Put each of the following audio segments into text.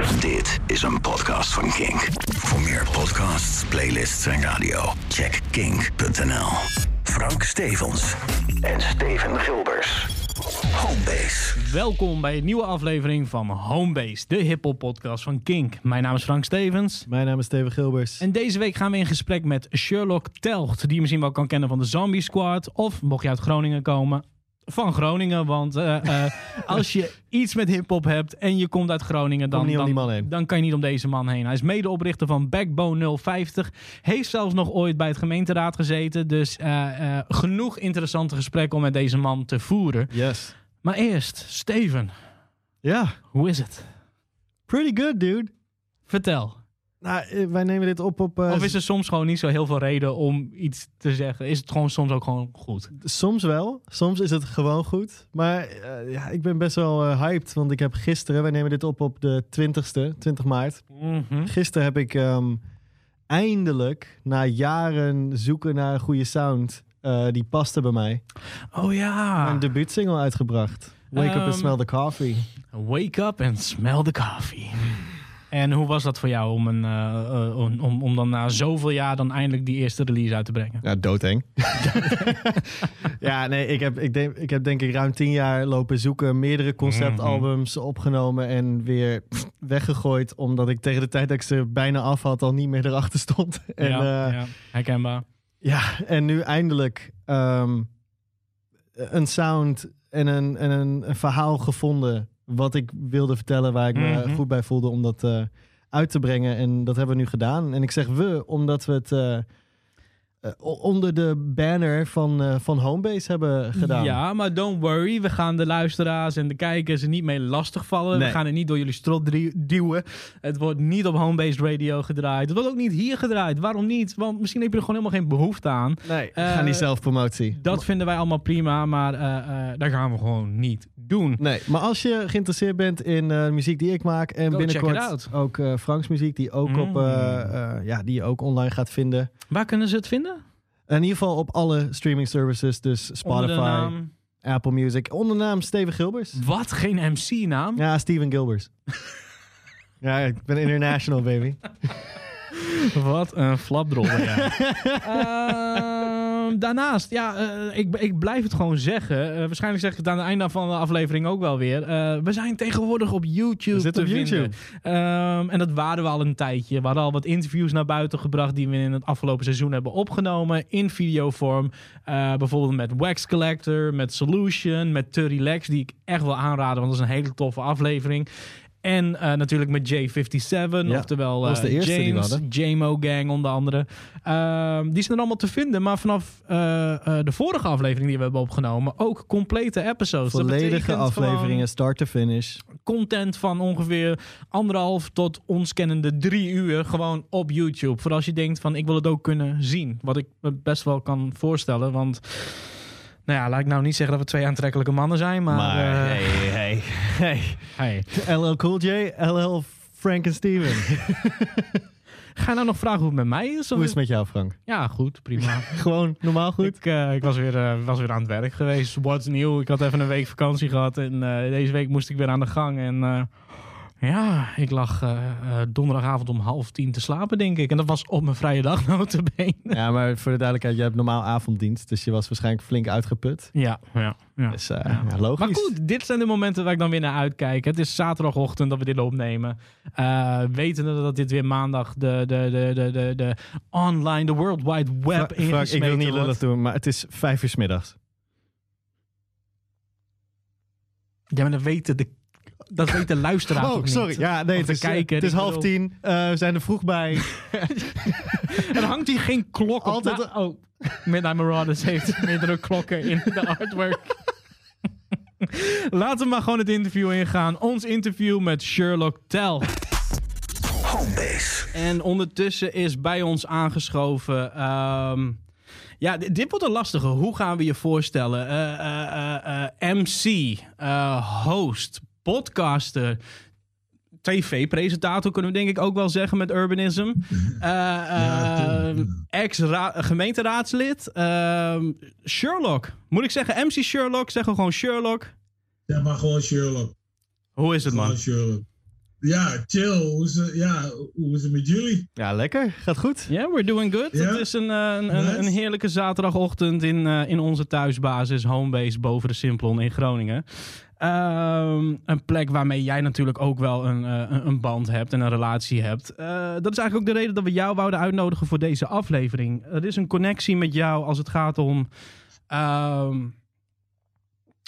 Dit is een podcast van Kink. Voor meer podcasts, playlists en radio, check kink.nl. Frank Stevens en Steven Gilbers. Homebase. Welkom bij een nieuwe aflevering van Homebase, de hip-hop podcast van Kink. Mijn naam is Frank Stevens. Mijn naam is Steven Gilbers. En deze week gaan we in gesprek met Sherlock Telgt, die je misschien wel kan kennen van de Zombie Squad. Of mocht je uit Groningen komen, van Groningen. Want eh, eh, als je iets met hip-hop hebt en je komt uit Groningen, dan, dan, dan kan je niet om deze man heen. Hij is medeoprichter van Backbone 050. Heeft zelfs nog ooit bij het gemeenteraad gezeten. Dus eh, genoeg interessante gesprekken om met deze man te voeren. Yes. Maar eerst, Steven, Ja, hoe is het? pretty good, dude. Vertel. Nou, eh, wij nemen dit op op... eh, Of is er soms gewoon niet zo heel veel reden om iets te zeggen? Is het gewoon soms ook gewoon goed? Soms wel. Soms is het gewoon goed. Maar eh, ja, ik ben best wel hyped. Want ik heb gisteren... Wij nemen dit op op de 20ste, 20 maart. Mhm. Gisteren heb ik ehm, eindelijk, na jaren zoeken naar een goede sound... die paste bij mij. Oh ja. Mijn debuutsingle uitgebracht. Wake up Ehm, and smell the coffee. Wake up and smell the coffee. En hoe was dat voor jou om, een, eh, eh, om, om, dan na zoveel jaar dan eindelijk die eerste release uit te brengen? Ja, doodeng. ja, nee, ik heb, ik, denk, ik heb denk ik ruim tien jaar lopen zoeken. Meerdere conceptalbums opgenomen en weer weggegooid. Omdat ik tegen de tijd dat ik ze bijna af had al niet meer erachter stond. En, ja, ja, ja, herkenbaar. ja, en nu eindelijk ehm, een sound en, een, en een, een verhaal gevonden. Wat ik wilde vertellen, waar ik me Mhm. goed bij voelde om dat eh, uit te brengen. En dat hebben we nu gedaan. En ik zeg we, omdat we het eh, onder de banner van, eh, van Homebase hebben gedaan. Ja, maar don't worry. We gaan de luisteraars en de kijkers er niet mee lastigvallen. Nee. We gaan het niet door jullie strot duwen. Het wordt niet op home-based radio gedraaid. Het wordt ook niet hier gedraaid. Waarom niet? Want misschien heb je er gewoon helemaal geen behoefte aan. Nee, Eh, ga niet zelfpromotie. Dat vinden wij allemaal prima, maar dat gaan we gewoon niet doen. Nee, maar als je geïnteresseerd bent in muziek die ik maak en Go binnenkort ook Franks muziek die ook op Mm. ja, die je ook online gaat vinden. Waar kunnen ze het vinden? In ieder geval op alle streaming services, dus Spotify, naam... Apple Music, onder de naam Steven Gilbers. Wat? Geen MC-naam? Ja, Steven Gilbers. ja, ik ben international baby. Wat een flapdrol jij. Ehm, daarnaast, ja, eh, ik, ik blijf het gewoon zeggen. Eh, waarschijnlijk zeg ik het aan het einde van de aflevering ook wel weer. Eh, we zijn tegenwoordig op YouTube te op vinden. YouTube. Ehm, en dat waren we al een tijdje. We hadden al wat interviews naar buiten gebracht die we in het afgelopen seizoen hebben opgenomen in videovorm. Bijvoorbeeld met Wax Collector, met Solution, met Turry Lex, die ik echt wil aanraden, want dat is een hele toffe aflevering. En eh, natuurlijk met J57, Ja, oftewel was de eh, James. JMO Gang onder andere. Ehm, die zijn er allemaal te vinden, maar vanaf eh, de vorige aflevering die we hebben opgenomen, ook complete episodes. Volledige afleveringen, start to finish. content van ongeveer anderhalf tot ons kennende drie uur gewoon op YouTube. Voor als je denkt van ik wil het ook kunnen zien. Wat ik me best wel kan voorstellen. Want nou ja, laat ik nou niet zeggen dat we twee aantrekkelijke mannen zijn. Maar, Maar hey, hey, hey. hey. LL Cool J, LL Frank en Steven. Ga je nou nog vragen hoe het met mij is? Hoe is het met jou, Frank? Ja, goed, prima. Gewoon normaal goed? Ik, eh, ik was, weer, eh, was weer aan het werk geweest. What's nieuw? Ik had even een week vakantie gehad. En eh, deze week moest ik weer aan de gang. En ja, ik lag eh, eh, donderdagavond om half tien te slapen, denk ik. En dat was op mijn vrije dag, notabene. Ja, maar voor de duidelijkheid, jij hebt normaal avonddienst. Dus je was waarschijnlijk flink uitgeput. Ja, ja, ja. Dus eh, Ja. ja, logisch. Maar goed, dit zijn de momenten waar ik dan weer naar uitkijk. Het is zaterdagochtend dat we dit opnemen. Wetende dat dit weer maandag de, de, de, de, de, de online, de World Wide Web Frank, ik wil niet lullig doen, maar het is vijf uur 's middags. Ja, maar dat weten de, dat weten de luisteraars ook Oh, niet. sorry. Ja, nee, Of het is, eh, kijker, het is half bedoel- tien. Eh, we zijn er vroeg bij. Er hangt hier geen klok op. Altijd- oh, Midnight Marauders heeft meerdere klokken in de artwork. Laten we maar gewoon het interview ingaan. Ons interview met Sherlock Tell. Homebase. En ondertussen is bij ons aangeschoven. ehm, ja, dit, dit wordt een lastige. Hoe gaan we je voorstellen? Eh, eh, eh, eh, MC, eh, host, podcaster. TV-presentator kunnen we denk ik ook wel zeggen met Urbanism. Eh, eh, Ex-gemeenteraadslid. ehm, Sherlock. Moet ik zeggen MC Sherlock? Zeggen we gewoon Sherlock. Ja, maar gewoon Sherlock. Hoe is het man? Gewoon Sherlock. ja, chill. Hoe is, het, ja, hoe is het met jullie? Ja, lekker. Gaat goed. Ja, yeah, we're doing good. Het is een, eh, een, een, Nice. een heerlijke zaterdagochtend in, eh, in onze thuisbasis, homebase boven de Simplon in Groningen. Ehm, een plek waarmee jij natuurlijk ook wel een, eh, een- band hebt en een relatie hebt. Eh, dat is eigenlijk ook de reden dat we jou wouden uitnodigen voor deze aflevering. Er is een connectie met jou als het gaat om. ehm,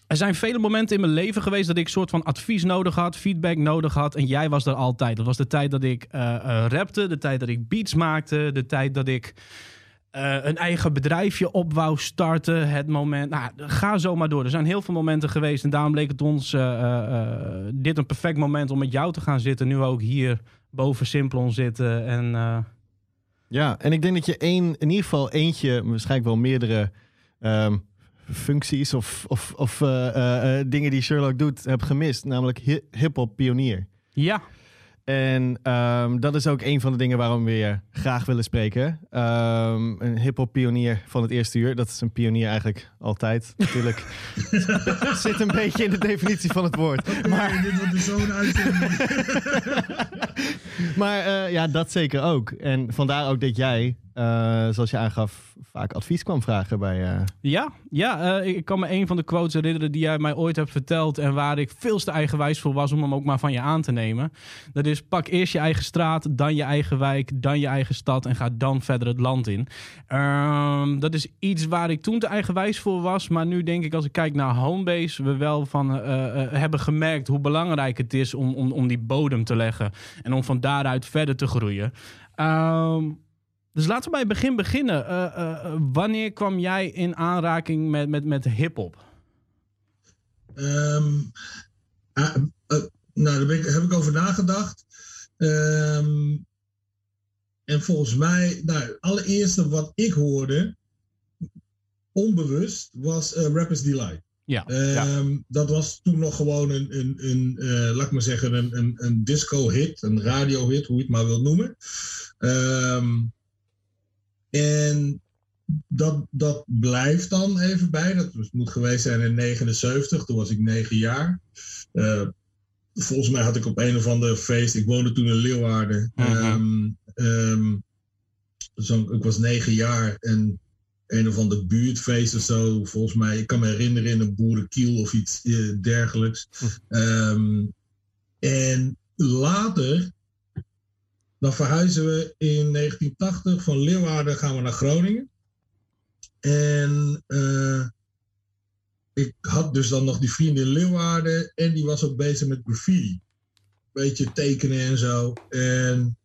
er zijn vele momenten in mijn leven geweest dat ik soort van advies nodig had, feedback nodig had. En jij was er altijd. Dat was de tijd dat ik eh, rapte, de tijd dat ik beats maakte, de tijd dat ik eh, een eigen bedrijfje op wou starten. Het moment. Nou, ga zo maar door. Er zijn heel veel momenten geweest. En daarom leek het ons eh, eh, dit een perfect moment om met jou te gaan zitten. Nu ook hier boven Simplon zitten. En Ja, en ik denk dat je één, in ieder geval eentje, waarschijnlijk wel meerdere ehm, functies of, of, of dingen die Sherlock doet, hebt gemist. Namelijk hi- hip-hop pionier. ja, En ehm, dat is ook een van de dingen waarom we je graag willen spreken. Ehm, een hip-hop pionier van het eerste uur. Dat is een pionier eigenlijk altijd. Natuurlijk. Zit een beetje in de definitie van het woord. Maar dit wordt zo'n uitzending. Maar eh, ja, dat zeker ook. En vandaar ook dat jij, eh, zoals je aangaf, vaak advies kwam vragen bij. eh, Ja, ja eh, ik kan me een van de quotes herinneren die jij mij ooit hebt verteld. En waar ik veel te eigenwijs voor was om hem ook maar van je aan te nemen. Dat is pak eerst je eigen straat, dan je eigen wijk, dan je eigen stad. En ga dan verder het land in. Ehm, dat is iets waar ik toen te eigenwijs voor was. Maar nu denk ik als ik kijk naar Homebase, we wel van hebben gemerkt hoe belangrijk het is om, om, om die bodem te leggen. En om van daaruit verder te groeien. Ehm, dus laten we bij het begin beginnen. Eh, eh, eh, wanneer kwam jij in aanraking met, met, met hip-hop? Ehm, ah, nou, daar ben ik, heb ik over nagedacht. Ehm, en volgens mij, nou, het allereerste wat ik hoorde, onbewust, was Rappers Delight. Ja. Ehm, Dat was toen nog gewoon een, een, een laat ik maar zeggen, een, een, een disco-hit, een radio-hit, hoe je het maar wilt noemen. Ehm, en dat, dat blijft dan even bij. Dat moet geweest zijn in 79, toen was ik negen jaar. Eh, volgens mij had ik op een of ander feest, ik woonde toen in Leeuwarden. Mhm. Ehm, ehm, zo, ik was negen jaar en een of ander buurtfeest of zo. Volgens mij, ik kan me herinneren in een boerenkiel of iets eh, dergelijks. Ehm, en later, dan verhuizen we in 1980 van Leeuwarden gaan we naar Groningen. En eh, ik had dus dan nog die vriend in Leeuwarden en die was ook bezig met graffiti. Beetje tekenen en zo. En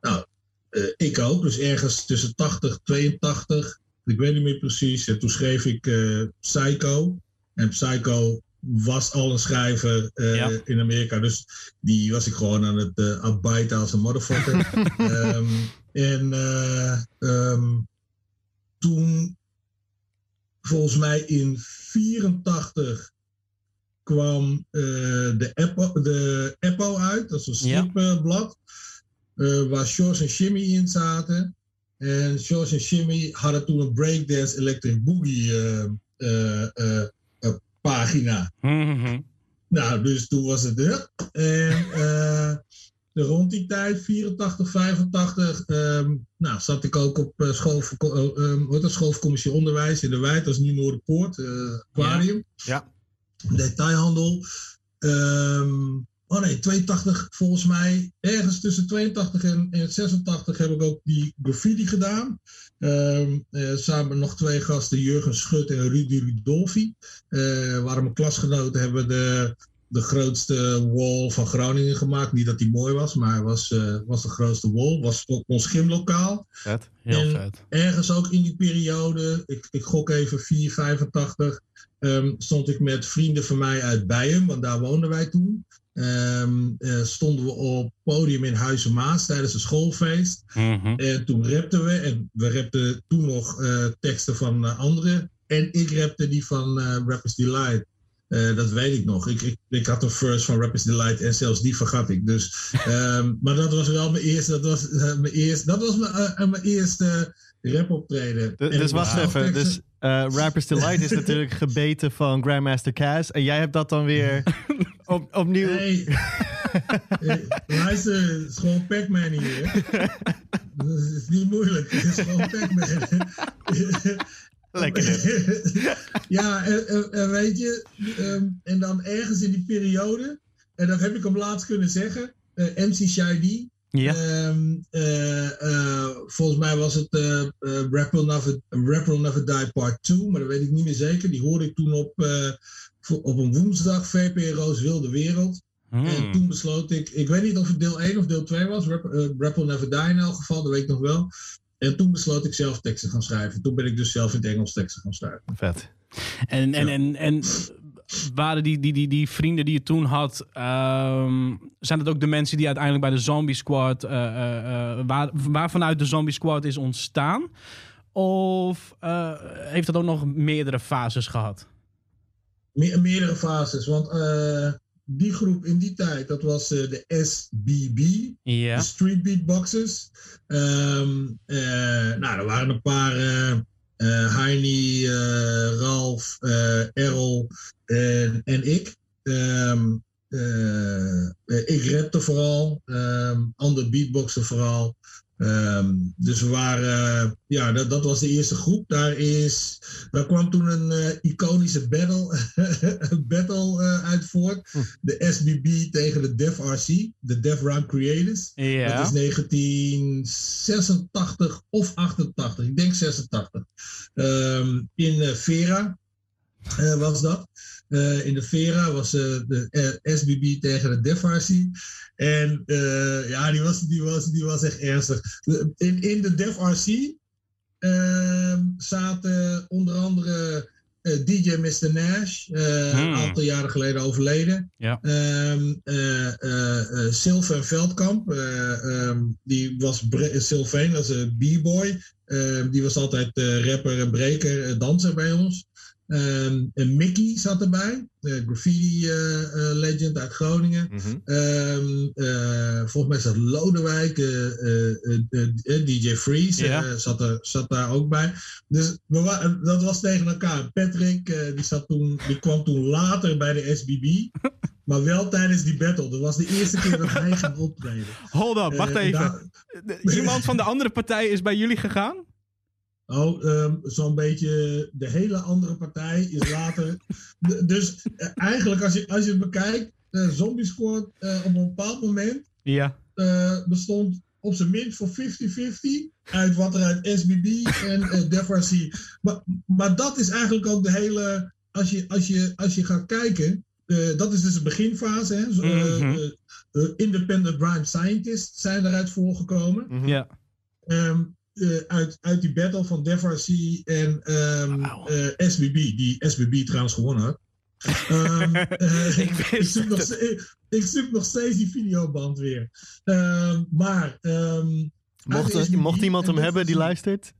nou, eh, ik ook. Dus ergens tussen 80 82. Ik weet niet meer precies. En toen schreef ik eh, Psycho. En Psycho was al een schrijver eh, Ja. in Amerika. Dus die was ik gewoon aan het uitbijten als een motherfucker. Ehm, en eh, ehm, toen, volgens mij in 84 kwam de, Eppo, de Eppo uit. Dat is een stripblad. waar Shores en Shimmy in zaten. En Shores en Shimmy hadden toen een Breakdance Electric Boogie pagina. Mhm. Nou, dus toen was het er. En eh, rond die tijd, 84, 85, ehm, nou, zat ik ook op eh, school, voor, eh, ehm, hoe heet dat, school voor commissie onderwijs in de Wijd, dat is nu Noorderpoort, aquarium, Ja. detailhandel. Ehm, oh nee, 82 volgens mij, ergens tussen 82 en, en 86 heb ik ook die graffiti gedaan. Eh, samen met nog twee gasten, Jurgen Schut en Rudy Rudolfi. Eh waren mijn klasgenoten hebben de, de grootste wall van Groningen gemaakt. Niet dat die mooi was, maar was, eh, was de grootste wall. Was ook ons gymlokaal. Vet. Heel En- vet. Ergens ook in die periode, ik, ik gok even 4, 85, ehm, stond ik met vrienden van mij uit Bijen, want daar woonden wij toen. Ehm, eh, stonden we op podium in Huizen Maas tijdens een schoolfeest. Mhm. En toen rapten we. En we rapten toen nog eh, teksten van eh, anderen. En ik rapte die van Rappers Delight. Dat weet ik nog. Ik, ik, ik had een verse van Rappers Delight en zelfs die vergat ik. Dus, ehm, maar dat was wel mijn eerste. Dat was, mijn, eerste, dat was mijn, mijn eerste rapoptreden. Dus, dus wacht was even. Dus Rappers Delight is natuurlijk gebeten van Grandmaster Caz. En jij hebt dat dan weer op, opnieuw... Nee, Eh, Luister, het is gewoon Pac-Man hier. Dat is, niet moeilijk. Het is gewoon Pac-Man. Lekker ja, en, en- en weet je, ehm, en dan ergens in die periode, en dat heb ik hem laatst kunnen zeggen, eh, MC Shady. Ja. Ehm, eh, eh, volgens mij was het eh eh, Rap, Will Never, Rap Will Never Die Part 2, maar dat weet ik niet meer zeker. Die hoorde ik toen op, op een woensdag, VPRO's Wilde Wereld. Hmm. En toen besloot ik, ik weet niet of het deel 1 of deel 2 was, Rap, Will Never Die in elk geval, dat weet ik nog wel. En toen besloot ik zelf teksten gaan schrijven. Toen ben ik dus zelf in het Engels teksten gaan schrijven. Vet. En, en, en, en waren die, die, die, die vrienden die je toen had, ehm, zijn het ook de mensen die uiteindelijk bij de Zombie Squad, eh, eh, waar, waarvanuit de Zombie Squad is ontstaan? Of heeft dat ook nog meerdere fases gehad? Me- meerdere fases, want eh, die groep in die tijd, dat was eh, de SBB, de Street Beatboxers. Ehm eh, nou, er waren een paar, Heini, Ralf, Errol en, en ik. Ehm, eh, eh, ik rapte vooral, ehm ander beatboxen vooral. Ehm, dus we waren, ja, dat, dat was de eerste groep. Daar, is, daar kwam toen een eh, iconische battle, battle eh, uit voort. Hm. De SBB tegen de Def RC, de Def Rhyme Creators. Ja. Dat is 1986 of 88, ik denk 86. Ehm, in eh, Vera eh, was dat. Eh, in de Vera was eh, de eh, SBB tegen de Defarcy. En eh, ja, die was, die, was, die was echt ernstig. In, in de Defarcy ehm zaten onder andere eh, DJ Mr. Nash, eh, Hmm. een aantal jaren geleden overleden. Ja. Ehm eh eh, eh, Sylvain Veldkamp, eh, ehm, die was Sylvain, dat is een b-boy. Die was altijd rapper en breker, danser bij ons. Ehm, en Mickey zat erbij, de graffiti eh, eh, legend uit Groningen. Mhm. Ehm, eh, volgens mij zat Lodewijk, DJ Freeze, zat, er, zat daar ook bij. Dus we dat was tegen elkaar. Patrick, die, zat toen, die kwam toen later bij de SBB. Maar wel tijdens die battle. Dat was de eerste keer dat hij ging optreden. Hold up, wacht even. Iemand van de andere partij is bij jullie gegaan? Oh, ehm, zo'n beetje de hele andere partij is later. Dus eh, eigenlijk, als je, als je het bekijkt, eh, Zombie Squad eh, op een bepaald moment Ja. bestond op zijn minst voor 50-50 uit wat er uit SBB en eh Def RC. Maar, maar dat is eigenlijk ook de hele. Als je, als je, als je gaat kijken, dat is dus de beginfase. Hè? Zo, Mhm. independent Rhyme Scientists zijn eruit voorgekomen. Ja. Ehm, eh, uit, uit die battle van Def RC en ehm, eh, SBB, die SBB trouwens gewonnen had. Ehm, eh, Ik wist zoek nog, ik, ik zoek nog steeds die videoband weer. Ehm, maar. Mocht, SBB mocht iemand hem hebben die luistert,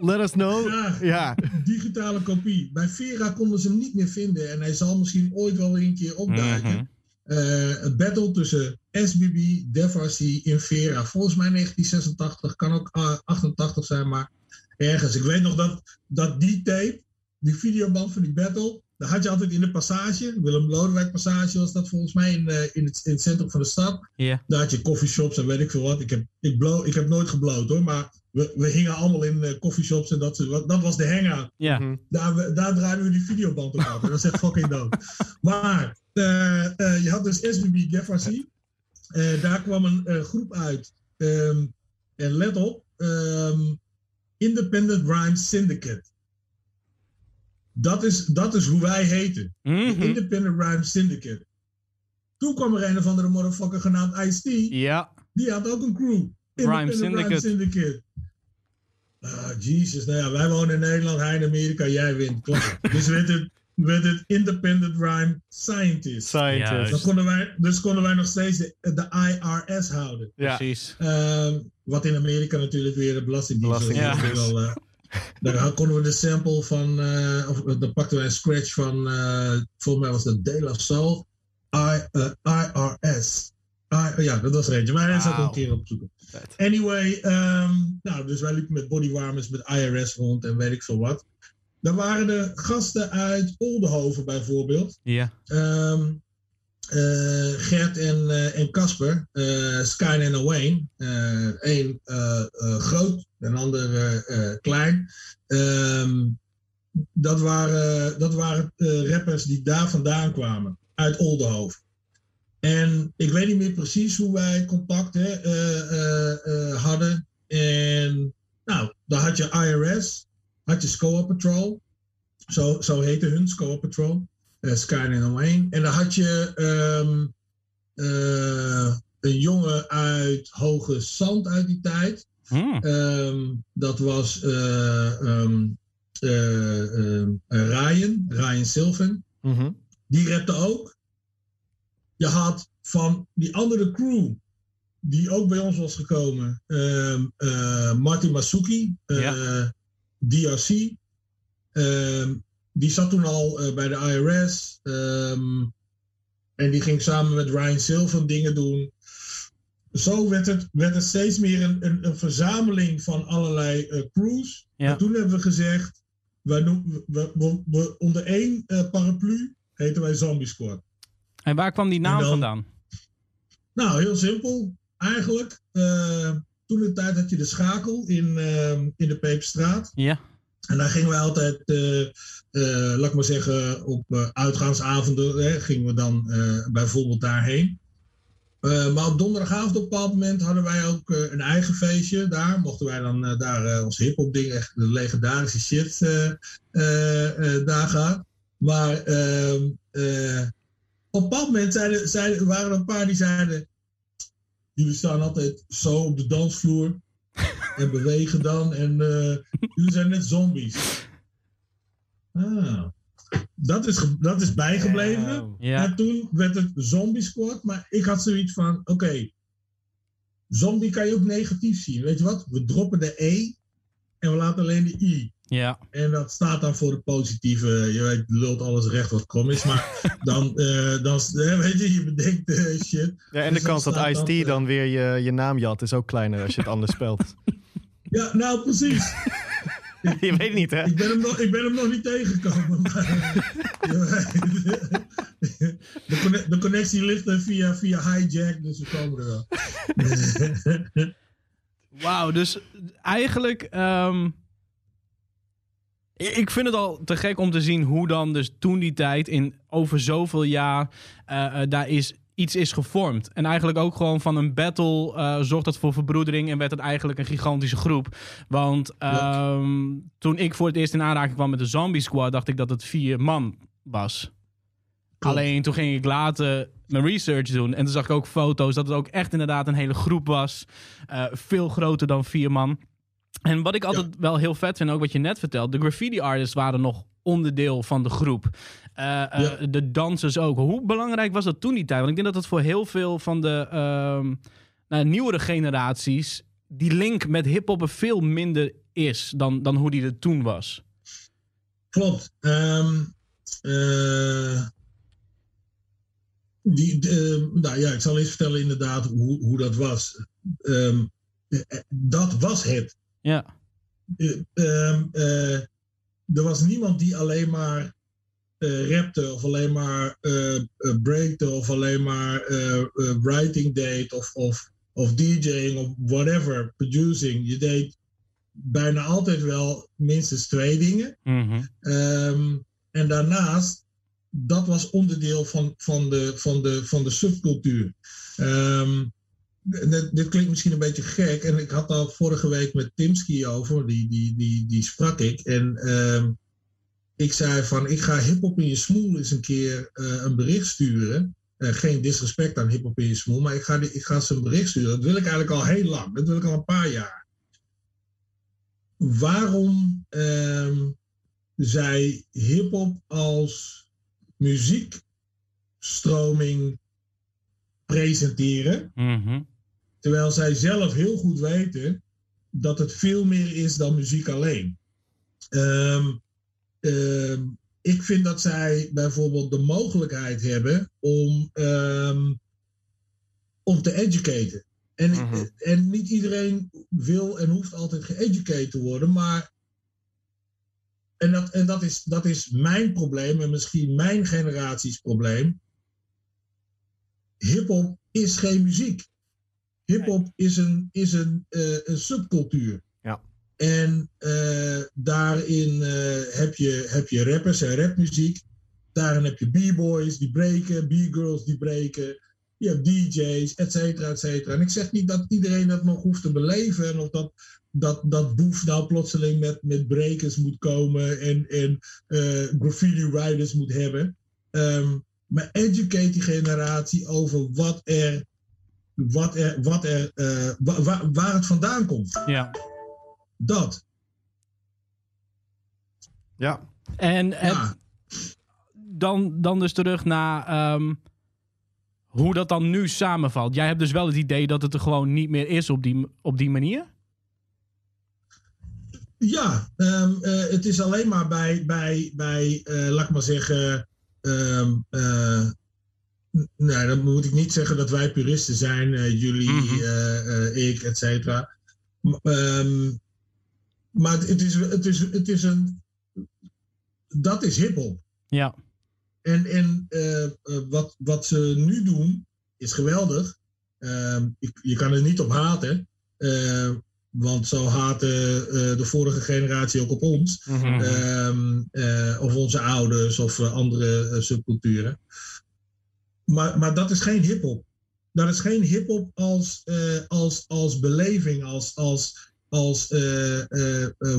let us know. Ja, Ja. digitale kopie. Bij Vera konden ze hem niet meer vinden en hij zal misschien ooit wel weer een keer opduiken. Mhm. Eh, een battle tussen SBB, Def RC in Vera. Volgens mij 1986, kan ook ah, 88 zijn, maar ergens. Ik weet nog dat, dat die tape, die videoband van die battle, daar had je altijd in de passage, Willem Lodewijk passage was dat volgens mij in, eh, in, het, in het centrum van de stad. Daar had je coffeeshops en weet ik veel wat. Ik heb, ik blow, ik heb nooit gebloot hoor, maar we, we hingen allemaal in eh coffeeshops en dat, soort- dat was de hangout. Daar, we- daar draaiden we die videoband op uit. Dat is echt fucking dood. Maar eh, eh, je had dus SBB Defarcy. Eh daar kwam een eh, groep uit. Ehm, en let op. ehm, Independent Rhyme Syndicate. Dat is, dat is hoe wij heten. Mhm. Independent Rhyme Syndicate. Toen kwam er een of andere motherfucker genaamd Ice-T. Ja. Die had ook een crew. Rhyme Independent Syndicate. Syndicate. Ah, Jesus. Nou ja, wij wonen in Nederland, hij in Amerika, jij wint. Klaar. dus werd het, werd het Independent Rhyme Scientist. Scientist. Dan konden wij, dus konden wij nog steeds de, de IRS houden. Ja. Precies. Ehm, wat in Amerika natuurlijk weer de belastingdienst is. Belastingdienst. Dus wel, eh, Daar konden we de sample van, eh, of dan pakten wij een scratch van, eh, volgens mij was dat De La Soul, I, IRS. I, ja, dat was er eentje, maar hij zat er een Wauw. keer op zoeken. Vet. Anyway, ehm, nou, dus wij liepen met bodywarmers, met IRS rond en weet ik veel wat. Dan waren er gasten uit Oldenhoven bijvoorbeeld. Ja. Ehm, Gert en en Casper, Sky en Wayne. Eén groot, een ander klein. Ehm, dat waren, dat waren rappers die daar vandaan kwamen, uit Oldenhoven. En ik weet niet meer precies hoe wij contact hè, hadden. En nou, dan had je IRS, had je SCOA Patrol. Zo, zo heette hun, SCOA Patrol. Uh, Sky and Wayne. En dan had je um, uh, een jongen uit Hoge Zand uit die tijd. Hmm. Um, dat was uh, um, Ryan, Ryan Sylvan. Mm -hmm. Die rapte ook. Je had van die andere crew die ook bij ons was gekomen. Martin Masuki, ja. DRC. Ehm, die zat toen al eh, bij de IRS. Ehm, en die ging samen met Ryan Silver dingen doen. Zo werd het, werd het steeds meer een, een, een verzameling van allerlei crews. Ja. En toen hebben we gezegd, wij noemen, we, we, we, onder één paraplu heten wij Zombie Squad. En waar kwam die naam dan, vandaan? Nou, heel simpel eigenlijk, uh, toen de tijd had je de schakel in, uh, in de Peperstraat. Ja. En daar gingen we altijd, uh, laat ik maar zeggen, op uitgaansavonden hè, gingen we dan bijvoorbeeld daarheen. maar op donderdagavond op een bepaald moment hadden wij ook een eigen feestje daar. Mochten wij dan daar ons hip-hop ding, echt de legendarische shit daar gaan. Maar ehm, op een bepaald moment zeiden, zeiden, waren er een paar die zeiden jullie staan altijd zo op de dansvloer en bewegen dan. En uh, jullie zijn net zombies. Ah, dat is, dat is bijgebleven. Ja. En toen werd het zombie squad. Maar ik had zoiets van, oké, zombie kan je ook negatief zien. Weet je wat? We droppen de E en we laten alleen de I. Ja. En dat staat dan voor de positieve, je weet, lult alles recht wat krom is, maar dan, uh, dan weet je, je bedenkt uh, shit. Ja, en de dus kans dat Ice-T dan, dan, weer je, je naam jat is ook kleiner als je het anders spelt. Ja, nou precies. je weet niet, hè? Ik ben hem nog, ik ben hem nog niet tegengekomen. De, de, connectie ligt er via, via hijack, dus we komen er wel. Wauw, dus eigenlijk... Um ik vind het al te gek om te zien hoe dan dus toen die tijd in over zoveel jaar uh, daar is iets is gevormd. En eigenlijk ook gewoon van een battle uh, zorgt dat voor verbroedering en werd het eigenlijk een gigantische groep. Want um, toen ik voor het eerst in aanraking kwam met de Zombie Squad, dacht ik dat het vier man was. Alleen toen ging ik later mijn research doen en toen zag ik ook foto's dat het ook echt inderdaad een hele groep was. Uh, veel groter dan vier man. En wat ik altijd wel heel vet vind, ook wat je net vertelt, de graffiti artists waren nog onderdeel van de groep. Uh, uh, De dansers ook. Hoe belangrijk was dat toen die tijd? Want ik denk dat het voor heel veel van de uh, nou, nieuwere generaties die link met hip-hop veel minder is dan, dan hoe die er toen was. Klopt. Um, die, nou ja, ik zal eens vertellen inderdaad hoe, hoe dat was. Um, dat was het. Ja. Uh, er was niemand die alleen maar uh, rapte of alleen maar uh, breakte of alleen maar writing deed of, of, of DJing of whatever, producing. Je deed bijna altijd wel minstens twee dingen. Mm um, en daarnaast, dat was onderdeel van, van, de, van, de, van de subcultuur. Um, dit, klinkt misschien een beetje gek. En ik had al vorige week met Timski over, die, die, die, die sprak ik. En uh, ik zei van, ik ga hiphop in je smoel eens een keer uh, een bericht sturen. Uh, geen disrespect aan hiphop in je smoel, maar ik ga, die, ik ga ze een bericht sturen. Dat wil ik eigenlijk al heel lang. Dat wil ik al een paar jaar. Waarom uh, zij hiphop als muziekstroming presenteren. Mm Terwijl zij zelf heel goed weten dat het veel meer is dan muziek alleen. Um, um, ik vind dat zij bijvoorbeeld de mogelijkheid hebben om, um, om te educaten. En, -hmm. en niet iedereen wil en hoeft altijd geëducated te worden, maar. En, dat, en dat, is, dat is mijn probleem en misschien mijn generaties probleem hip-hop is geen muziek. Hip-hop is, een, is een, eh, een subcultuur. Ja. En eh, daarin eh, heb, je, heb je rappers en rapmuziek. Daarin heb je b-boys die breken, b-girls die breken. Je hebt DJ's, et cetera, et cetera. En ik zeg niet dat iedereen dat nog hoeft te beleven. Of dat, dat, dat Boef nou plotseling met, met breakers moet komen. En, en graffiti riders moet hebben. Um, maar educate die generatie over wat er, wat er, wat er, uh, waar, waar het vandaan komt. Ja. Dat. Ja. En het, ja. Dan, dan dus terug naar um, hoe dat dan nu samenvalt. Jij hebt dus wel het idee dat het er gewoon niet meer is op die, op die manier? Ja, um, uh, het is alleen maar bij, bij, bij uh, laat ik maar zeggen, Um, nou, dan moet ik niet zeggen dat wij puristen zijn, uh, jullie, mm -hmm. uh, ik, et cetera. Um, maar het is, het, is, het is een. Dat is hiphop. Ja. En, en wat, wat ze nu doen is geweldig. Um, ik, je kan er niet op haten. Want zo haatte uh, de vorige generatie ook op ons. Mm -hmm. um, uh, of onze ouders of uh, andere subculturen. Maar, maar dat is geen hip-hop. Dat is geen hip-hop als, als, als beleving, als, als, als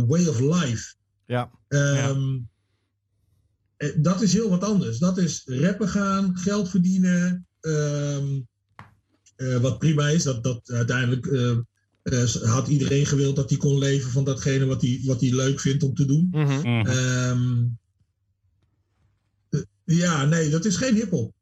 way of life. Ja. Um, ja. Dat is heel wat anders. Dat is rappen gaan, geld verdienen. Um, wat prima is, dat, dat uiteindelijk uh, had iedereen gewild dat hij kon leven van datgene wat hij, wat hij leuk vindt om te doen. Mm -hmm. um, uh, ja, nee, dat is geen hip-hop.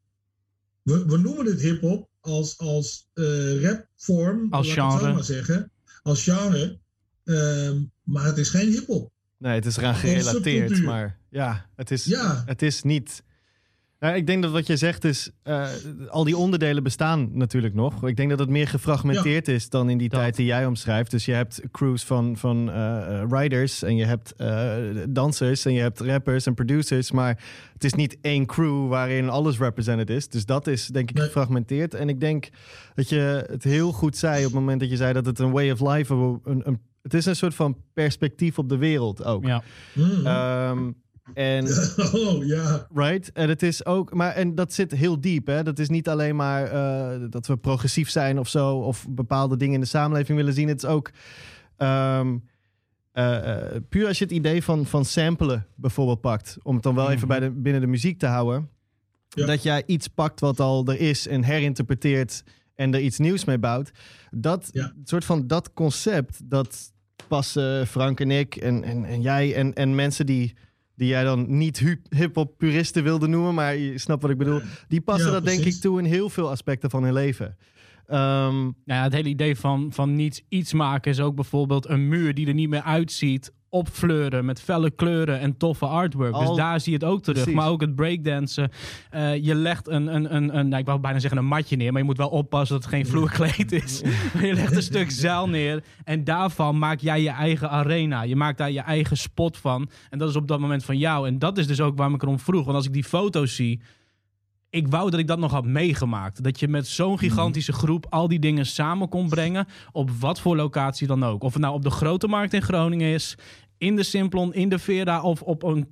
We, we noemen het hip-hop als, als uh, rapvorm, als laat genre. Ik maar zeggen. Als genre. Um, maar het is geen hip-hop. Nee, het is eraan gerelateerd. Maar ja, het is, ja. het is niet. Nou, ik denk dat wat je zegt is, uh, al die onderdelen bestaan natuurlijk nog. Ik denk dat het meer gefragmenteerd ja. is dan in die dat. tijd die jij omschrijft. Dus je hebt crews van, van uh, writers en je hebt uh, dansers en je hebt rappers en producers. Maar het is niet één crew waarin alles represented is. Dus dat is denk ik nee. gefragmenteerd. En ik denk dat je het heel goed zei op het moment dat je zei dat het een way of life, een, een, het is een soort van perspectief op de wereld ook. Ja. Mm. Um, en, oh ja. Right? En het is ook, maar en dat zit heel diep. Hè? Dat is niet alleen maar uh, dat we progressief zijn of zo, of bepaalde dingen in de samenleving willen zien. Het is ook um, uh, uh, puur als je het idee van, van samplen bijvoorbeeld pakt, om het dan wel even bij de, binnen de muziek te houden. Ja. Dat jij iets pakt wat al er is en herinterpreteert en er iets nieuws mee bouwt. Dat ja. soort van dat concept, dat passen Frank en ik en, en, en jij en, en mensen die die jij dan niet hip-hop puristen wilde noemen, maar je snapt wat ik bedoel. Die passen Ja, dat denk ik toe in heel veel aspecten van hun leven. Ehm, Nou ja, het hele idee van, van niets iets maken is ook bijvoorbeeld een muur die er niet meer uitziet. Opfleuren met felle kleuren en toffe artwork. Al- dus daar zie je het ook terug. Precies. Maar ook het breakdansen. Eh, je legt een, een, een, een nou, ik wou bijna zeggen een matje neer. Maar je moet wel oppassen dat het geen vloerkleed is. Maar je legt een stuk zeil neer. En daarvan maak jij je eigen arena. Je maakt daar je eigen spot van. En dat is op dat moment van jou. En dat is dus ook waarom ik erom vroeg. Want als ik die foto's zie. Ik wou dat ik dat nog had meegemaakt. Dat je met zo'n gigantische groep al die dingen samen kon brengen. Op wat voor locatie dan ook. Of het nou op de Grote Markt in Groningen is. In de Simplon, in de Vera. Of op een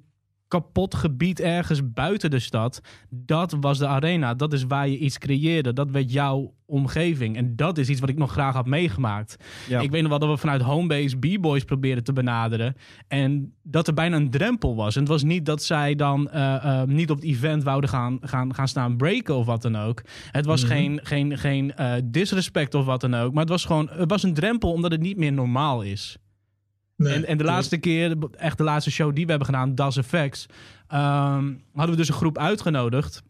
kapot gebied ergens buiten de stad. Dat was de arena. Dat is waar je iets creëerde. Dat werd jouw omgeving. En dat is iets wat ik nog graag had meegemaakt. ja. Ik weet nog wel dat we vanuit Homebase B-Boys probeerden te benaderen. En dat er bijna een drempel was. En het was niet dat zij dan eh, eh, niet op het event wouden gaan, gaan, gaan staan breken of wat dan ook. Het was Mhm. geen, geen, geen eh, disrespect of wat dan ook. Maar het was gewoon het was een drempel omdat het niet meer normaal is. Nee, En, en de laatste keer, echt de laatste show die we hebben gedaan, Das Effects, ehm, hadden we dus een groep uitgenodigd.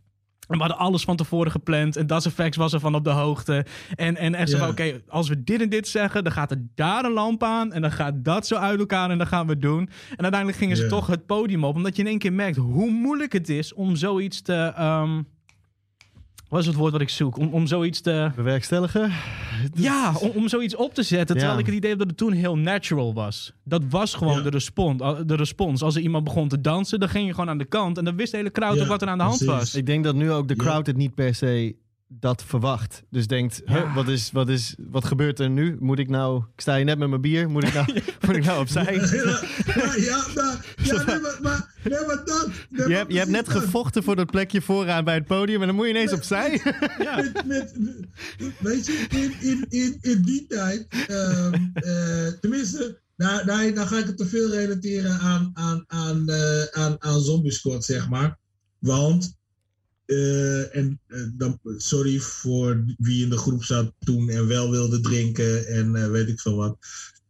En we hadden alles van tevoren gepland. En Das Effects was er van op de hoogte. En, en echt zo van, oké, als we dit en dit zeggen... dan gaat er daar een lamp aan. En dan gaat dat zo uit elkaar en dan gaan we het doen. En uiteindelijk gingen ze toch het podium op. Omdat je in één keer merkt hoe moeilijk het is om zoiets te... ehm, wat is het woord wat ik zoek? Om, om zoiets te... Bewerkstelligen? Ja, om, om zoiets op te zetten. Terwijl Ja. ik het idee heb dat het toen heel natural was. Dat was gewoon Ja. de, respons, de respons. Als er iemand begon te dansen, dan ging je gewoon aan de kant. En dan wist de hele crowd Ja, ook wat er aan de hand was. Ik denk dat nu ook de Ja. crowd het niet per se dat verwacht. Dus denkt, Ja. huh, wat, is, wat, is, wat gebeurt er nu? Moet ik nou, ik sta hier net met mijn bier, moet ik nou, moet ik nou opzij? Ja, ja, maar, ja nee, maar, maar, nee, maar dat... nee, Je hebt, je hebt net dat. gevochten voor dat plekje vooraan bij het podium en dan moet je ineens opzij. met, met, weet je, in, in, in, in die tijd, ehm, eh, tenminste, nou, nou, dan ga ik het te veel relateren aan, aan, aan, eh, aan, aan Zombie Squad, zeg maar. Want, eh, en eh, dan, sorry voor wie in de groep zat toen en wel wilde drinken en eh, weet ik veel wat.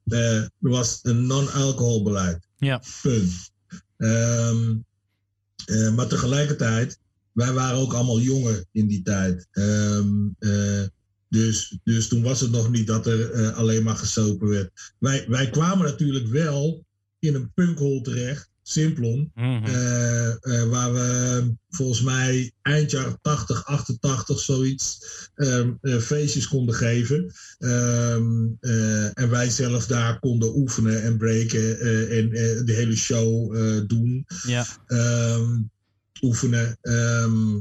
Er was een non-alcohol beleid. Ja. Punt. Ehm, eh, maar tegelijkertijd, wij waren ook allemaal jonger in die tijd. Ehm, eh, dus, dus toen was het nog niet dat er alleen maar gesopen werd. Wij, wij kwamen natuurlijk wel in een punkhol terecht, Simplon. Mhm. eh, eh, waar we volgens mij eind jaren 80, 88 zoiets ehm, eh, feestjes konden geven. Ehm, eh, en wij zelf daar konden oefenen en breken en de hele show doen ja. ehm, oefenen. Ehm,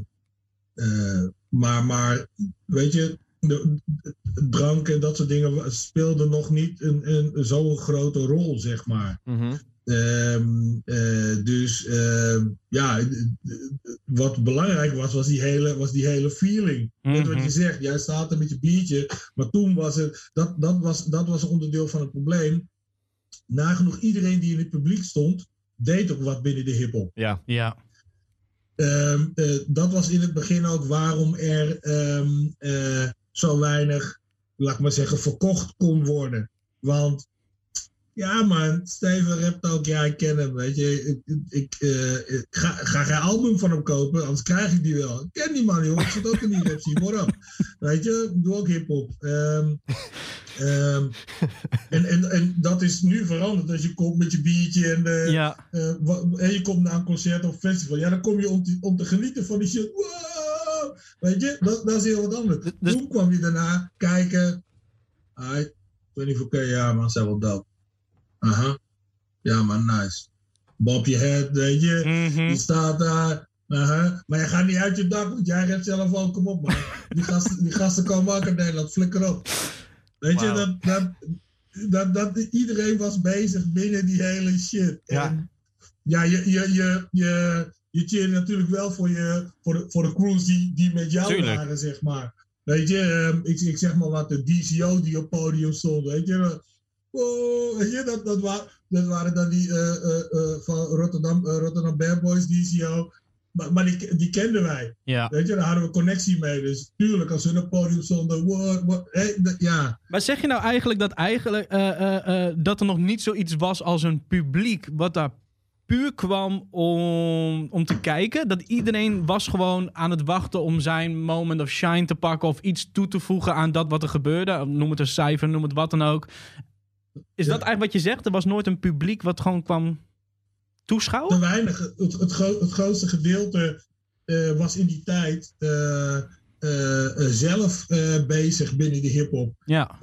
maar, maar weet je, de, drank en dat soort dingen speelden nog niet een, een, zo'n grote rol, zeg maar. Mhm. Ehm, eh, dus ehm, ja, wat belangrijk was, was die hele, was die hele feeling. Net wat Mhm. je zegt, jij staat er met je biertje, maar toen was het, dat, dat, was, dat was een onderdeel van het probleem. Nagenoeg iedereen die in het publiek stond, deed ook wat binnen de hip-hop. Ja. Ja. Ehm, eh, dat was in het begin ook waarom er ehm, eh, zo weinig, laat ik maar zeggen, verkocht kon worden. Want ja man, Steven rapt ook, ja ik ken hem, weet je. Ik, ik, ik, eh, ik ga, ga geen album van hem kopen, anders krijg ik die wel. Ik ken die man joh, ik zit ook in die rap scene, what up? Weet je, ik doe ook hiphop. Ehm ehm, en, en, en dat is nu veranderd als je komt met je biertje en eh, Ja. eh, en je komt naar een concert of festival. Ja, dan kom je om te, om te genieten van die shit. Wow! Weet je, dat, dat is heel wat anders. Dus- Toen kwam je daarna kijken. Ai, 24k, ja man, zijn wel dope. Aha. Ja man, nice. Bob je head, weet je. Mhm. Je staat daar. Aha. Maar je gaat niet uit je dak, want jij hebt zelf ook. Kom op man. Die gasten, die gasten komen ook Nederland. Flikker op. Weet je, dat, dat, dat, dat, iedereen was bezig binnen die hele shit. Ja. En ja, je, je, je, je, je cheert natuurlijk wel voor, je, voor, de, voor de crews die, die met jou Tuurlijk. waren, zeg maar. Weet je, ehm, ik, ik zeg maar wat, de DCO die op podium stond, weet je. Oh, weet je, dat, dat, wa- dat waren dan die eh, eh, eh, van Rotterdam, Rotterdam Bad Boys, DCO. Maar, maar die, die kenden wij. Ja. Weet je, daar hadden we connectie mee. Dus tuurlijk, als we het podium stonden, what, what, hey, dat- ja. Maar zeg je nou eigenlijk dat, eigenlijk, dat er nog niet zoiets was als een publiek wat daar puur kwam om, om te kijken? Dat iedereen was gewoon aan het wachten om zijn moment of shine te pakken of iets toe te voegen aan dat wat er gebeurde? Noem het een cijfer, noem het wat dan ook. Is Ja. dat eigenlijk wat je zegt? Er was nooit een publiek wat gewoon kwam toeschouwen? te weinig. Het, het, gro- het grootste gedeelte eh, was in die tijd eh, eh, zelf bezig binnen de hip-hop. Ja.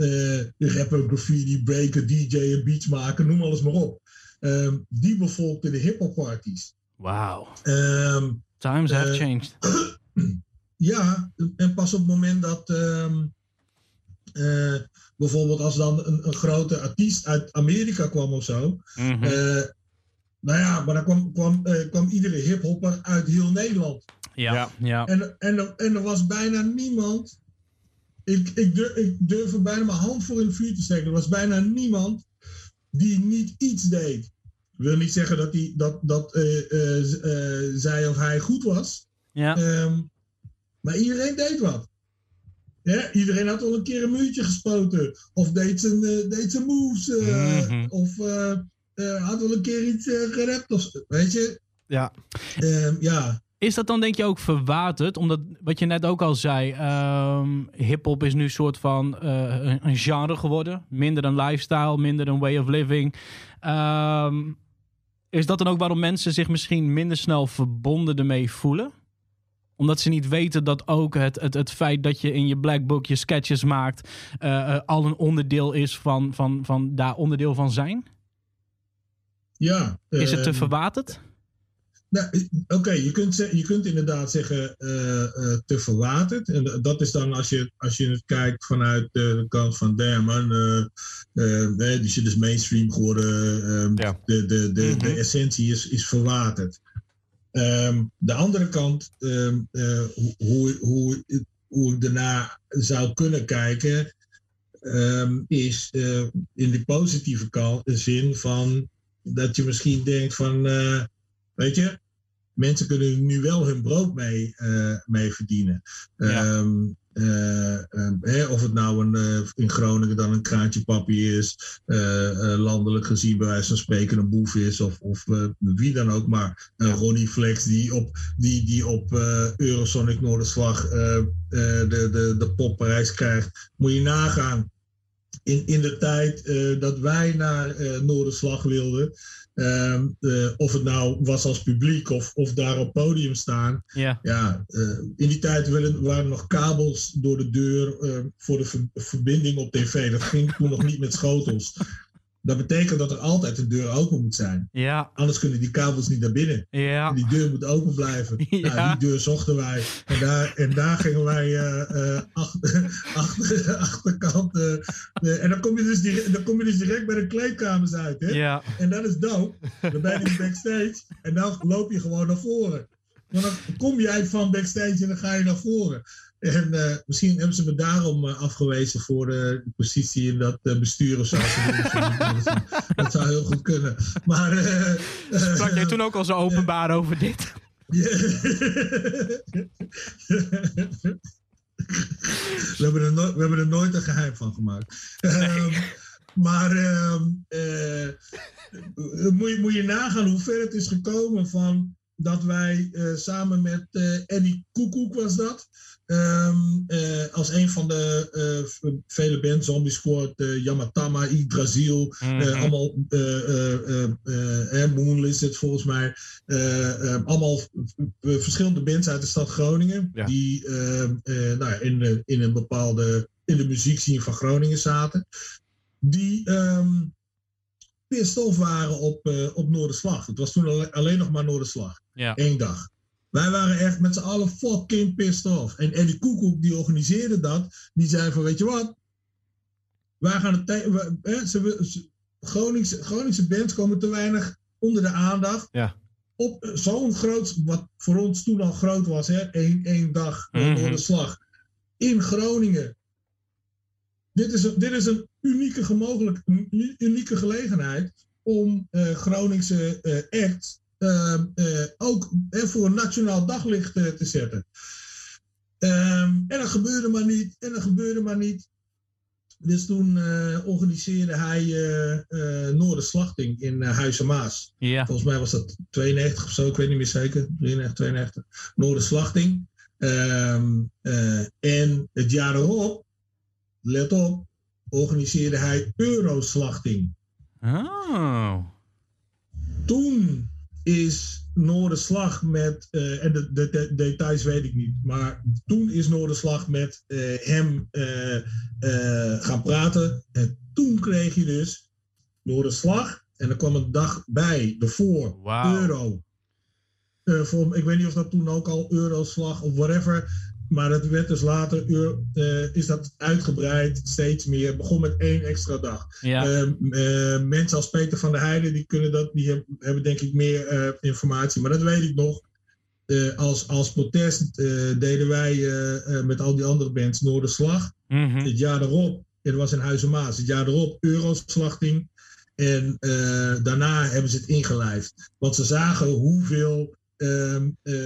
Rapper, graffiti, breaker, DJ, beats maken, noem alles maar op. Ehm, die bevolkten de hip-hop parties. Wauw. Ehm, Times have changed. ja, en pas op het moment dat ehm, eh, bijvoorbeeld als dan een, een grote artiest uit Amerika kwam of zo, Mhm. eh, nou ja, maar dan kwam, kwam, eh, kwam iedere hiphopper uit heel Nederland. ja. ja. Ja. En, en, er- en er was bijna niemand. Ik, ik, durf, ik durf er bijna mijn hand voor in het vuur te steken. Er was bijna niemand die niet iets deed. Ik wil niet zeggen dat, die, dat, dat eh, eh, eh, zij of hij goed was. Ja. Ehm, maar iedereen deed wat. Ja, iedereen had al een keer een muurtje gespoten. Of deed zijn, eh, deed zijn moves. eh, Mhm. Of eh, had wel een keer iets gerapt. Of, weet je? Ja. Ehm, ja. Is dat dan denk je ook verwaterd? Omdat, wat je net ook al zei, ehm hip-hop is nu een soort van een, een genre geworden. Minder een lifestyle, minder een way of living. Ehm, is dat dan ook waarom mensen zich misschien minder snel verbonden ermee voelen? Omdat ze niet weten dat ook het, het, het feit dat je in je black book je sketches maakt, eh, eh, al een onderdeel is van, van, van daar onderdeel van zijn? ja Is het te ehm, verwaterd? Nou, Oké, je, kunt je kunt inderdaad zeggen eh, eh, te verwaterd. En dat is dan als je, als je het kijkt vanuit de, kant van damn man, eh, eh, nee, die shit is mainstream geworden. ehm, Ja. de, de, de, de Mhm. essentie is, is verwaterd. Ehm, de andere kant, ehm, eh, hoe, hoe, hoe, ik daarna zou kunnen kijken, ehm, is eh, in de positieve kant, de zin van dat je misschien denkt van, eh, weet je, mensen kunnen nu wel hun brood mee, mee verdienen. Ja. Eh, ehm, hè, of het nou een, eh, in Groningen dan een kraantje papi is, eh, landelijk gezien bij wijze van spreken een boef is, of, of wie dan ook, maar Ronnie Flex die op, die, die op Eurosonic Noorderslag de, de, de popprijs krijgt. Moet je nagaan. In, in de tijd dat wij naar Noorderslag wilden, ehm, eh, of het nou was als publiek of, of daar op podium staan, Ja. ja, eh, in die tijd werden- waren er nog kabels door de deur eh, voor de ver- verbinding op tv. Dat ging toen nog niet met schotels. Dat betekent dat er altijd een deur open moet zijn. Ja. Anders kunnen die kabels niet naar binnen. Ja. En die deur moet open blijven. Ja. Nou, die deur zochten wij. En daar, en daar gingen wij eh, achter, achter, achterkant. eh, eh, en dan kom, je dus direct, dan kom je dus direct bij de kleedkamers uit. Hè? Ja. En dat is dope. Dan ben je backstage en dan loop je gewoon naar voren. Want dan kom jij van backstage en dan ga je naar voren. En eh, misschien hebben ze me daarom eh, afgewezen voor eh, de positie in dat bestuur of zo. dat zou heel goed kunnen. Maar. Sprak jij toen ook al zo openbaar over dit? we, hebben er nooit, we hebben er nooit een geheim van gemaakt. Ehm, maar ehm, eh, moet, je, moet je nagaan hoe ver het is gekomen van dat wij samen met Eddie Koekoek was dat. Ehm, eh, als een van de eh, vele bands, Zombie Squad, eh, Yamatama, Yggdrasil, Mhm. eh, allemaal Moon Lizard volgens mij. allemaal verschillende bands uit de stad Groningen. Ja. Die eh, eh, nou in, de, in een bepaalde in de muziekscene van Groningen zaten. Die ehm pissed off waren op, op Noorderslag. Het was toen alle- alleen nog maar Noorderslag. Ja. Eén dag. Wij waren echt met z'n allen fucking pissed off. En Eddie Koekoek, die organiseerde dat, die zei van, weet je wat? Wij gaan het... te- we- hè, ze, ze- Groningse, Groningse bands komen te weinig onder de aandacht. Ja. Op eh, zo'n groot, wat voor ons toen al groot was, hè? Eén, één dag Mhm. door de slag. In Groningen. Dit is een, dit is een unieke, gemogelijk, een unieke gelegenheid om eh, Groningse acts eh, ook eh, voor een nationaal daglicht eh, te zetten. Ehm, en dat gebeurde maar niet. En dat gebeurde maar niet. Dus toen eh, organiseerde hij eh Noorderslachting in uh, Huizen Maas. Ja. Volgens mij was dat 92 of zo, ik weet niet meer zeker. 93, 92. Noorderslachting. Ehm, eh, en het jaar erop, let op, organiseerde hij Euroslachting. Oh. Toen is Noorderslag met, eh, en de, de, de details weet ik niet, maar toen is Noorderslag met eh, hem eh, gaan praten. En toen kreeg je dus Noorderslag. En er kwam een dag bij, ervoor, Wauw. euro. Voor, ik weet niet of dat toen ook al euroslag of whatever. Maar dat werd dus later, euro- eh, is dat uitgebreid, steeds meer. Begon met één extra dag. Ja. Ehm, eh, mensen als Peter van der Heijden, die, kunnen dat, die heb- hebben denk ik meer eh, informatie. Maar dat weet ik nog. Eh, als, als protest eh, deden wij eh, eh, met al die andere bands Noorderslag. Mhm. Het jaar erop, het was in Huizen Maas, het jaar erop Euroslachting. En eh, daarna hebben ze het ingelijfd. Want ze zagen hoeveel eh,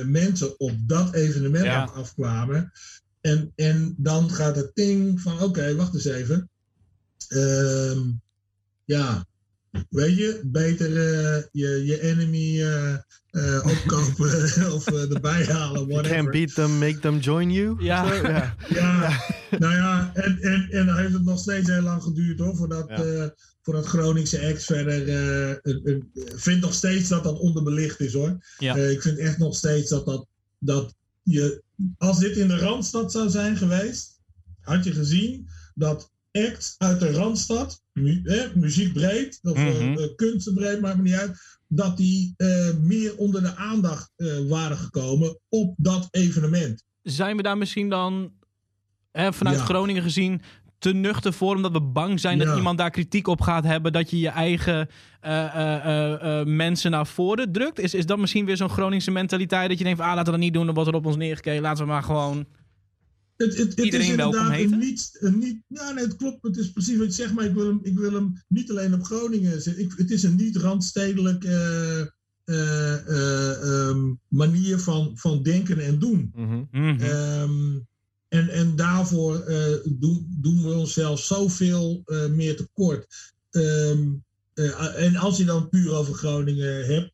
mensen op dat evenement Ja. afkwamen. En, en dan gaat het ding van, oké, wacht eens even. Ehm, ja, weet je, beter eh, je, je enemy eh, eh, opkopen of erbij halen, You can't whatever. beat them, make them join you. Ja. Ja. Ja, nou ja, en, en, en dan heeft het nog steeds heel lang geduurd hoor, voordat, Ja. voordat Groningse ex verder. Ik vind nog steeds dat dat onderbelicht is hoor. Ja. Eh, ik vind echt nog steeds dat, dat, dat je. Als dit in de Randstad zou zijn geweest, had je gezien dat acts uit de Randstad, mu eh, muziekbreed, of eh, Mhm. eh, kunstenbreed, maakt me niet uit, dat die eh, meer onder de aandacht eh, waren gekomen op dat evenement. Zijn we daar misschien dan hè, vanuit Ja. Groningen gezien te nuchter voor, omdat we bang zijn dat iemand daar kritiek op gaat hebben, dat je je eigen eh, eh, eh, eh, mensen naar voren drukt? Is, is dat misschien weer zo'n Groningse mentaliteit dat je denkt van, ah, laten we dat niet doen, dan wordt er op ons neergekeken, laten we maar gewoon... Het, het, het Iedereen is welkom inderdaad heten? een niet, een niet. Ja, nee, het klopt. Het is precies wat je zegt, maar ik wil hem, ik wil hem niet alleen op Groningen zetten. Ik, het is een niet randstedelijk eh, eh, eh, ehm, manier van, van denken en doen. Mhm. Mhm. Ehm, en, en daarvoor eh, doen, doen we onszelf zoveel eh meer tekort. Ehm, eh, en als je dan puur over Groningen hebt,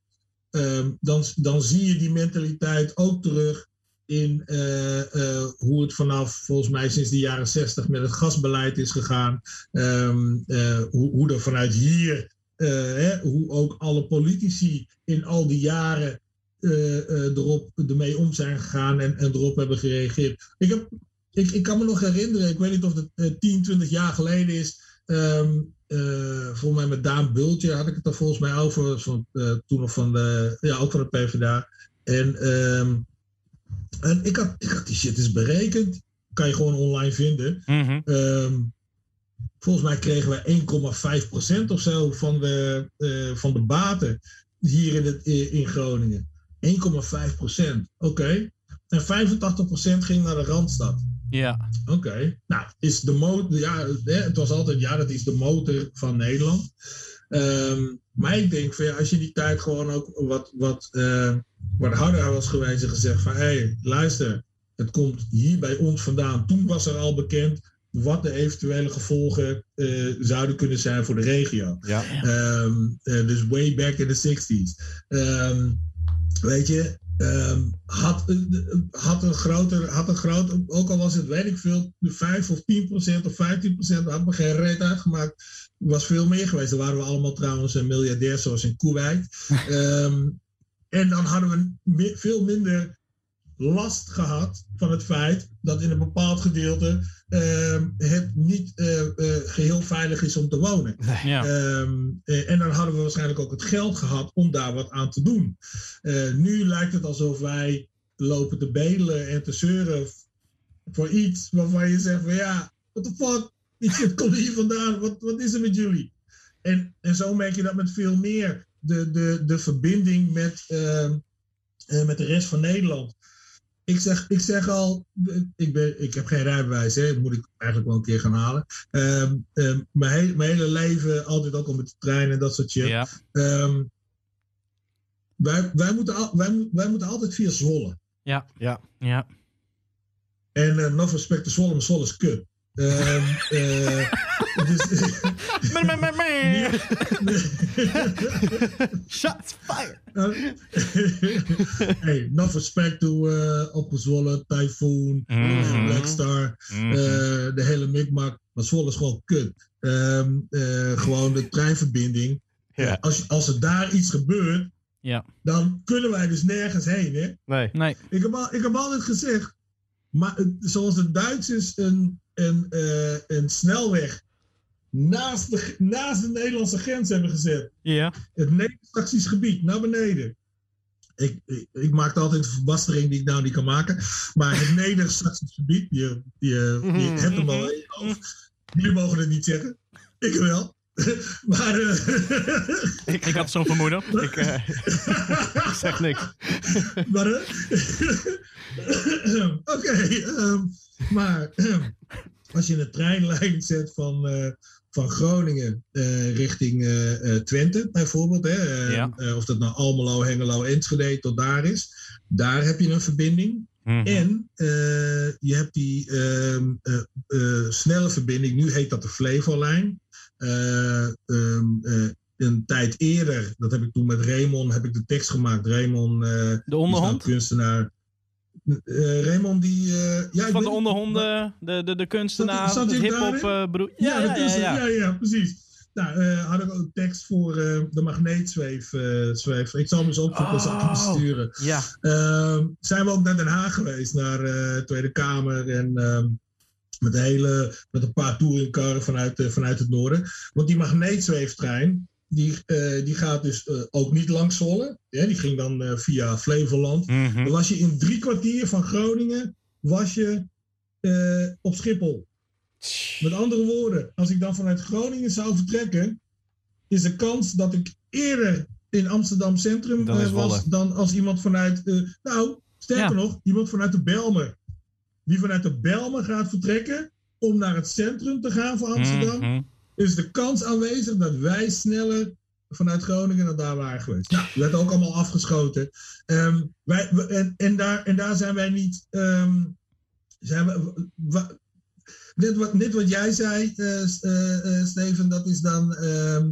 ehm, dan, dan zie je die mentaliteit ook terug in eh, eh, hoe het vanaf volgens mij sinds de jaren zestig met het gasbeleid is gegaan. Ehm, eh, hoe, hoe er vanuit hier, hè, hoe ook alle politici in al die jaren erop, ermee om zijn gegaan en, erop hebben gereageerd. Ik, heb, ik, ik kan me nog herinneren, ik weet niet of het eh, 10, 20 jaar geleden is. ehm, eh, volgens mij met Daan Bultje had ik het er volgens mij over. Van, toen nog van de, ja, ook van de PvdA. En, ehm, en ik, had, ik had die shit eens berekend. Kan je gewoon online vinden. Mhm. Ehm, volgens mij kregen we 1,5% of zo van de, eh, van de baten hier in, het, in Groningen. 1,5%. Oké. En 85% ging naar de Randstad. Ja. Oké. Nou, is de motor. Ja, hè, het was altijd. Ja, dat is de motor van Nederland. Ehm, maar ik denk van ja, als je die tijd gewoon ook wat, wat, eh, wat harder was geweest en gezegd van hé, hey, luister, het komt hier bij ons vandaan. Toen was er al bekend wat de eventuele gevolgen eh, zouden kunnen zijn voor de regio. Ja. Ehm, eh, dus way back in the 60s. Ehm, weet je, had, had een groter, had een groter, ook al was het weet ik veel, de 5 of 10 procent of 15 procent, had me geen reet uitgemaakt. Was veel meer geweest. Dan waren we allemaal trouwens een miljardair zoals in Kuwait. Ehm, en dan hadden we veel minder last gehad van het feit dat in een bepaald gedeelte ehm, het niet eh, eh, geheel veilig is om te wonen. Ja. Ehm, eh, en dan hadden we waarschijnlijk ook het geld gehad om daar wat aan te doen. Nu lijkt het alsof wij lopen te bedelen en te zeuren voor iets waarvan je zegt van ja, what the fuck, komt hier vandaan, wat, wat is er met jullie? En, en zo merk je dat met veel meer de, de, de verbinding met, ehm, eh, met de rest van Nederland. Ik zeg, ik zeg al, ik, ben, ik heb geen rijbewijs, hè, moet ik eigenlijk wel een keer gaan halen. Ehm, ehm, mijn, he- mijn hele leven altijd ook al met de trein en dat soort shit. Ja. Ehm, wij, wij, moeten al, wij, wij moeten altijd via Zwolle. Ja. Ja. Ja. En uh, no respect Zwolle, maar Zwolle is kut. Ehm, eh, dus, Shots fired! hey, no respect to uh, Zwolle, Typhoon. Black Star, eh, de hele mikmak. Maar Zwolle is gewoon kut. Ehm, eh, gewoon de treinverbinding. Ja. Als, als er daar iets gebeurt, Ja. dan kunnen wij dus nergens heen. Hè? Nee. Nee. Ik heb, al, ik heb altijd gezegd, maar het- zoals de Duitsers een, een, eh, een snelweg naast de, naast de Nederlandse grens hebben gezet, Ja. het Neder-Saxisch gebied naar beneden. Ik, ik, ik maak altijd een verbastering die ik nou niet kan maken. Maar het Neder-Saxisch gebied, je, je, je hebt hem al in je hoofd. Jullie mogen het niet zeggen. Ik wel. maar eh, Ik had zo'n vermoeden. Ik, eh, ik zeg niks. Maar, eh, Oké, ehm, maar als je een treinlijn zet van, van Groningen richting Twente bijvoorbeeld, hè, Ja. of dat nou Almelo, Hengelo, Enschede tot daar is, daar heb je een verbinding. Mhm. En je hebt die ehm, eh, eh, snelle verbinding, nu heet dat de Flevolijn. Eh, ehm, eh, een tijd eerder, dat heb ik toen met Raymond, heb ik de tekst gemaakt. Raymond, eh, De onderhond? kunstenaar. Raymond die... ja, Van de onderhonden, de, de, de kunstenaar, Zat- zat hip-hop broer. Ja, Ja, dat ja, is ja. ja, ja, precies. Nou, had ik ook tekst voor de magneetzweef. zweef. Ik zal hem eens opzoeken, ik hem Oh. sturen. Ja. Ehm, zijn we ook naar Den Haag geweest, naar de Tweede Kamer. En ehm, met, een hele, met een paar touringcarren vanuit, eh, vanuit het noorden. Want die magneetzweeftrein, die, eh, die gaat dus eh, ook niet langs Zwolle. Ja, die ging dan eh, via Flevoland. Mhm. Dan was je in drie kwartier van Groningen was je, eh, op Schiphol. Met andere woorden, als ik dan vanuit Groningen zou vertrekken, is de kans dat ik eerder in Amsterdam Centrum Dan was dan als iemand vanuit, eh, nou, sterker Ja. nog, iemand vanuit de Belmer. Die vanuit de Belmer gaat vertrekken om naar het centrum te gaan van Amsterdam, Mhm. is de kans aanwezig dat wij sneller vanuit Groningen naar daar waren geweest. Nou, dat werd ook allemaal afgeschoten. Ehm, wij, we- en, en, daar, en daar zijn wij niet. ehm, zijn we, wa- net, wat, net wat jij zei, eh, eh, eh, Steven, dat is dan. ehm,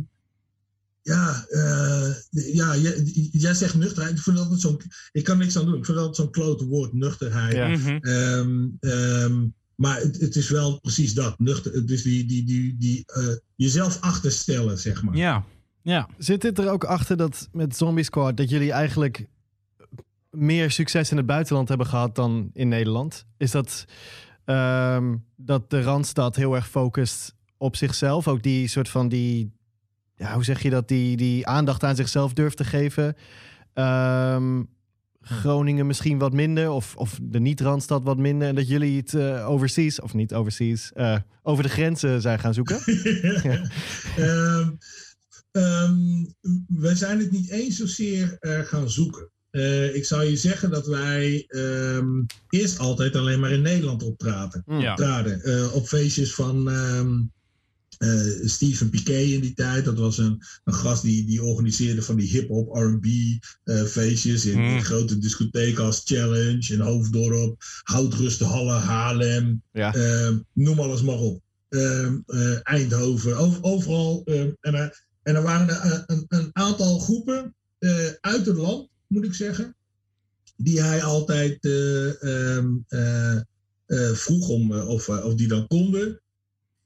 ja, eh, ja jij, jij zegt nuchterheid. Ik, vind dat altijd zo'n, ik kan niks aan doen. Ik vind dat altijd zo'n klote woord, nuchterheid. Ja. Mhm. Ehm, ehm, maar het, het is wel precies dat. Nuchter, dus die, die, die, die, eh, jezelf achterstellen, zeg maar. Ja, ja. Zit dit er ook achter dat met Zombie Squad dat jullie eigenlijk meer succes in het buitenland hebben gehad dan in Nederland? Is dat ehm, dat de Randstad heel erg focust op zichzelf? Ook die soort van die, ja, hoe zeg je dat, die, die aandacht aan zichzelf durft te geven? Ehm, Groningen misschien wat minder, of, of de niet-Randstad wat minder. En dat jullie het eh, overseas, of niet overseas, eh, over de grenzen zijn gaan zoeken? Ehm, ehm, wij zijn het niet eens zozeer eh, gaan zoeken. Eh, ik zou je zeggen dat wij ehm, eerst altijd alleen maar in Nederland optraden. Ja. traden. Eh, op feestjes van eh, Stephen Piquet in die tijd. Dat was een, een gast die, die organiseerde van die hip-hop, RB eh, feestjes. In, Mm. grote discotheken als Challenge, in Hoofddorp, Houtrustenhalle, Haarlem. Ja. Ehm, noem alles maar op. Ehm, eh, Eindhoven, over- overal. ehm, en, er- en er waren er, een, een aantal groepen uit het land, moet ik zeggen. Die hij altijd vroeg om of, of die dan konden.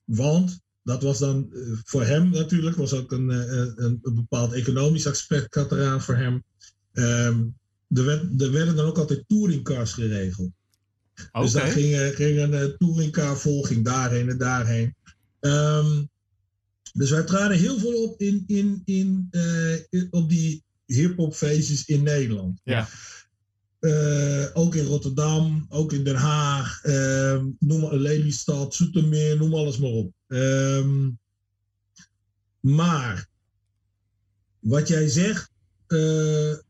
Want dat was dan eh, voor hem natuurlijk, was ook een, eh, een, een bepaald economisch aspect had eraan voor hem. Ehm, er, werd, er werden dan ook altijd touringcars geregeld. Oké. Dus daar ging, eh, ging een touringcar vol, ging daarheen en daarheen. Ehm, dus wij traden heel veel op in, in, in, in- op die hip-hop feestjes in Nederland. Ja. Eh, ook in Rotterdam, ook in Den Haag, ehm, noem Lelystad, Zoetermeer, noem alles maar op. Ehm, maar wat jij zegt, eh, er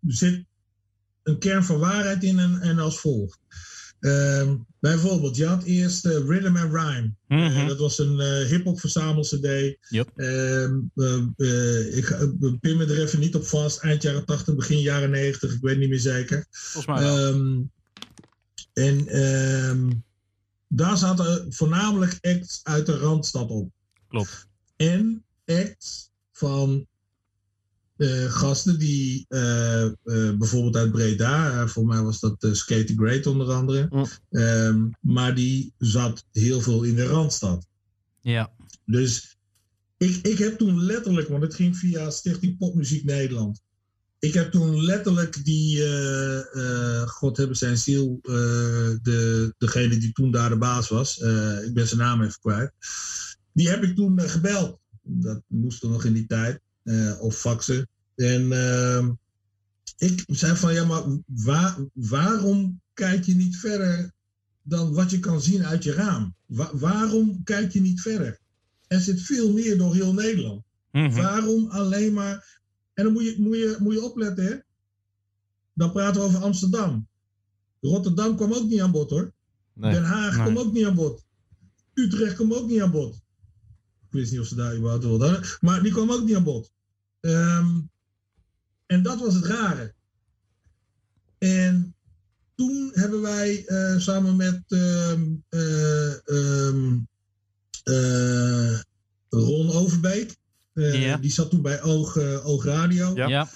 zit een kern van waarheid in en, en als volgt. Ehm, bijvoorbeeld, je had eerst eh, Rhythm and Rhyme. Mhm. Dat was een eh hip-hop verzamel-CD. Yep. Eh, ik pin me er even niet op vast. Eind jaren 80, begin jaren 90, ik weet niet meer zeker. Volgens mij. Ehm, en daar zaten voornamelijk acts uit de Randstad op. Klopt. En acts van gasten die eh, eh, bijvoorbeeld uit Breda, eh, voor mij was dat uh, Skate Great onder andere. Ehm, maar die zat heel veel in de Randstad. Ja. Dus ik, ik heb toen letterlijk, want het ging via Stichting Popmuziek Nederland. Ik heb toen letterlijk die, eh, eh, God hebben zijn ziel, eh, de, degene die toen daar de baas was, eh, ik ben zijn naam even kwijt, die heb ik toen eh, gebeld. Dat moest er nog in die tijd, eh, of faxen. En ehm, ik zei van, ja, maar waar, waarom kijk je niet verder dan wat je kan zien uit je raam? Wa- waarom kijk je niet verder? Er zit veel meer door heel Nederland. Mhm. Waarom alleen maar. En dan moet je, moet je, moet je opletten, hè? Dan praten we over Amsterdam. Rotterdam kwam ook niet aan bod, hoor. Nee. Den Haag Nee. kwam ook niet aan bod. Utrecht kwam ook niet aan bod. Ik wist niet of ze daar überhaupt wilden. Maar die kwam ook niet aan bod. Ehm, en dat was het rare. En toen hebben wij eh, samen met ehm, eh, ehm, eh, Ron Overbeek. eh. Die zat toen bij Oog, Oog Radio. Ja. Ja.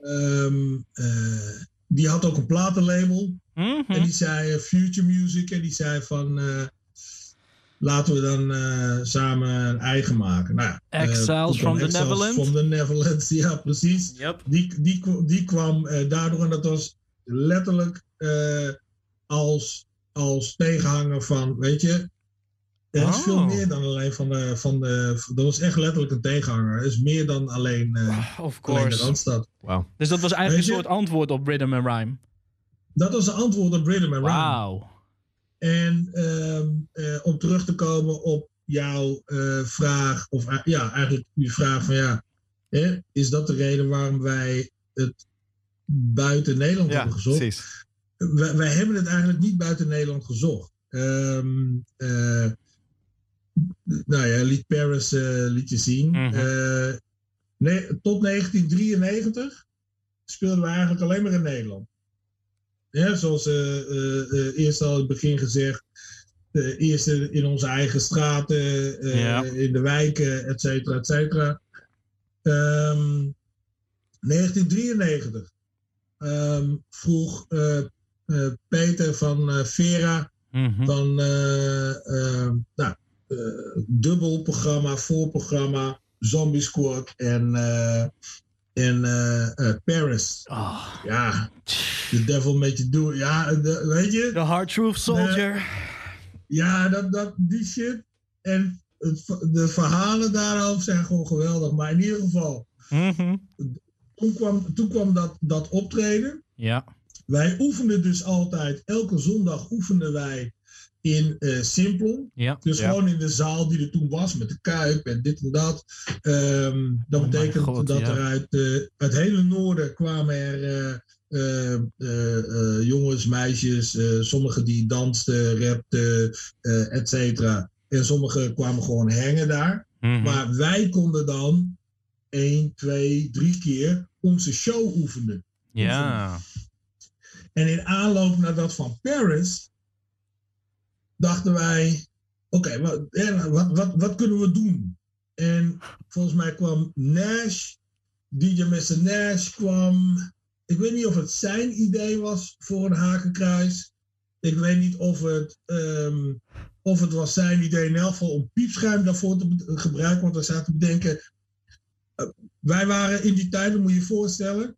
Ehm, eh, die had ook een platenlabel. Mhm. En die zei Future Music. En die zei van... laten we dan eh, samen een eigen maken. Nou, ja, eh, Exiles from the Exiles Netherlands. From the Netherlands, ja precies. Yep. Die, die, die kwam eh, daardoor, en dat was letterlijk eh, als, als tegenhanger van, weet je, Er is veel Oh. meer dan alleen van de, van de. Dat was echt letterlijk een tegenhanger. Er is meer dan alleen, eh, Of alleen de course. Randstad. Dus dat was eigenlijk Weet een je- soort antwoord op Rhythm and Rhyme. Dat was een antwoord op Rhythm and Rhyme. Wauw. En ehm, eh, om terug te komen op jouw eh, vraag, of ja, eigenlijk die vraag van ja, hè, is dat de reden waarom wij het buiten Nederland Ja, hebben gezocht? precies. wij, wij hebben het eigenlijk niet buiten Nederland gezocht. Eh, nou ja, liet Paris liet je zien. Mhm. Nee, tot 1993 speelden we eigenlijk alleen maar in Nederland. Ja, zoals eh, eh, eh, eerst al in het begin gezegd. eerst in onze eigen straten, Ja. in de wijken, et cetera, et cetera. Ehm, 1993 ehm, vroeg eh, eh, Peter van Vera Mhm. van eh, nou, dubbel programma, voorprogramma, Zombie Squad en, en eh, eh, Paris. Oh. Ja, The Devil You Do. It. Ja, de- weet je? The Hard Truth Soldier. Ja, dat, dat, die shit. En het, de verhalen daarover zijn gewoon geweldig. Maar in ieder geval, Mhm. toen kwam, toen kwam dat, dat optreden. Ja. Wij oefenden dus altijd, elke zondag oefenden wij in eh Simplon. Ja. Dus Ja. gewoon in de zaal die er toen was, met de kuip en dit en dat. Ehm, dat Oh betekent God, dat ja. er uit eh, uit het hele noorden kwamen er eh, eh, eh, eh, jongens, meisjes, eh, sommigen die dansten, rapten, eh et cetera. En sommigen kwamen gewoon hangen daar. Mhm. Maar wij konden dan één, twee, drie keer onze show oefenen. Ja. En in aanloop naar dat van Paris dachten wij, oké, wat, hè, wat, wat, wat kunnen we doen? En volgens mij kwam Nash, DJ Mr. Nash kwam, ik weet niet of het zijn idee was voor een hakenkruis. Ik weet niet of het, ehm, of het was zijn idee in elk geval om piepschuim daarvoor te gebruiken. Want we zaten te bedenken, eh, wij waren in die tijd, moet je je voorstellen,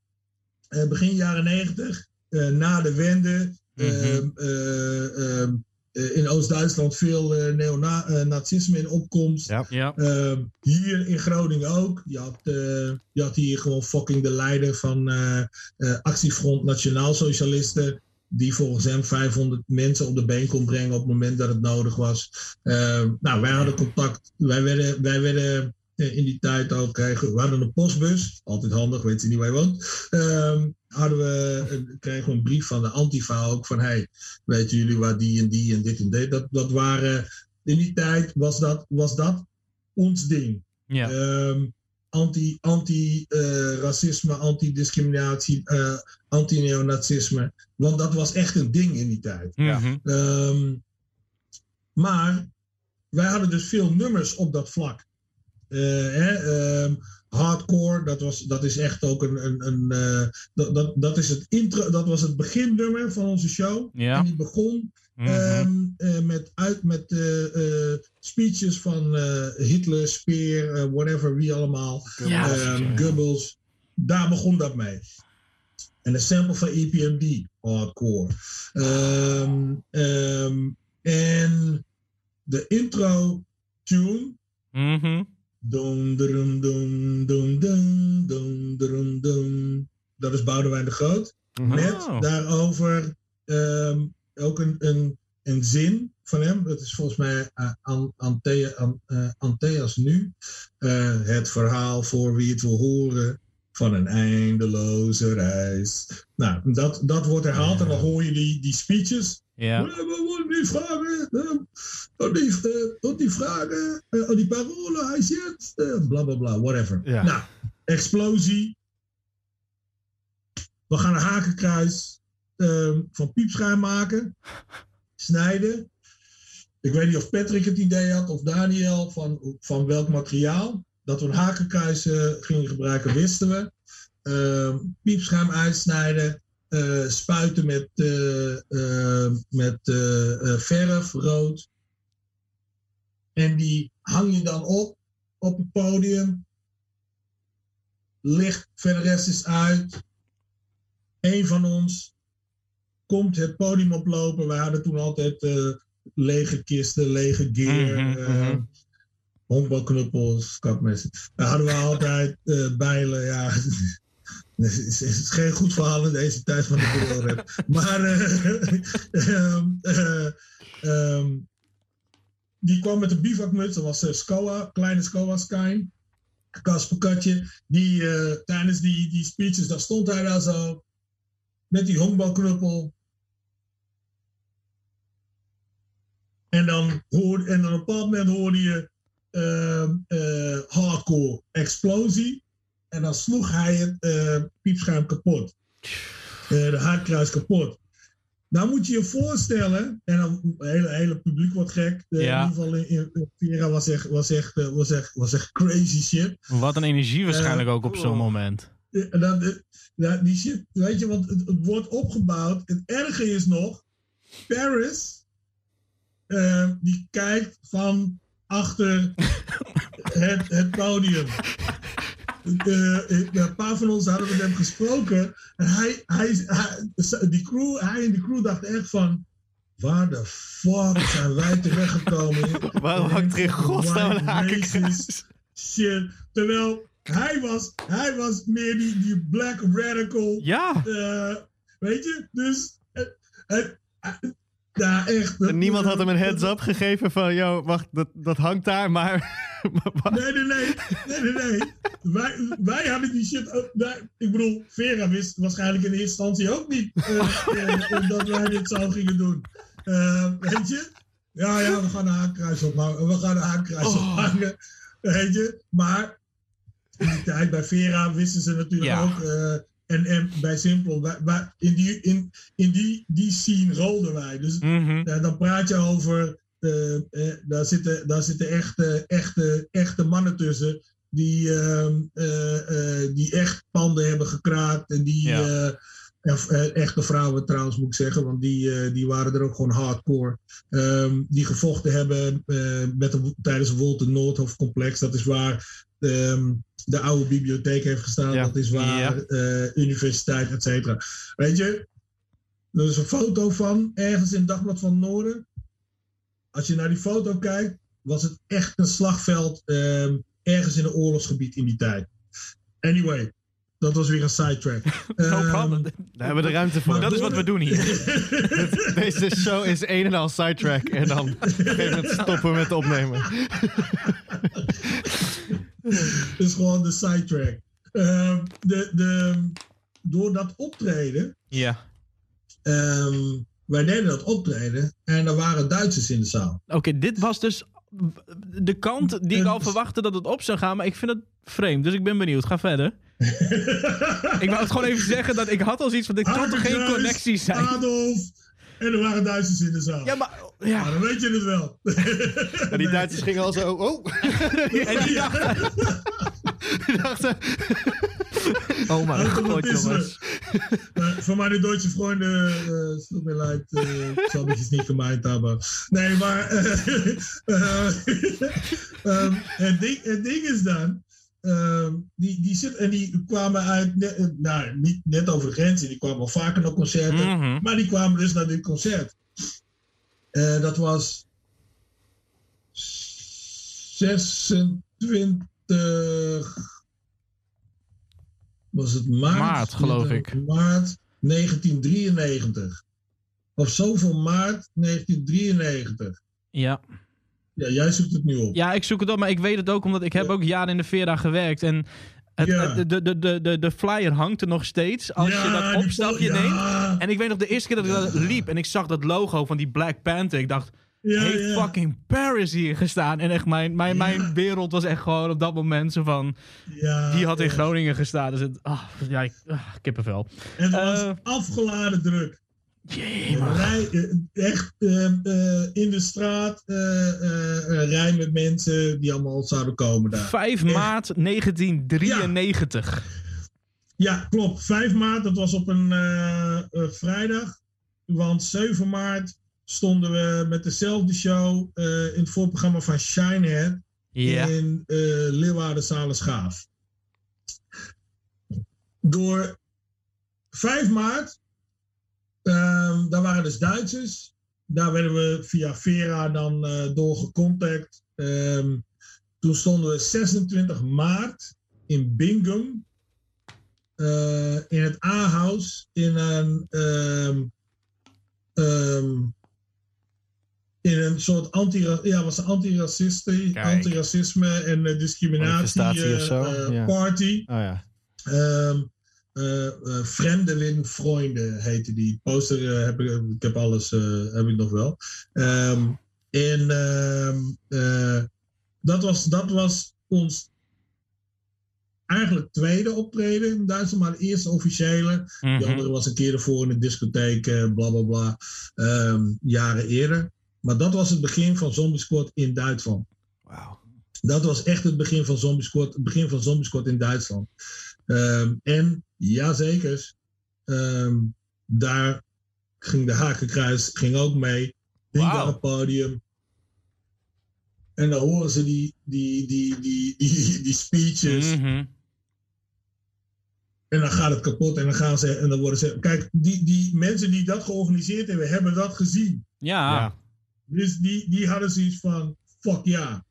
eh, begin jaren negentig, eh, na de Wende, Mhm. ehm, eh, ehm, eh, in Oost-Duitsland veel eh, neonazisme in opkomst. Ja. Ja. Ehm, hier in Groningen ook. Je had, eh, je had hier gewoon fucking de leider van eh, eh, Actiefront Nationaal Socialisten. Die volgens hem 500 mensen op de been kon brengen op het moment dat het nodig was. Ehm, nou, wij hadden contact. Wij werden, wij werden eh, in die tijd ook kregen. We hadden een postbus. Altijd handig, weet je niet waar je woont. Ehm, hadden we, kregen we een brief van de Antifa ook van hey, weten jullie waar die en die en dit en dit. Dat, dat waren, in die tijd was dat, was dat ons ding. Ja. Ehm, anti, anti-racisme, anti-discriminatie, eh, anti-neonazisme. Want dat was echt een ding in die tijd. Mhm. Ehm, maar wij hadden dus veel nummers op dat vlak. Eh, hè, ehm, hardcore, dat, was, dat is echt ook een. een, een eh, dat, dat, dat, is het intro, dat was het beginnummer van onze show. Ja. En die begon eh, met, uit, met speeches van eh, Hitler, Speer, whatever, wie allemaal. Ja, Ehm. Goebbels. Daar begon dat mee. En de sample van EPMD, hardcore. Ehm, ehm, en de intro tune. Mhm. Dum, dum, dum, dum, dum, dum. Dat is Boudewijn de Groot. Mhm. Met Oh. daarover ehm, ook een, een, een zin van hem. Dat is volgens mij uh, An- Antea- An- Antheas nu. Eh, het verhaal voor wie het wil horen van een eindeloze reis. Nou, dat, dat wordt herhaald en dan hoor je die, die speeches. Ja. We moeten die vragen, oh, die, eh, oh, die vragen, eh, oh, die parolen, hij zit, eh, bla bla bla, whatever. Ja. Nou, explosie. We gaan een hakenkruis ehm, van piepschuim maken, snijden. Ik weet niet of Patrick het idee had of Daniel van, van welk materiaal. Dat we eh, gingen gebruiken, wisten we. Ehm, piepschuim uitsnijden, eh, spuiten met, eh, met eh, verf, rood. En die hang je dan op, op het podium. Licht, verder rest is uit. Eén van ons komt het podium oplopen. Wij hadden toen altijd lege kisten, lege gear, Mhm, eh, mhm. Honkbalknuppels, kapmessen. Daar hadden we altijd eh, bijlen, ja. Het is, is geen goed verhaal in deze tijd van de bureaurap. Maar eh, ehm, eh, ehm, die kwam met een bivakmuts. Dat was Skoa, kleine Skoa Skyn. Kasper Katje. Die tijdens die, die speeches, daar stond hij daar zo. Met die honkbalknuppel. En dan, hoorde, en dan op een bepaald moment hoorde je hardcore explosie. En dan sloeg hij het eh, piepschuim kapot. Eh, de haardkruis kapot. Nou moet je je voorstellen, en dan het hele, hele publiek wordt gek. Ja. In ieder geval in, in Vera was echt, was, echt, eh, was, echt, was echt crazy shit. Wat een energie waarschijnlijk ook op zo'n moment. Ja, En dan, eh, die shit, weet je, want het, het wordt opgebouwd. Het erge is nog, Paris, eh, die kijkt van achter het, het podium. Een paar van ons hadden met hem gesproken. En hij, hij, hij, die crew, hij en die crew dachten echt van... Waar de fuck zijn wij terechtgekomen? Waarom hangt er in godsnaam een hakenkruis? Shit. Terwijl hij was, hij was meer die, die black radical. Ja, eh, weet je? Dus. eh, eh, ja, echt. En niemand had hem een heads-up gegeven van, yo, wacht, dat, dat hangt daar, maar... Nee, nee, nee. nee, nee, nee. Wij, wij hadden die shit ook. wij- ik bedoel, Vera wist waarschijnlijk in eerste instantie ook niet eh, dat wij dit zo gingen doen. Eh, weet je? Ja, ja, we gaan een haakkruis ophangen. We gaan een haakkruis ophangen. Weet je? Maar in die tijd bij Vera wisten ze natuurlijk Ja. ook. En, en bij Simpel, wij, wij- in, die, in, in die, die scene rolden wij. Dus Mhm. dan praat je over. eh, eh, daar, zitten, daar zitten echte, echte, echte mannen tussen. Die, ehm, eh, die echt panden hebben gekraakt. En die. Ja. echte vrouwen trouwens, moet ik zeggen. Want die, die waren er ook gewoon hardcore. Ehm, die gevochten hebben met de, tijdens het Wolter Noordhof complex. Dat is waar ehm, de oude bibliotheek heeft gestaan. Ja. Dat is waar Ja. eh, universiteit, et cetera. Weet je, er is een foto van ergens in het Dagblad van het Noorden. Als je naar die foto kijkt, was het echt een slagveld ehm, ergens in een oorlogsgebied in die tijd. Anyway, dat was weer een sidetrack. No Ehm, problem. Daar hebben we de ruimte voor. Dat is wat we doen hier. Deze show is een en al sidetrack. En dan op een gegeven moment stoppen met opnemen. Is gewoon de sidetrack. Ehm, de, de, door dat optreden, Ja. ehm, wij deden dat optreden en er waren Duitsers in de zaal. Oké, dit was dus de kant die ik al Dus- verwachtte dat het op zou gaan. Maar ik vind het vreemd, dus ik ben benieuwd. Ga verder. ik wou het gewoon even zeggen dat ik had al zoiets van... Dit kan toch geen connecties zijn? Adolf en er waren Duitsers in de zaal. Ja, maar... Maar Ja. dan weet je het wel. En die Duitsers gingen al zo, oh. En die dachten... Die dachten, Oh mijn god, jongens. Von meine deutschen Freunde, äh, es tut mir leid, so habe ich es nicht gemeint, aber. Nee, maar. äh, ähm, het, ding, het ding is dan. Ehm, die, die zit, en die kwamen uit, net, eh, nou, niet net over grens, die kwamen al vaker naar concerten, Mhm. maar die kwamen dus naar dit concert. Eh, dat was 26. Was het maart? Maart, geloof ik. Maart 1993. Of zoveel maart 1993. Ja. Ja, jij zoekt het nu op. ja, ik zoek het op, maar ik weet het ook omdat ik heb ook jaren in de Vera gewerkt. En het, Ja. de, de, de, de, de flyer hangt er nog steeds als je dat opstapje neemt. En ik weet nog de eerste keer dat ik dat liep en ik zag dat logo van die Black Panther. Ik dacht, ja, heeft fucking Paris hier gestaan? En echt, mijn, mijn, mijn wereld was echt gewoon op dat moment zo van... Ja, Die had in. Groningen gestaan. Dus het, ah, ja, ik, ah, kippenvel. En het was Eh. afgeladen druk. Rij, eh, echt eh, eh, in de straat, eh, rij met mensen die allemaal zouden komen daar. 5 maart 1993. Ja, klopt. 5 maart, dat was op een vrijdag. Want 7 maart stonden we met dezelfde show in het voorprogramma van Shinehead Ja. in Leeuwarden Schaaf. Door 5 maart, ehm daar waren dus Duitsers. daar werden we via Vera dan uh, door gecontact. Ehm, toen stonden we 26 maart in Bingham. Uh, in het A-house. In een... Um, um, in een soort anti ja, was een anti-racisme anti en uh, discriminatie uh, ja. party. Oh, ja. Um, uh, uh, Freunde heette die. Poster heb ik, ik heb alles heb ik nog wel. Um, en uh, dat, was, dat was ons eigenlijk tweede optreden in Duitsland, maar de eerste officiële. Mm -hmm. Die andere was een keer ervoor in de discotheek, bla bla bla, um, jaren eerder. Maar dat was het begin van Zombie Squad in Duitsland. Wauw. Dat was echt het begin van Zombie Squad, het begin van Zombie Squad in Duitsland. Um, en ja, zeker. Um, daar ging de Hakenkruis ging ook mee. Ging wow. op het podium. En dan horen ze die, die, die, die, die, die speeches. Mm -hmm. En dan gaat het kapot en dan gaan ze en dan worden ze. Kijk, die, die mensen die dat georganiseerd hebben, hebben dat gezien. Ja. ja. Dus die, die hadden zoiets van: fuck ja.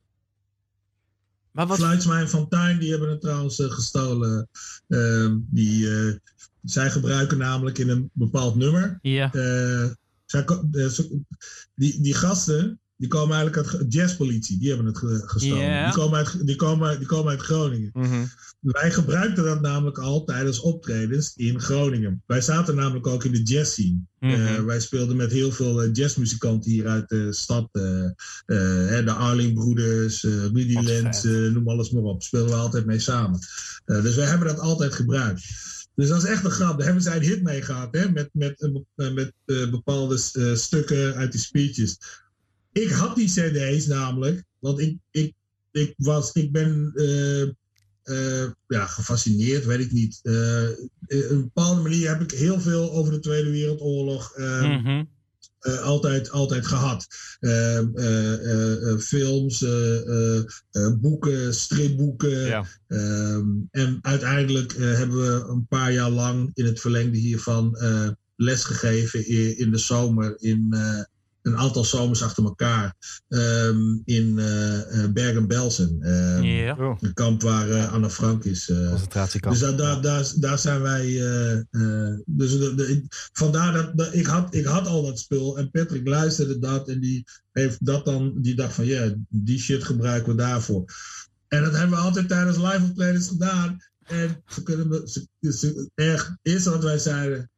Maar wat... Fluitsmijn van Tuin, die hebben het trouwens uh, gestolen. Uh, die, uh, zij gebruiken namelijk in een bepaald nummer. Ja. Uh, zij, die, die gasten, die komen eigenlijk uit jazzpolitie. Die hebben het gestolen. Yeah. Die, komen uit, die, komen, die komen uit Groningen. Mm -hmm. Wij gebruikten dat namelijk al tijdens optredens in Groningen. Wij zaten namelijk ook in de jazz scene. Mhm. Mm -hmm. wij speelden met heel veel uh, jazzmuzikanten hier uit de stad. Uh, uh, de Arling-broeders, Rudy Lens, noem alles maar op. Speelden we altijd mee samen. dus wij hebben dat altijd gebruikt. Dus dat is echt een grap. Daar hebben zij een hit mee gehad. Hè? Met, met, met bepaalde stukken uit die speeches. Ik had die cd's namelijk. Want ik, ik, ik, was, ik ben... Uh, ja, gefascineerd, weet ik niet. Uh, op een bepaalde manier heb ik heel veel over de Tweede Wereldoorlog mm -hmm. altijd, altijd gehad. films, boeken, stripboeken. Ja. en uiteindelijk hebben we een paar jaar lang in het verlengde hiervan lesgegeven in, in de zomer in een aantal zomers achter elkaar um, in uh, Bergen-Belsen. Um, yeah. oh. Een kamp waar uh, Anne Frank is. Uh, Concentratiekamp. Dus daar, daar, daar, daar zijn wij. dus de, de, vandaar dat, dat, ik, had, ik had al dat spul en Patrick luisterde dat en die heeft dat dan. Die dacht van ja, yeah, die shit gebruiken we daarvoor. En dat hebben we altijd tijdens live optredens gedaan. En ze kunnen ze, ze, echt, eerst wat wij zeiden.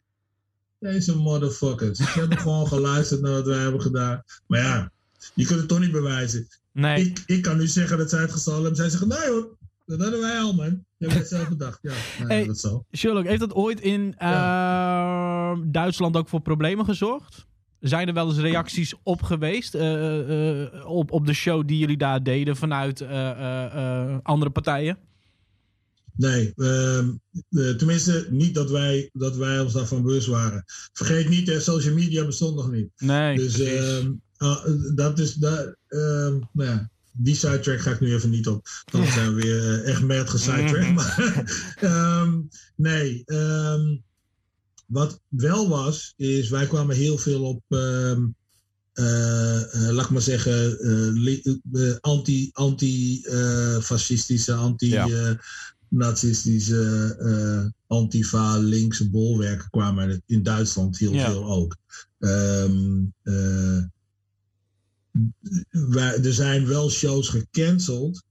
Deze motherfuckers. Ze hebben gewoon geluisterd naar wat wij hebben gedaan. Maar ja, je kunt het toch niet bewijzen. Nee. Ik, ik kan nu zeggen dat zij het gestolen hebben. Zij zeggen, nee hoor, dat hadden wij al, man. Je hebt het zelf bedacht. Ja, nee, hey, dat zo. Sherlock, heeft dat ooit in uh, ja. Duitsland ook voor problemen gezorgd? Zijn er wel eens reacties op geweest? Uh, uh, op, op de show die jullie daar deden vanuit andere partijen? Nee, uh, uh, tenminste niet dat wij, dat wij ons daarvan bewust waren. Vergeet niet, hè, social media bestond nog niet. Nee, dus uh, dat is, dat, nou ja, die sidetrack ga ik nu even niet op. Dan zijn we weer eh, echt mad gesidetracked. Maar um, nee, um, wat wel was, is wij kwamen heel veel op... Um, uh, uh, laat ik maar zeggen, uh, anti, anti-fascistische, anti, ja. Nazistische, antifa, linkse bolwerken kwamen in Duitsland heel ja. veel ook. Um, wij, er zijn wel shows gecanceld,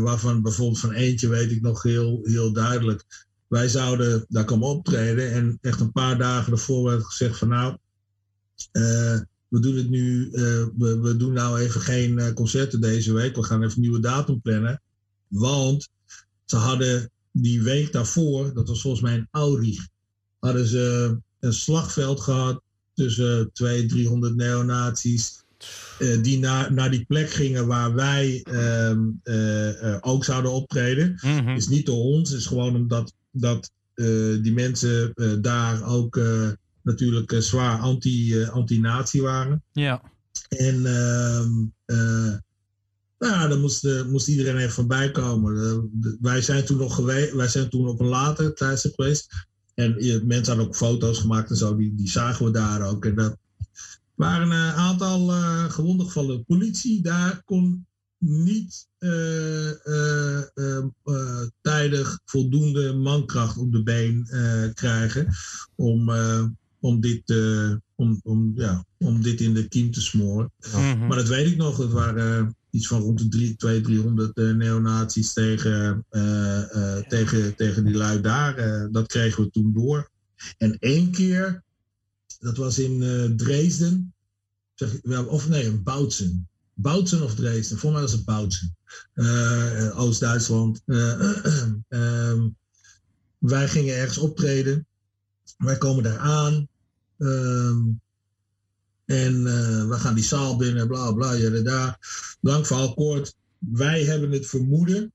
waarvan bijvoorbeeld van eentje weet ik nog heel, heel duidelijk. Wij zouden daar komen optreden en echt een paar dagen ervoor werd gezegd van nou, we doen het nu, we, we, doen nou even geen concerten deze week. We gaan even een nieuwe datum plannen. Want ze hadden die week daarvoor, dat was volgens mij in Aurich, hadden ze een slagveld gehad tussen 200, 300 neonazies. Uh, die naar, naar die plek gingen waar wij ook zouden optreden. Mm -hmm. Is niet door ons, is gewoon omdat dat, die mensen daar ook natuurlijk zwaar anti, anti-nazi waren. Ja. En uh, nou ja, daar moest, moest iedereen even van bijkomen. De, wij zijn toen nog geweest, wij zijn toen op een later tijdstip geweest. En mensen hadden ook foto's gemaakt en zo, die, die zagen we daar ook. En dat, waren een aantal uh, gewonden gevallen. politie daar kon niet uh, uh, tijdig voldoende mankracht op de been krijgen om, om, dit, om, om, ja, om dit in de kiem te smoren. Mhm. Maar dat weet ik nog. Het waren iets van rond de 200, 300 neonazies tegen, tegen, tegen die lui daar. dat kregen we toen door. En één keer, dat was in Dresden, zeg, of nee, in Boutsen. Boutsen of Dresden. Voor mij was het Boutsen. Uh, Oost-Duitsland. Uh, um, wij gingen ergens optreden. Wij komen daar aan. Um, en uh, we gaan die zaal binnen, bla bla, daar. Lang verhaal kort. Wij hebben het vermoeden.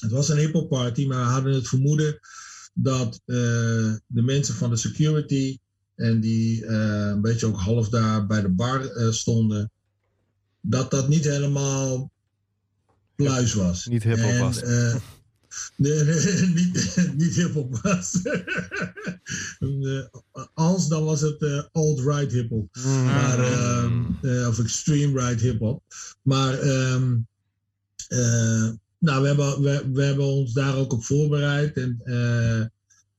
Het was een hip party, maar we hadden het vermoeden dat de mensen van de security en die een beetje ook half daar bij de bar stonden, dat dat niet helemaal pluis was. Niet hip-hop was. Uh, nee, niet, niet hip-hop was. uh, als, dan was het uh, alt-right hip-hop. Mm. Maar, uh, of extreme right hip-hop. Maar, um, nou, we hebben, we, we, hebben ons daar ook op voorbereid. En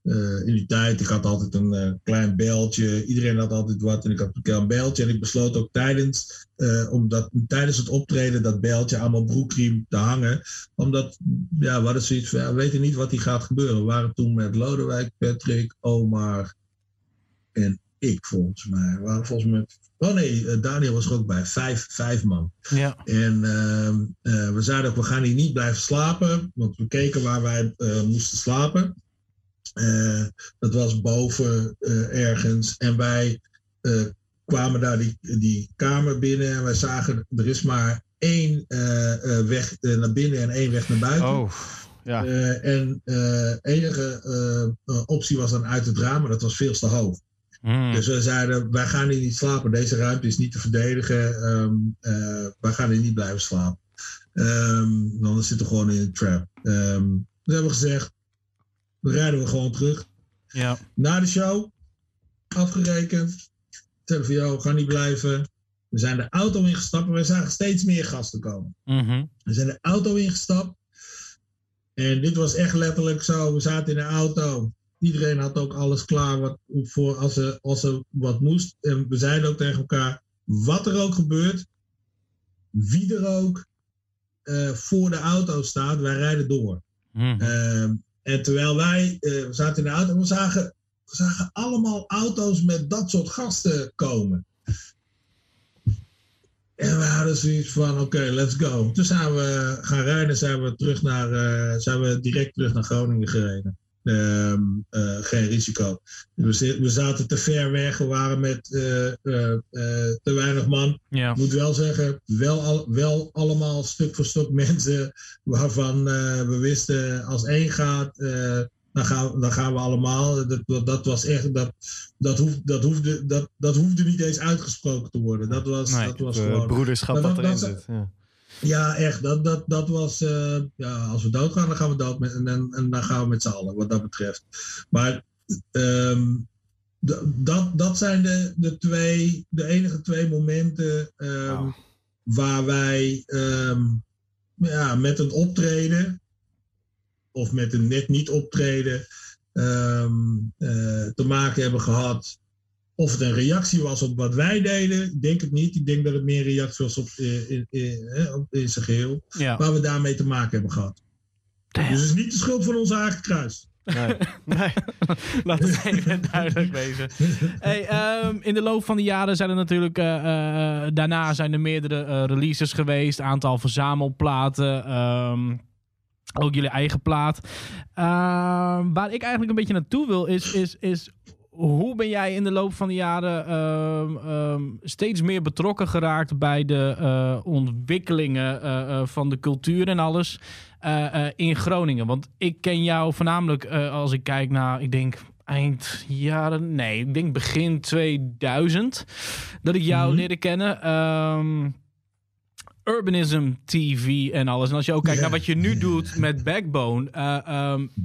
uh, in die tijd, ik had altijd een uh, klein beltje. Iedereen had altijd wat en ik had een klein beltje. En ik besloot ook tijdens, uh, omdat, tijdens het optreden dat beltje aan mijn broekriem te hangen. Omdat, ja, we hadden zoiets van, ja, we weten niet wat hier gaat gebeuren. We waren toen met Lodewijk, Patrick, Omar en ik volgens mij. We waren volgens mij Oh nee, Daniel was er ook bij. Vijf, vijf man. Ja. En ehm, we zeiden ook, we gaan hier niet blijven slapen. Want we keken waar wij moesten slapen. Uh, dat was boven uh, ergens. En wij uh, kwamen daar die, die kamer binnen en wij zagen er is maar één weg naar binnen en één weg naar buiten. Oh, ja. en enige optie was dan uit het raam, maar dat was veel te hoog. Mm. Dus we zeiden, wij gaan hier niet slapen. Deze ruimte is niet te verdedigen. Um, wij gaan hier niet blijven slapen. Um, dan zitten we gewoon in een trap. Um, dus hebben we gezegd, rijden we gewoon terug. Ja. Na de show, afgerekend. Zeggen van jou, ga niet blijven. We zijn de auto ingestapt en we zagen steeds meer gasten komen. Mm We zijn de auto ingestapt. En dit was echt letterlijk zo. We zaten in de auto. Iedereen had ook alles klaar wat, voor als er, als er wat moest. En we zeiden ook tegen elkaar: wat er ook gebeurt, wie er ook uh, voor de auto staat, wij rijden door. Mm uh, en terwijl wij uh, zaten in de auto, we zagen, we zagen allemaal auto's met dat soort gasten komen. En we hadden zoiets van, oké, let's go. Toen zijn we gaan rijden, zijn we, terug naar, uh, zijn we direct terug naar Groningen gereden. Uh, uh, geen risico. We, we, zaten te ver weg, we waren met uh, te weinig man. Ja. Ik moet wel zeggen, wel, al, wel allemaal stuk voor stuk mensen waarvan we wisten als één gaat, dan, gaan, dan gaan we allemaal. Dat, dat, dat was echt, dat, dat, hoef, dat, hoefde, dat, dat hoefde niet eens uitgesproken te worden. Dat was, nee, dat was gewoon. Broederschap wat erin zit. Ja. Ja, echt. Dat, dat, dat was. Uh, ja, als we doodgaan, dan gaan we dood. Met, en, en, en dan gaan we met z'n allen, wat dat betreft. Maar. Um, dat, dat zijn de, de, twee, de enige twee momenten um, oh. waar wij um, ja, met een optreden of met een net niet optreden uh, te maken hebben gehad of het een reactie was op wat wij deden, ik denk het niet. Ik denk dat het meer een reactie was op, in, in, in, in zijn geheel. Ja. Waar we daarmee te maken hebben gehad. Damn. Dus het is niet de schuld van ons eigen kruis. Nee. nee. Laat het even duidelijk wezen. Hey, um, in de loop van de jaren zijn er natuurlijk... Uh, uh, daarna zijn er meerdere uh, releases geweest. Aantal verzamelplaten. Um, ook jullie eigen plaat. waar ik eigenlijk een beetje naartoe wil is... is, is hoe ben jij in de loop van de jaren uh, um, steeds meer betrokken geraakt bij de uh, ontwikkelingen uh, van de cultuur en alles in Groningen? Want ik ken jou voornamelijk als ik kijk naar, ik denk eind jaren, nee, ik denk begin 2000 dat ik jou mm-hmm. leerde kennen. Um, Urbanism TV en alles. En als je ook kijkt naar wat je nu doet met Backbone.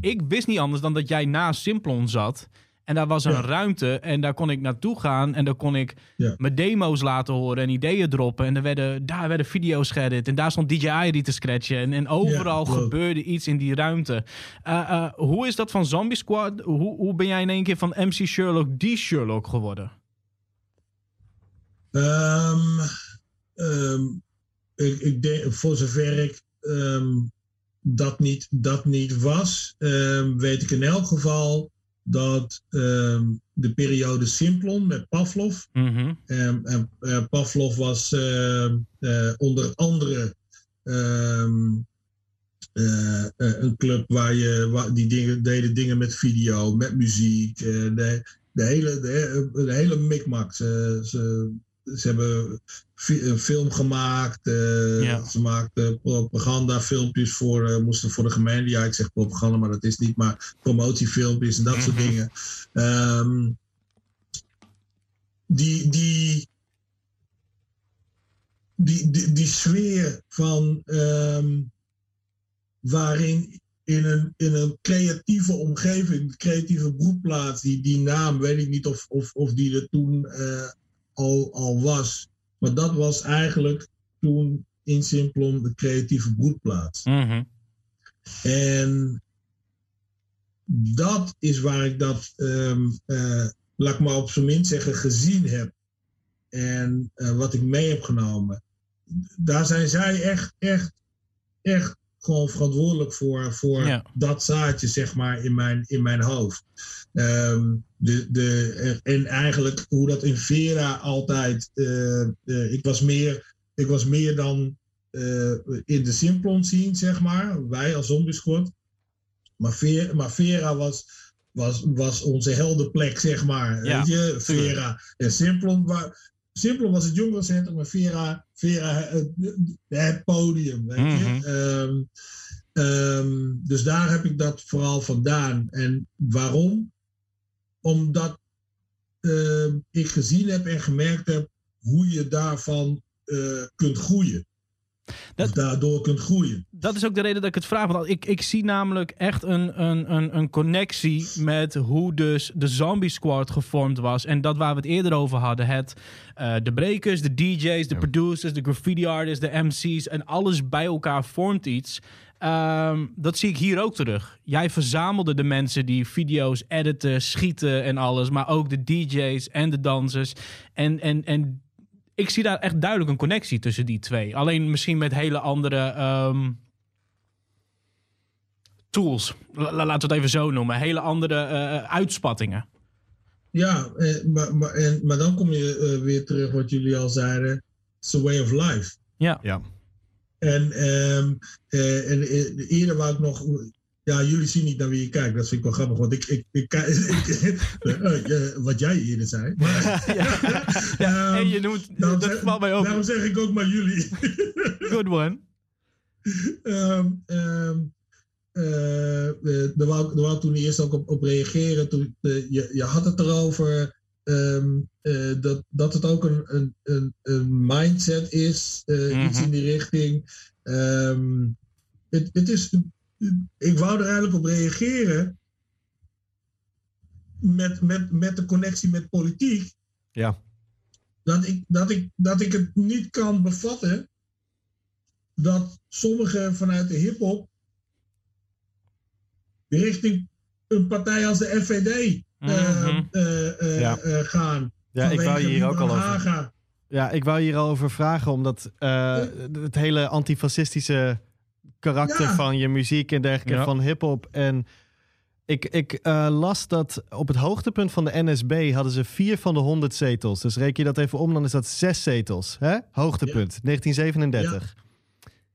Ik wist niet anders dan dat jij na Simplon zat. En daar was een Ja. ruimte en daar kon ik naartoe gaan en daar kon ik Ja. mijn demo's laten horen en ideeën droppen. En er werden, daar werden video's geëdit en daar stond DJI die te scratchen. En, en overal gebeurde iets in die ruimte. Eh, eh, hoe is dat van Zombie Squad? Hoe, hoe ben jij in één keer van MC Sherlock die Sherlock geworden? Ehm, ehm, ik, ik denk, voor zover ik ehm, dat, niet, dat niet was, weet ik in elk geval dat ehm, de periode Simplon met Pavlov. Mhm. En, en eh, Pavlov was ehm, eh, onder andere ehm, eh, een club waar je waar, die dingen, deden dingen met video, met muziek. de, de, hele, de, de hele mikmak. Ze, ze, ze hebben een film gemaakt. eh, Ja. Ze maakten propagandafilmpjes voor, eh, moesten voor de gemeente. Ja, ik zeg propaganda, maar dat is niet. Maar promotiefilmpjes en dat soort Mhm. dingen. Ehm, die, die, die, die, die sfeer van ehm, waarin in een, in een creatieve omgeving, creatieve broedplaats, die, die naam, weet ik niet of, of, of die er toen eh, al, al was. Maar dat was eigenlijk toen in Simplon de creatieve broedplaats. Mhm. En dat is waar ik dat, ehm, eh, laat ik maar op zijn minst zeggen, gezien heb. En eh, wat ik mee heb genomen. Daar zijn zij echt, echt, echt gewoon verantwoordelijk voor, voor Ja. dat zaadje, zeg maar, in mijn, in mijn hoofd. Ehm, de, de, en eigenlijk hoe dat in Vera altijd. eh, eh, ik, was meer, ik was meer dan eh, in de Simplon scene, zeg maar. Wij als Zombie. Maar, Vera, maar Vera was, was, was onze heldenplek, zeg maar. Ja, weet je, Vera. En Simplon, wa- Simplon was het jongerencentrum, maar Vera, Vera het, het podium, weet je. Mhm. Ehm, ehm, dus daar heb ik dat vooral vandaan. En waarom? Omdat ehm, ik gezien heb en gemerkt heb hoe je daarvan eh, kunt groeien. Dat- Of daardoor kunt groeien. Dat is ook de reden dat ik het vraag. Want ik, ik zie namelijk echt een, een, een, een connectie met hoe dus de Zombie Squad gevormd was. En dat waar we het eerder over hadden. Het, eh, de breakers, de DJ's, de producers, de graffiti artists, de MC's. En alles bij elkaar vormt iets. Ehm, dat zie ik hier ook terug. Jij verzamelde de mensen die video's editen, schieten en alles. Maar ook de DJ's en de dansers. En, en, en ik zie daar echt duidelijk een connectie tussen die twee. Alleen misschien met hele andere ehm, tools. La- la- laten we het even zo noemen. Hele andere eh, uitspattingen. Ja, eh, maar, maar, en, maar dan kom je eh, weer terug wat jullie al zeiden. It's a way of life. Ja. Ja. En, ehm, eh, en eh, eerder wou ik nog. Ja, jullie zien niet naar wie je kijkt. Dat vind ik wel grappig. Want ik, ik, ik, ik- eh, eh, wat jij eerder zei. Maar, Ja, Ehm, en je noemt, dat zeg- valt mij op. Daarom zeg ik ook maar jullie. Good one. Ehm, ehm, eh, eh, daar, wou, wou toen eerst ook op, op reageren. Toen, eh, je, je had het erover ehm, eh, dat, dat het ook een, een, een, een mindset is, eh, iets Mhm. in die richting. Ehm, het, het is, ik wou er eigenlijk op reageren met, met, met de connectie met politiek. Ja. Dat ik, dat, ik, dat ik het niet kan bevatten dat sommigen vanuit de hip-hop richting een partij als de FVD eh, Mhm. eh, eh, Ja. eh, gaan. Ja, ik wou je hier ook al over. Ja, ik wou hier al over vragen, omdat eh, het hele antifascistische karakter Ja. van je muziek en dergelijke, Ja. van hip-hop. En ik, ik eh, las dat op het hoogtepunt van de NSB hadden ze vier van de 100 zetels. Dus reken je dat even om, dan is dat zes zetels. Hè? Hoogtepunt, 1937.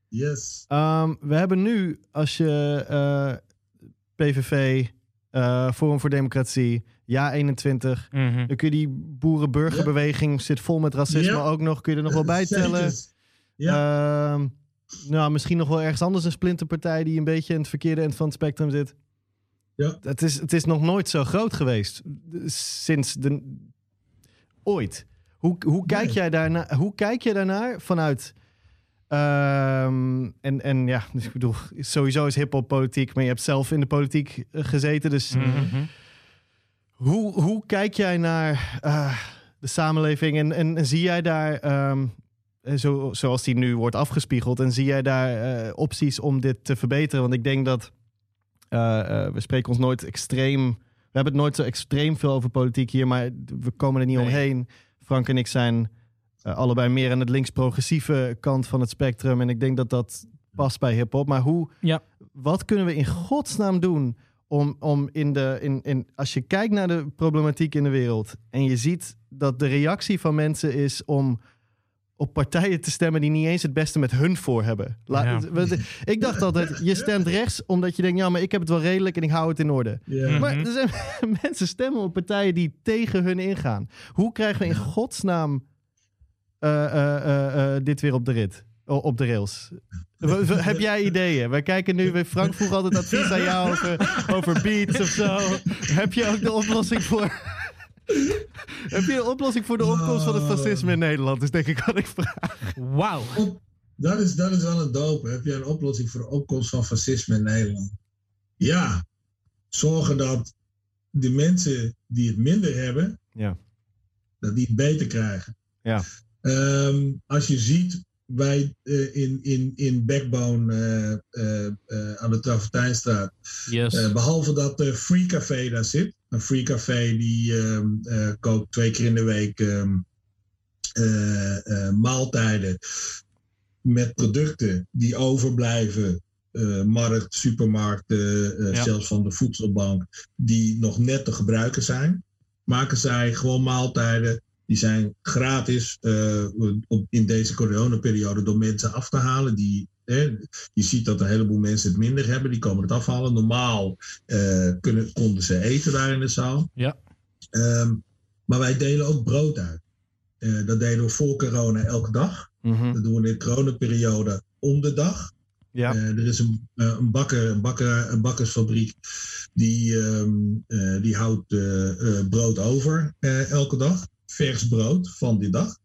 Yes. Ehm, we hebben nu, als je eh, PVV, eh, Forum voor Democratie, Ja 21, Mhm. dan kun je die boerenburgerbeweging, zit vol met racisme Ja. ook nog, kun je er nog wel bij tellen. Ja. Ehm, nou, misschien nog wel ergens anders een splinterpartij die een beetje in het verkeerde eind van het spectrum zit. Ja. Het is, het is nog nooit zo groot geweest. Sinds de... Ooit. Hoe, hoe, kijk Nee. jij daarna, hoe kijk je daarnaar vanuit... ehm, en, en ja, dus ik bedoel, sowieso is hiphop politiek, maar je hebt zelf in de politiek eh, gezeten. Dus Mhm. Hoe, hoe kijk jij naar uh, de samenleving en, en, en, zie jij daar, um, zo, zoals die nu wordt afgespiegeld, en zie jij daar uh, opties om dit te verbeteren? Want ik denk dat uh, we spreken ons nooit extreem, we hebben het nooit zo extreem veel over politiek hier, maar we komen er niet nee. omheen. Frank en ik zijn allebei meer aan het links-progressieve kant van het spectrum en ik denk dat dat past bij hip-hop. Maar hoe, ja. wat kunnen we in godsnaam doen? om, om in de, in, in, als je kijkt naar de problematiek in de wereld en je ziet dat de reactie van mensen is om op partijen te stemmen die niet eens het beste met hun voor hebben. La, ja. Ik dacht altijd, je stemt rechts omdat je denkt, ja, maar ik heb het wel redelijk en ik hou het in orde. Ja. Maar er zijn mensen stemmen op partijen die tegen hun ingaan. Hoe krijgen we in godsnaam dit weer op de rit? op de rails. Heb jij ideeën? Wij kijken nu, Frank vroeg altijd advies aan jou over, over beats of zo. Heb je ook de oplossing voor... Heb je een oplossing voor de opkomst van het fascisme in Nederland? Is denk ik wat ik vraag. Wauw. Dat is, dat is wel een dope. Heb je een oplossing voor de opkomst van fascisme in Nederland? Ja. Zorgen dat de mensen die het minder hebben, ja. dat die het beter krijgen. Ja. Um, als je ziet wij uh, in, in, in Backbone uh, uh, aan de Travertijnstraat. Yes. behalve dat Free Café daar zit. Een Free Café die ehm, kookt twee keer in de week um, maaltijden met producten die overblijven. markt, supermarkten, ja. zelfs van de voedselbank, die nog net te gebruiken zijn. Maken zij gewoon maaltijden die zijn gratis uh, in deze coronaperiode door mensen af te halen. Die, je ziet dat een heleboel mensen het minder hebben. Die komen het afhalen. Normaal uh, kunnen, konden ze eten daar in de zaal. Ja. Um, maar wij delen ook brood uit. Uh, dat deden we voor corona elke dag. Mm -hmm. Dat doen we in de coronaperiode om de dag. Ja. er is een, een, bakker, een, bakker, een bakkersfabriek die, um, die houdt brood over elke dag vers brood van die dag.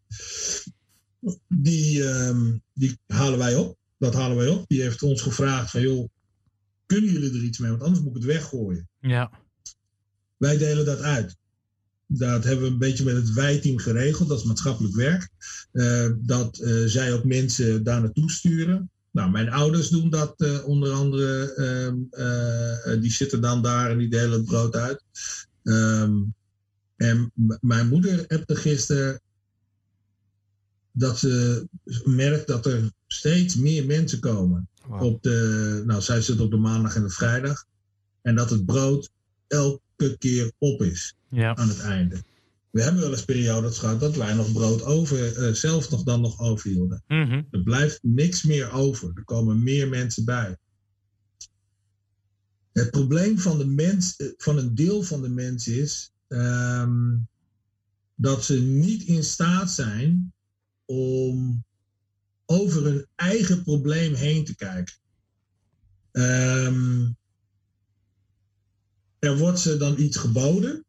Die, um, die halen wij op. Dat halen wij op. Die heeft ons gevraagd van joh, kunnen jullie er iets mee? Want anders moet ik het weggooien. Ja. Wij delen dat uit. Dat hebben we een beetje met het wijteam geregeld. Dat is maatschappelijk werk. Uh, dat uh, zij ook mensen daar naartoe sturen. Nou, mijn ouders doen dat uh, onder andere. Ehm, die zitten dan daar en die delen het brood uit. Um, en mijn moeder appte gisteren dat ze merkt dat er steeds meer mensen komen. Wow. Op de, nou, zij zit op de maandag en de vrijdag. En dat het brood elke keer op is ja. aan het einde. We hebben wel eens periodes gehad dat wij nog brood over, uh, zelf nog dan nog overhielden. Mm -hmm. Er blijft niks meer over. Er komen meer mensen bij. Het probleem van, de mens, van een deel van de mensen is um, dat ze niet in staat zijn om over hun eigen probleem heen te kijken. Um, er wordt ze dan iets geboden.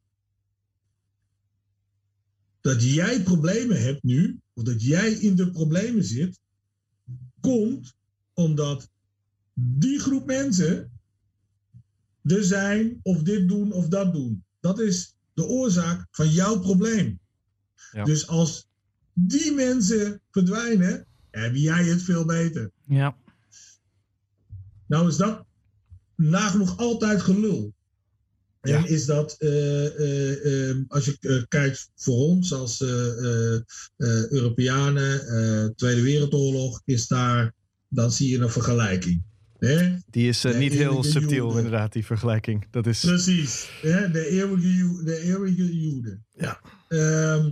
Dat jij problemen hebt nu, of dat jij in de problemen zit, komt omdat die groep mensen er zijn of dit doen of dat doen. Dat is de oorzaak van jouw probleem. Ja. Dus als die mensen verdwijnen, heb jij het veel beter. Ja. Nou is dat nagenoeg altijd gelul. En Ja. is dat, eh, eh, eh, als je kijkt voor ons als Europeanen, Tweede Wereldoorlog, is daar, dan zie je een vergelijking. Hè? Die is eh, De niet heel subtiel, inderdaad, die vergelijking. Dat is. Precies, hè? De, eeuwige, de eeuwige Joden. Ja. Ehm,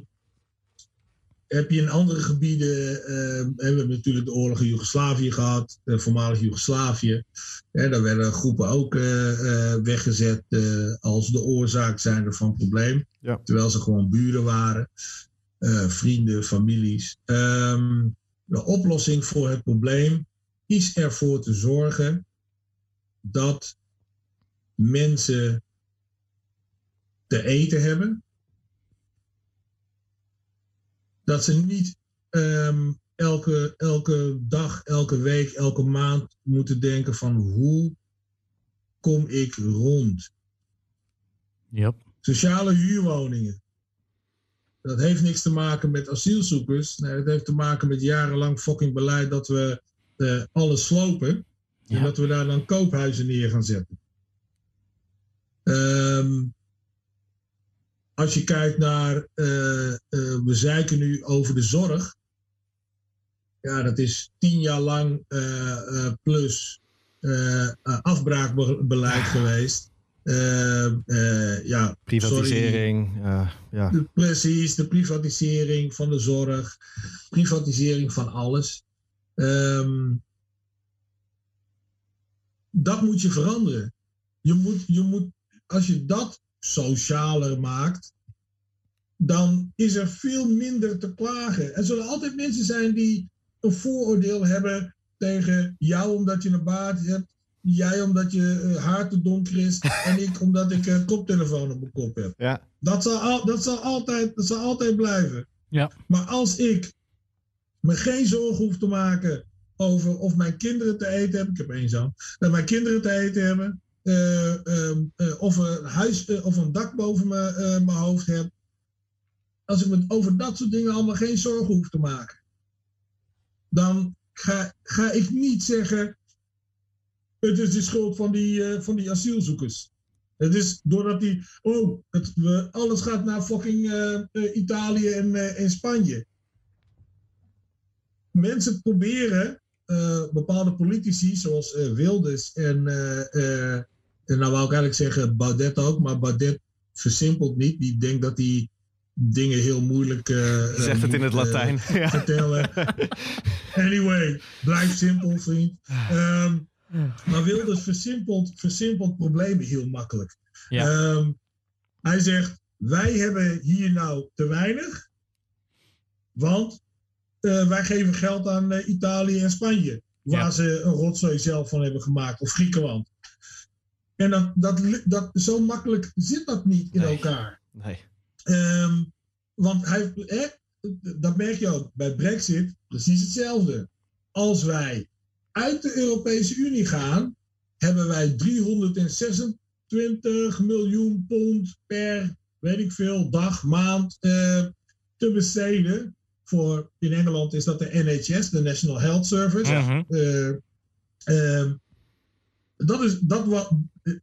heb je in andere gebieden, ehm, we hebben natuurlijk de oorlog in Joegoslavië gehad, eh, voormalig Joegoslavië. Hè, daar werden groepen ook eh, eh, weggezet als de oorzaak zijnde van het probleem. Ja. Terwijl ze gewoon buren waren, vrienden, families. Ehm, de oplossing voor het probleem is ervoor te zorgen dat mensen te eten hebben. Dat ze niet ehm, elke, elke dag, elke week, elke maand moeten denken van hoe kom ik rond. Yep. sociale huurwoningen. Dat heeft niks te maken met asielzoekers. Nee, dat heeft te maken met jarenlang fucking beleid dat we uh, alles slopen. En dat we daar dan koophuizen neer gaan zetten. Um, als je kijkt naar, uh, uh, we zeiken nu over de zorg. Ja, dat is tien jaar lang plus afbraakbeleid geweest. ja, privatisering. ja. De, precies, de privatisering van de zorg, privatisering van alles. Um, dat moet je veranderen. Je moet, je moet, als je dat socialer maakt, dan is er veel minder te klagen. Er zullen altijd mensen zijn die een vooroordeel hebben tegen jou omdat je een baard hebt, jij omdat je uh, haar te donker is en ik omdat ik een koptelefoon op mijn kop heb. Ja. Dat, zal al, dat, zal altijd, dat zal altijd blijven. Ja. Maar als ik me geen zorgen hoef te maken over of mijn kinderen te eten hebben, ik heb één zoon, dat mijn kinderen te eten hebben, uh, uh, of een huis of een dak boven mijn hoofd heb. Als ik me over dat soort dingen allemaal geen zorgen hoef te maken, dan ga, ga ik niet zeggen: het is de schuld van die, van die asielzoekers. Het is doordat die, oh, het, alles gaat naar fucking Italië en, en Spanje. Mensen proberen bepaalde politici, zoals Wilders en en nou wou ik eigenlijk zeggen Baudet ook, maar Baudet versimpelt niet. Die denkt dat hij dingen heel moeilijk Zegt het in het Latijn. Vertellen. anyway, blijf simpel, vriend. Um, maar Wilders versimpelt, versimpelt problemen heel makkelijk. Ja. Um, hij zegt, wij hebben hier nou te weinig, want uh, wij geven geld aan Italië en Spanje, waar ja. ze een rotzooi zelf van hebben gemaakt, of Griekenland. En dat, dat, dat, zo makkelijk zit dat niet in nee. elkaar. Nee. Um, want hij, hè, dat merk je ook bij Brexit precies hetzelfde. Als wij uit de Europese Unie gaan, hebben wij 326 miljoen pond per, weet ik veel, dag, maand uh, te besteden. Voor, in Engeland is dat de NHS, de National Health Service. Mhm. Uh, uh, dat is, dat wat,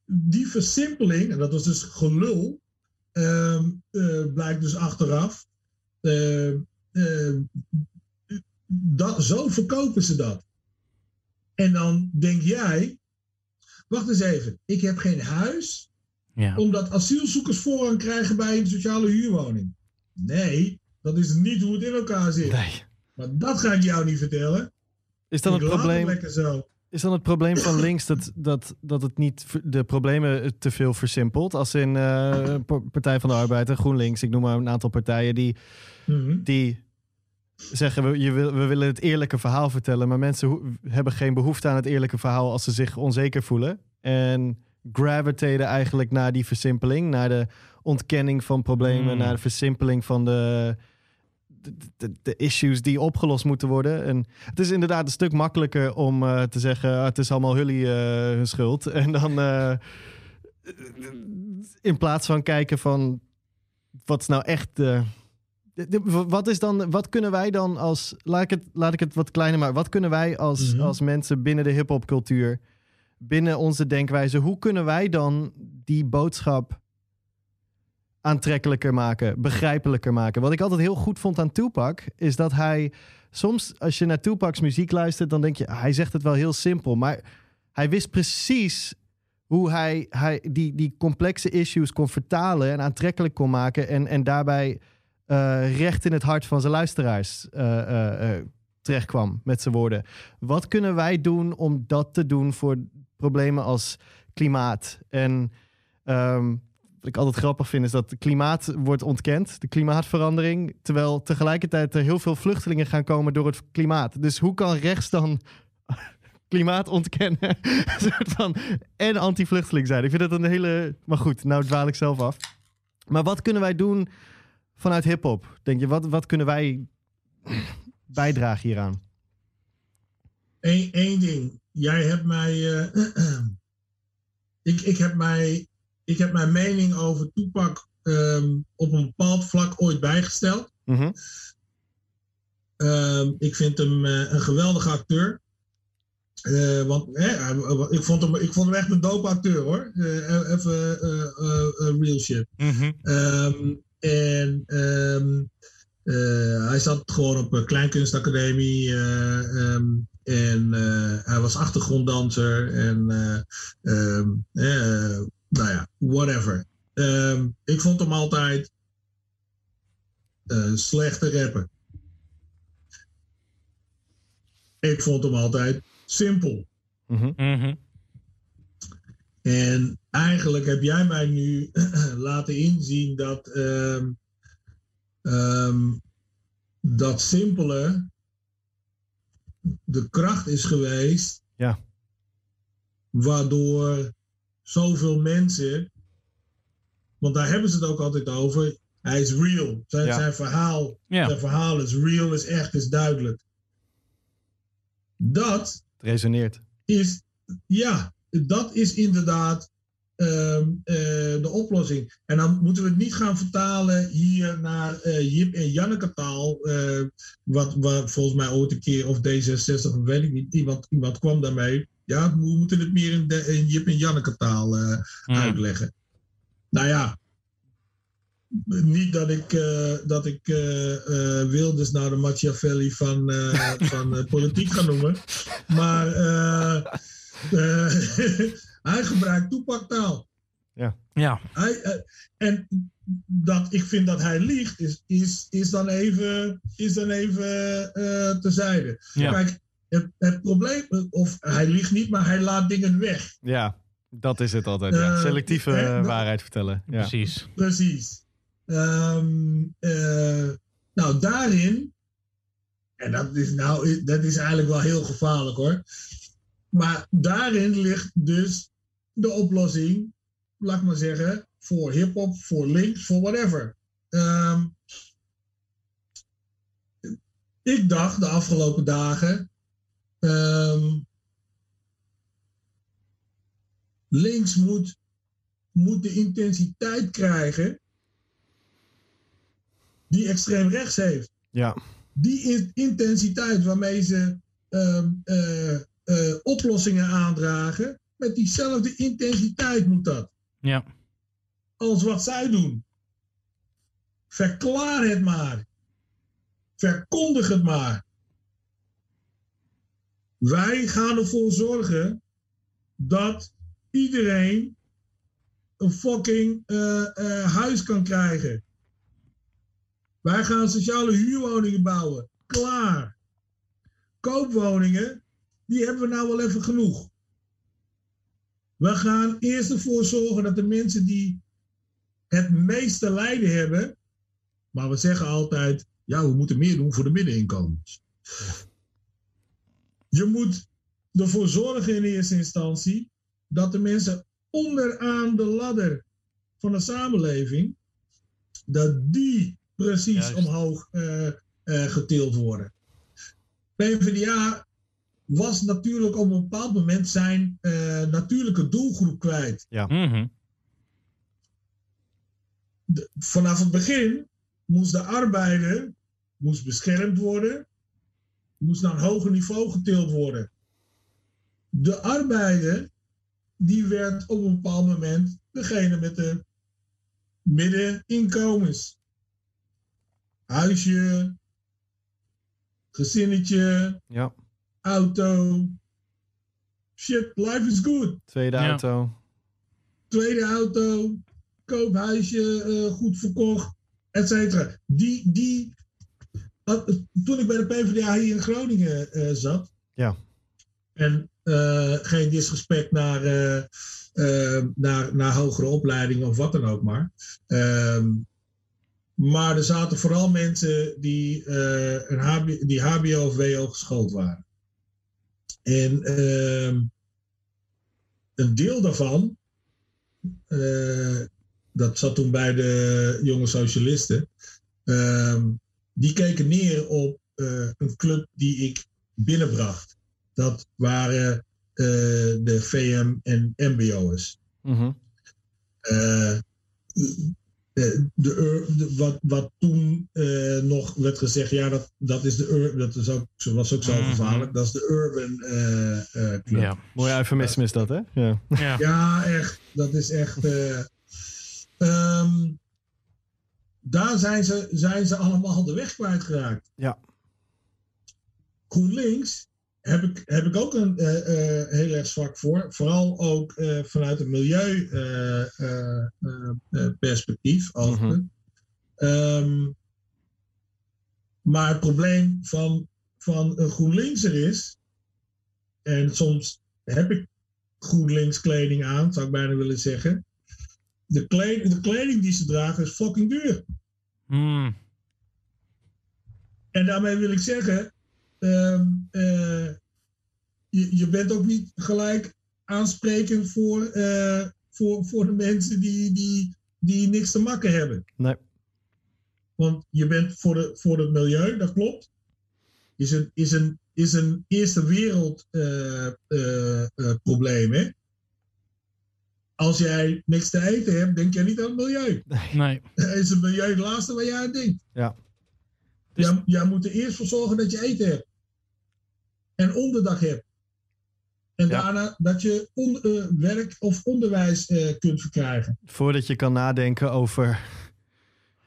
die versimpeling, en dat was dus gelul, uh, uh, blijkt dus achteraf. Uh, dat, zo verkopen ze dat. En dan denk jij, wacht eens even, ik heb geen huis, ja. omdat asielzoekers voorrang krijgen bij een sociale huurwoning. Nee, dat is niet hoe het in elkaar zit. Nee. Maar dat ga ik jou niet vertellen. Is dan ik het probleem? zo. Is dan het probleem van links dat, dat, dat het niet de problemen te veel versimpelt? Als in uh, Partij van de Arbeid en GroenLinks, ik noem maar een aantal partijen die, Mm -hmm. die zeggen we, je wil, we willen het eerlijke verhaal vertellen, maar mensen hebben geen behoefte aan het eerlijke verhaal als ze zich onzeker voelen. En gravitaten eigenlijk naar die versimpeling, naar de ontkenning van problemen, Mm. naar de versimpeling van de, de, de, issues die opgelost moeten worden. En het is inderdaad een stuk makkelijker om uh, te zeggen: ah, het is allemaal Hully uh, hun schuld. En dan uh, in plaats van kijken van wat is nou echt. Wat is dan? Wat kunnen wij dan als. Laat ik het, laat ik het wat kleiner maken. Wat kunnen wij als, Mhm. mm -hmm. als mensen binnen de hip-hop cultuur, binnen onze denkwijze, hoe kunnen wij dan die boodschap aantrekkelijker maken, begrijpelijker maken. Wat ik altijd heel goed vond aan Tupac is dat hij soms als je naar Tupac's muziek luistert, dan denk je hij zegt het wel heel simpel, maar hij wist precies hoe hij, hij die, die complexe issues kon vertalen en aantrekkelijk kon maken en, en daarbij uh, recht in het hart van zijn luisteraars uh, uh, terecht kwam met zijn woorden. Wat kunnen wij doen om dat te doen voor problemen als klimaat en um, wat ik altijd grappig vind is dat het klimaat wordt ontkend, de klimaatverandering, terwijl tegelijkertijd er heel veel vluchtelingen gaan komen door het klimaat. Dus hoe kan rechts dan klimaat ontkennen soort van, en anti-vluchteling zijn? Ik vind dat een hele... Maar goed, nou dwaal ik zelf af. Maar wat kunnen wij doen vanuit hip-hop? Denk je, wat, wat kunnen wij bijdragen hieraan? Eén, één ding. Jij hebt mij... Uh, ik, ik heb mij ik heb mijn mening over Toepak ehm, op een bepaald vlak ooit bijgesteld. Mhm. Ehm, ik vind hem eh, een geweldige acteur. Eh, want hè, hij- ik, vond hem, ik vond hem echt een dope acteur hoor. Eh, even eh, eh, eh, real shit. Mhm. Ehm, en eh, hij zat gewoon op een kleinkunstacademie. eh, en eh, hij was achtergronddanser. En eh, eh, nou ja, whatever. Ehm, ik vond hem altijd een slechte rapper. Ik vond hem altijd simpel. Mhm. Mhm. En eigenlijk heb jij mij nu laten inzien dat ehm, ehm, dat simpele de kracht is geweest. Ja. Waardoor zoveel mensen, want daar hebben ze het ook altijd over, hij is real. Zijn, Ja. zijn verhaal, Ja. zijn verhaal is real, is echt, is duidelijk. Dat Het resoneert. is, ja, dat is inderdaad ehm, eh, de oplossing. En dan moeten we het niet gaan vertalen hier naar eh, Jip en Janneke taal. eh, wat, wat volgens mij ooit een keer, of D66, of weet ik niet, iemand, iemand kwam daarmee. Ja, we moeten het meer in, de, in Jip en Janneke taal eh, Mhm. uitleggen. Nou ja, niet dat ik, eh, dat ik eh, eh, Wilders nou de Machiavelli van, eh, van eh, politiek ga noemen. Maar hij gebruikt toepaktaal. Ja. Hij, eh, en dat ik vind dat hij liegt, is, is, is dan even, is dan even eh terzijde. Ja. Kijk, het, het probleem, of hij liegt niet, maar hij laat dingen weg. Ja, dat is het altijd. ja. Eh, Selectieve hè, eh, dat- waarheid vertellen. Ja. Precies. Precies. Ehm, eh, nou, daarin, en dat is, nou, dat is eigenlijk wel heel gevaarlijk hoor. Maar daarin ligt dus de oplossing, laat ik maar zeggen, voor hip-hop, voor links, voor whatever. Ehm, ik dacht de afgelopen dagen. Ehm, links moet, moet de intensiteit krijgen die extreem rechts heeft. Ja. Die in- intensiteit waarmee ze ehm, eh, eh, oplossingen aandragen, met diezelfde intensiteit moet dat. Ja. Als wat zij doen. Verklaar het maar. Verkondig het maar. Wij gaan ervoor zorgen dat iedereen een fucking eh, eh, huis kan krijgen. Wij gaan sociale huurwoningen bouwen. Klaar. Koopwoningen, die hebben we nou wel even genoeg. We gaan eerst ervoor zorgen dat de mensen die het meeste lijden hebben, maar we zeggen altijd, ja, we moeten meer doen voor de middeninkomens. Je moet ervoor zorgen in eerste instantie dat de mensen onderaan de ladder van de samenleving, dat die precies Juist. omhoog eh, eh, getild worden. PvdA was natuurlijk op een bepaald moment zijn eh, natuurlijke doelgroep kwijt. Mhm. De- vanaf het begin moest de arbeider moest beschermd worden, moest naar een hoger niveau getild worden. De arbeider die werd op een bepaald moment degene met de middeninkomens. Huisje, gezinnetje, ja. auto. Shit, life is good. Tweede Ja. auto. Tweede auto, koophuisje, eh, goed verkocht, et cetera. Die, die, toen ik bij de PvdA hier in Groningen eh, zat. Ja. En eh, geen disrespect naar, eh, naar, naar hogere opleidingen of wat dan ook maar. Ehm, maar er zaten vooral mensen die, een HBO, die HBO of WO geschoold waren. En ehm, een deel daarvan, dat zat toen bij de jonge socialisten, ehm, die keken neer op eh, een club die ik binnenbracht. Dat waren eh, de VM en MBO'ers. Mhm. Eh, de, de, wat, wat toen uh, nog werd gezegd, ja, dat, dat, is de, dat is ook, was ook zo Mhm. gevaarlijk. Dat is de Urban uh, Club. Ja. Mooi eufemisme is dat, hè? Ja. Ja. Ja, echt. Dat is echt. eh, ehm, daar zijn ze, zijn ze allemaal de weg kwijtgeraakt. Ja. GroenLinks heb ik, heb ik ook een eh, eh, heel erg zwak voor. Vooral ook eh, vanuit het milieuperspectief. Mhm. Ehm, maar het probleem van, van een GroenLinkser is. En soms heb ik GroenLinks kleding aan, zou ik bijna willen zeggen. De kleding, de kleding die ze dragen is fucking duur. Hmm. En daarmee wil ik zeggen, ehm, eh, je, je bent ook niet gelijk aansprekend voor, eh, voor, voor de mensen die, die, die niks te makken hebben. Nee. Want je bent voor, de, voor het milieu, dat klopt. Is een, is een, is een eerste wereld eh, probleem, hè? Als jij niks te eten hebt, denk jij niet aan het milieu. Nee. is het milieu het laatste waar jij aan denkt. Ja. Dus- Jij, jij moet er eerst voor zorgen dat je eten hebt. En onderdak hebt. En Ja. daarna dat je on- eh, werk of onderwijs eh, kunt verkrijgen. Voordat je kan nadenken over.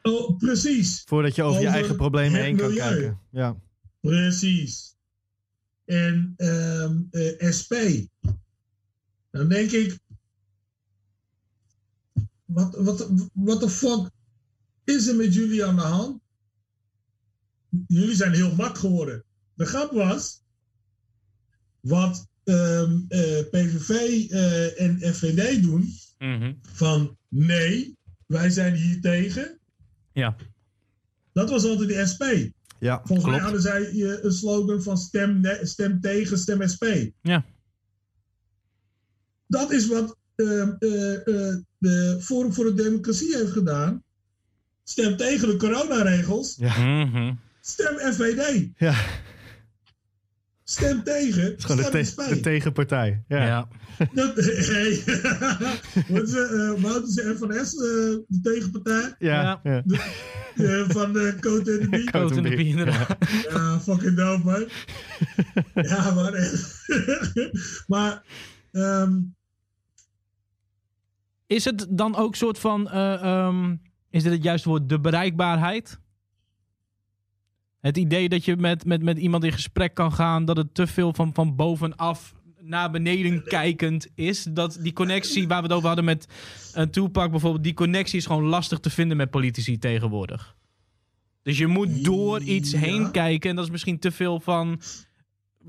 Oh, precies. Voordat je over, je eigen problemen heen kan milieu. kijken. Ja. Precies. En ehm, eh, SP. Dan denk ik. Wat, wat, wat de fuck is er met jullie aan de hand? Jullie zijn heel mak geworden. De grap was. Wat ehm, eh, PVV eh, en FVD doen. Mhm. Van nee, wij zijn hier tegen. Ja. Dat was altijd de SP. Ja, Volgens mij klopt. hadden zij eh, een slogan van stem, stem tegen, stem SP. Ja. Dat is wat de Forum voor de Democratie heeft gedaan. Stem tegen de coronaregels. Ja. Mhm. Stem FVD. ja, Stem tegen, het is gewoon de, stem te- de tegenpartij. Ja. Ja. Dat, hey. Wat is het, eh, FNS, eh, de tegenpartij Ja. Ja. eh, van de Cote en de Bie? Coat in de Bie. inderdaad. Ja, fucking dope, man. ja, maar... maar... ehm, Is het dan ook soort van. eh, ehm, is dit het juiste woord? De bereikbaarheid? Het idee dat je met, met, met iemand in gesprek kan gaan, dat het te veel van, van bovenaf naar beneden kijkend is. Dat die connectie waar we het over hadden met een Tupac bijvoorbeeld, die connectie is gewoon lastig te vinden met politici tegenwoordig. Dus je moet door iets Ja. heen kijken en dat is misschien te veel van.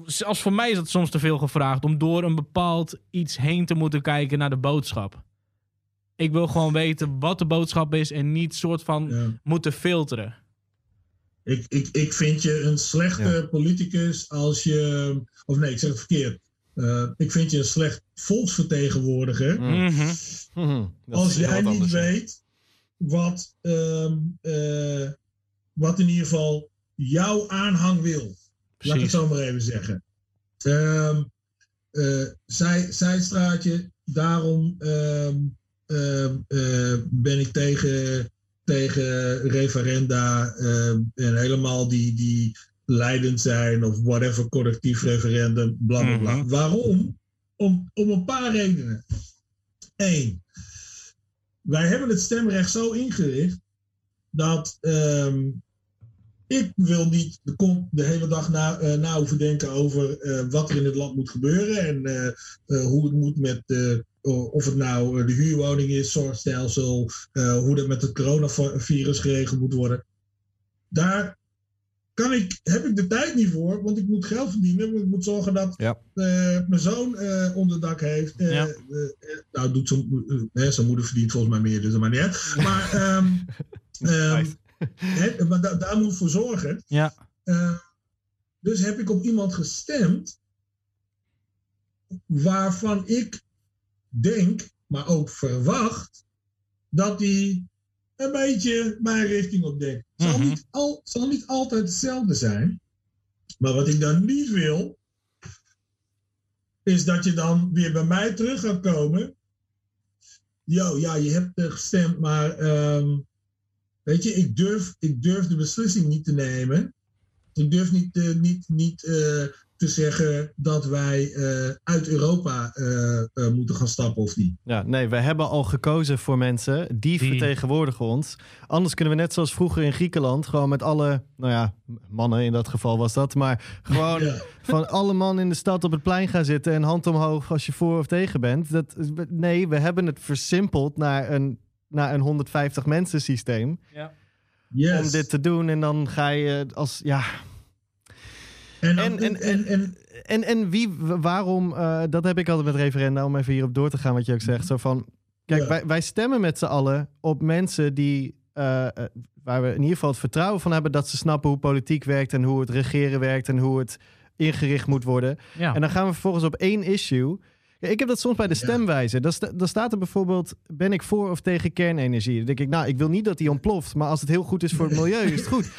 Zelfs voor mij is dat soms te veel gevraagd om door een bepaald iets heen te moeten kijken naar de boodschap. Ik wil gewoon weten wat de boodschap is en niet soort van ja. moeten filteren. ik, ik, ik vind je een slechte politicus als je... Of nee, ik zeg het verkeerd. Eh, ik vind je een slecht volksvertegenwoordiger... Mm. Mhm. Mhm. Als jij niet anders, weet wat, ehm, eh, wat in ieder geval jouw aanhang wil. Laat ik het zo maar even zeggen. Ehm eh, zij, zijstraatje, daarom ehm, ehm, eh, ben ik tegen, tegen referenda ehm, en helemaal die, die leidend zijn of whatever collectief referendum, bla bla bla. Mhm. Waarom? Om, om een paar redenen. Eén, wij hebben het stemrecht zo ingericht dat ehm, ik wil niet de, de hele dag na, eh, na hoeven denken over eh, wat er in het land moet gebeuren en eh, hoe het moet met, eh, of het nou eh, de huurwoning is, zorgstelsel, eh, hoe dat met het coronavirus geregeld moet worden. Daar kan ik, heb ik de tijd niet voor, want ik moet geld verdienen. want Ik moet zorgen dat Ja. eh, mijn zoon eh, onderdak heeft. Eh, Ja. eh, eh, nou, doet zijn, eh, eh, zijn moeder verdient volgens mij meer, dus dat maakt niet uit. Maar, ehm, ehm, maar da- daar moet ik voor zorgen. Ja. Eh, dus heb ik op iemand gestemd waarvan ik denk, maar ook verwacht, dat die een beetje mijn richting op denkt. Zal, Mhm. niet al, zal niet altijd hetzelfde zijn. Maar wat ik dan niet wil, is dat je dan weer bij mij terug gaat komen. Yo, ja, je hebt eh, gestemd, maar ehm, weet je, ik durf, ik durf de beslissing niet te nemen. Ik durf niet, uh, niet, niet uh, te zeggen dat wij uh, uit Europa moeten gaan stappen of niet. Ja, nee, we hebben al gekozen voor mensen die, die, vertegenwoordigen ons. Anders kunnen we net zoals vroeger in Griekenland gewoon met alle, nou ja, mannen in dat geval was dat, maar gewoon ja. van alle mannen in de stad op het plein gaan zitten en hand omhoog als je voor of tegen bent. Dat, nee, we hebben het versimpeld naar een, naar een 150 mensen systeem. Ja. Yes. Om dit te doen en dan ga je als, ja, en, en, en, en, en, en, en wie, waarom, uh, dat heb ik altijd met referenda, om even hierop door te gaan wat je ook zegt. Zo van, kijk, ja. wij, wij stemmen met z'n allen op mensen die, uh, waar we in ieder geval het vertrouwen van hebben dat ze snappen hoe politiek werkt en hoe het regeren werkt en hoe het ingericht moet worden. Ja. En dan gaan we vervolgens op één issue. Ja, ik heb dat soms bij de stemwijzer. Dan, sta, dan staat er bijvoorbeeld: ben ik voor of tegen kernenergie? Dan denk ik, nou, ik wil niet dat die ontploft. Maar als het heel goed is voor het milieu, is het goed.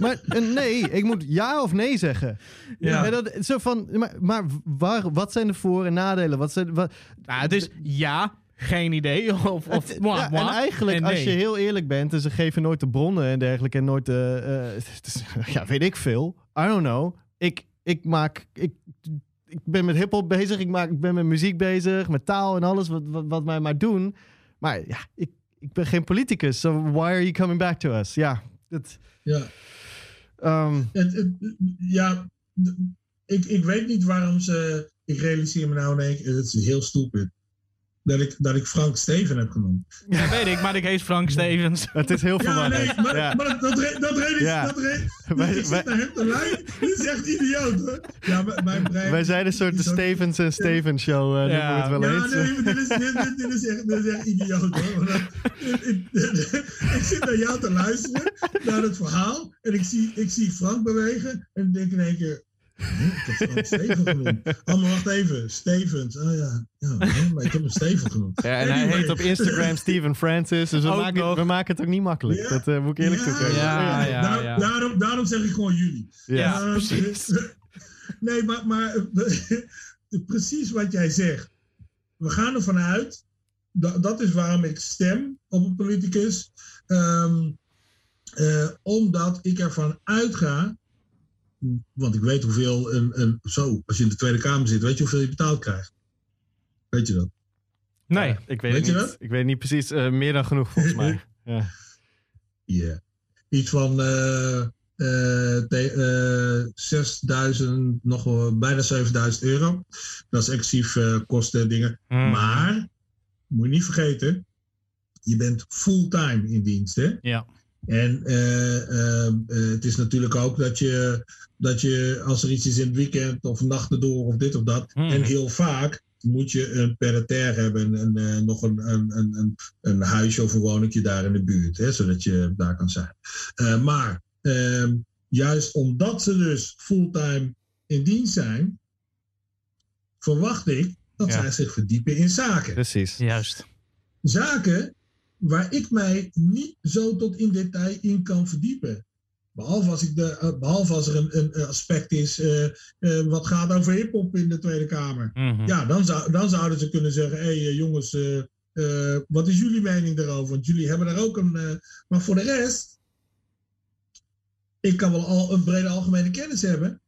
Maar en nee, ik moet ja of nee zeggen. Ja. En dat, zo van, maar, maar waar, wat zijn de voor- en nadelen? Wat zijn, wat, Nou, het is ja, geen idee. Of, of het- ja, en eigenlijk, En als je heel eerlijk bent, en ze geven nooit de bronnen en dergelijke, en nooit de. eh, ja, weet ik veel. I don't know. Ik, ik maak. Ik, ik ben met hip-hop bezig, ik, maak, ik ben met muziek bezig, met taal en alles wat, wat, wat wij maar doen. Maar ja, ik, ik ben geen politicus, so why are you coming back to us? Ja, dat. ja. ehm, Het, het- ja, ik, ik weet niet waarom ze. Ik realiseer me nou in één keer, het is heel stupid. Dat ik, dat ik Frank Steven heb genoemd. Ja, weet ik, maar ik heet Frank Stevens. het is heel Ja, verwarrend. nee, maar, Ja. maar dat, dat, dat reden Ja. dat reden- Wij- ik wij- zit naar hem te luisteren. Dit is echt idioot, hoor. Ja, mijn brein... Wij zijn een soort de Stevens en Stevens show, eh, noemen we Ja. het wel Ja, eens. nee, maar dit is, dit, is, echt, dit is echt idioot, hoor. Want dat- ik, ik- ik zit naar jou te luisteren, naar het verhaal. En ik zie, ik zie Frank bewegen. En ik denk in één keer... hm, ik heb Steven genoemd. Oh, maar wacht even. Stevens. Oh ja. ja maar ik heb hem Steven genoemd. Ja, en hij heet op Instagram Steven Francis. Dus we, Ook maken, nog. we maken het ook niet makkelijk. Ja. Dat eh, moet ik eerlijk Ja, toegeven. Ja, ja, Daar- ja. Daarom, daarom zeg ik gewoon jullie. Ja, Eh, precies. Nee, maar, maar precies wat jij zegt. We gaan ervan uit. Dat, dat is waarom ik stem op een politicus. Ehm, eh, omdat ik ervan uitga. Want ik weet hoeveel een, een. Zo, als je in de Tweede Kamer zit, weet je hoeveel je betaald krijgt? Weet je dat? Nee. Ja, ik weet, Weet het niet. dat? Ik weet niet precies. eh, meer dan genoeg volgens mij. Ja. Ja. Iets van eh, eh, te- eh, 6000, nog wel bijna 7000 euro. Dat is exclusief eh, kosten en dingen. Hmm. Maar, moet je niet vergeten, je bent fulltime in dienst. Hè? Ja. En eh, eh, eh, het is natuurlijk ook dat je, dat je, als er iets is in het weekend of nachten door of dit of dat. Hmm. En heel vaak moet je een peritair hebben en eh, nog een, een, een, een, een huisje of een woningje daar in de buurt. Hè, zodat je daar kan zijn. Eh, maar ehm, juist omdat ze dus fulltime in dienst zijn, verwacht ik dat Ja. zij zich verdiepen in zaken Precies. Juist. zaken waar ik mij niet zo tot in detail in kan verdiepen. Behalve als, ik de, eh, behalve als er een, een aspect is eh, eh, wat gaat over hip-hop in de Tweede Kamer. Mhm. Ja, dan, zou, dan zouden ze kunnen zeggen: hé hey, jongens, wat is jullie mening daarover? Want jullie hebben daar ook een. maar voor de rest, ik kan wel al een brede algemene kennis hebben.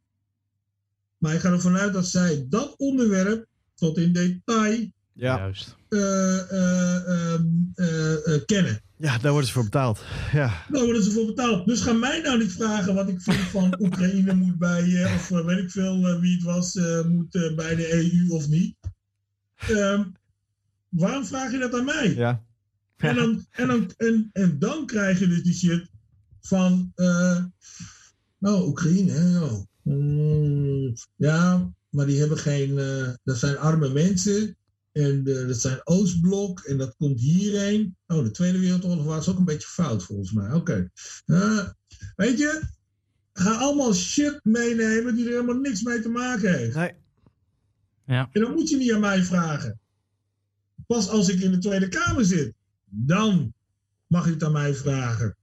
Maar ik ga ervan uit dat zij dat onderwerp tot in detail Ja. Juist. eh, eh, ehm, eh, eh, kennen. ja, daar worden ze voor betaald. Ja. Daar worden ze voor betaald. Dus ga mij nou niet vragen wat ik vind van Oekraïne moet bij, eh, of weet ik veel wie het was, eh, moet bij de EU of niet. Ehm, waarom vraag je dat aan mij? Ja. En, dan, en, dan, en, en dan krijg je dus die shit van, eh nou, Oekraïne, hè, oh. Mm, ja, maar die hebben geen, eh, dat zijn arme mensen. En eh, dat zijn Oostblok en dat komt hierheen. Oh, de Tweede Wereldoorlog was ook een beetje fout volgens mij. Oké. Eh, weet je, ga allemaal shit meenemen die er helemaal niks mee te maken heeft. Nee. En dan moet je niet aan mij vragen. Pas als ik in de Tweede Kamer zit, dan mag je het aan mij vragen.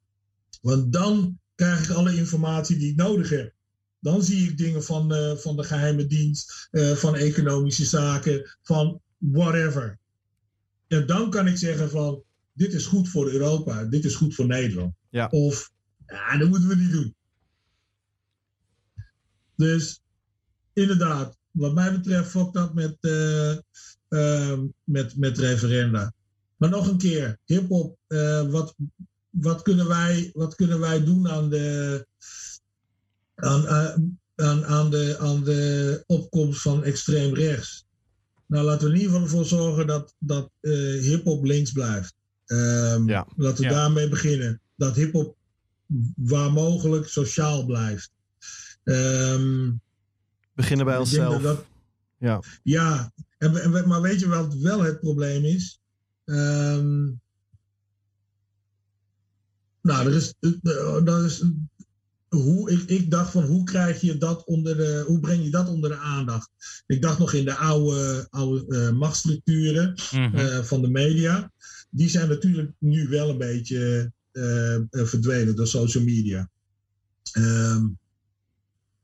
Want dan krijg ik alle informatie die ik nodig heb. Dan zie ik dingen van, eh, van de geheime dienst, van economische zaken, van whatever. En dan kan ik zeggen van, dit is goed voor Europa, dit is goed voor Nederland. Ja. Of, ja, dat moeten we niet doen. Dus inderdaad, wat mij betreft, fuck dat met, eh, eh, met, met referenda. Maar nog een keer, hip-hop, eh, wat, wat, kunnen wij, wat kunnen wij doen aan de, aan, aan, aan, aan de, aan de opkomst van extreem rechts? Nou, laten we in ieder geval ervoor zorgen dat, dat eh hip-hop links blijft. Ehm, Ja. Laten we Ja. daarmee beginnen. Dat hip-hop waar mogelijk sociaal blijft. Ehm, Beginnen bij onszelf. dat Ja. ja, en, en maar weet je wat wel het probleem is? Ehm, nou, er is, eh, er is hoe, ik, ik dacht van hoe krijg je dat onder de, hoe breng je dat onder de aandacht? Ik dacht nog in de oude, oude eh, machtsstructuren Mhm. eh, van de media. Die zijn natuurlijk nu wel een beetje eh, verdwenen door social media. Ehm,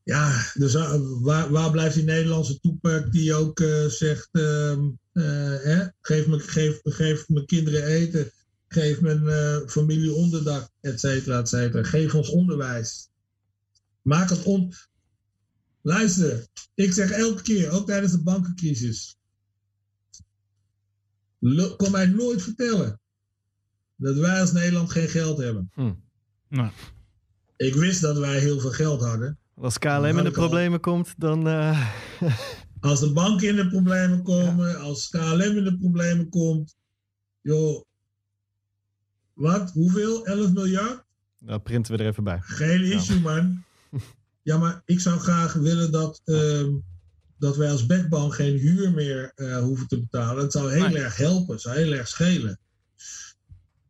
ja, dus waar, waar blijft die Nederlandse toepak die ook zegt: ehm, eh, hè, geef, me, geef, geef mijn kinderen eten, geef mijn familie onderdak, et cetera, et cetera. Geef ons onderwijs. Maak het on. Luister, ik zeg elke keer, ook tijdens de bankencrisis. Kom mij nooit vertellen dat wij als Nederland geen geld hebben. Nou, Ik wist dat wij heel veel geld hadden. Als KLM in de al. problemen komt, dan... eh, Als de banken in de problemen komen, als KLM in de problemen komt. Joh, wat? Hoeveel? 11 miljard? nou, printen we er even bij. Geen issue, man. Ja, maar ik zou graag willen dat, ehm, dat wij als backbone geen huur meer eh, hoeven te betalen. Het zou heel Nee. erg helpen, het zou heel erg schelen.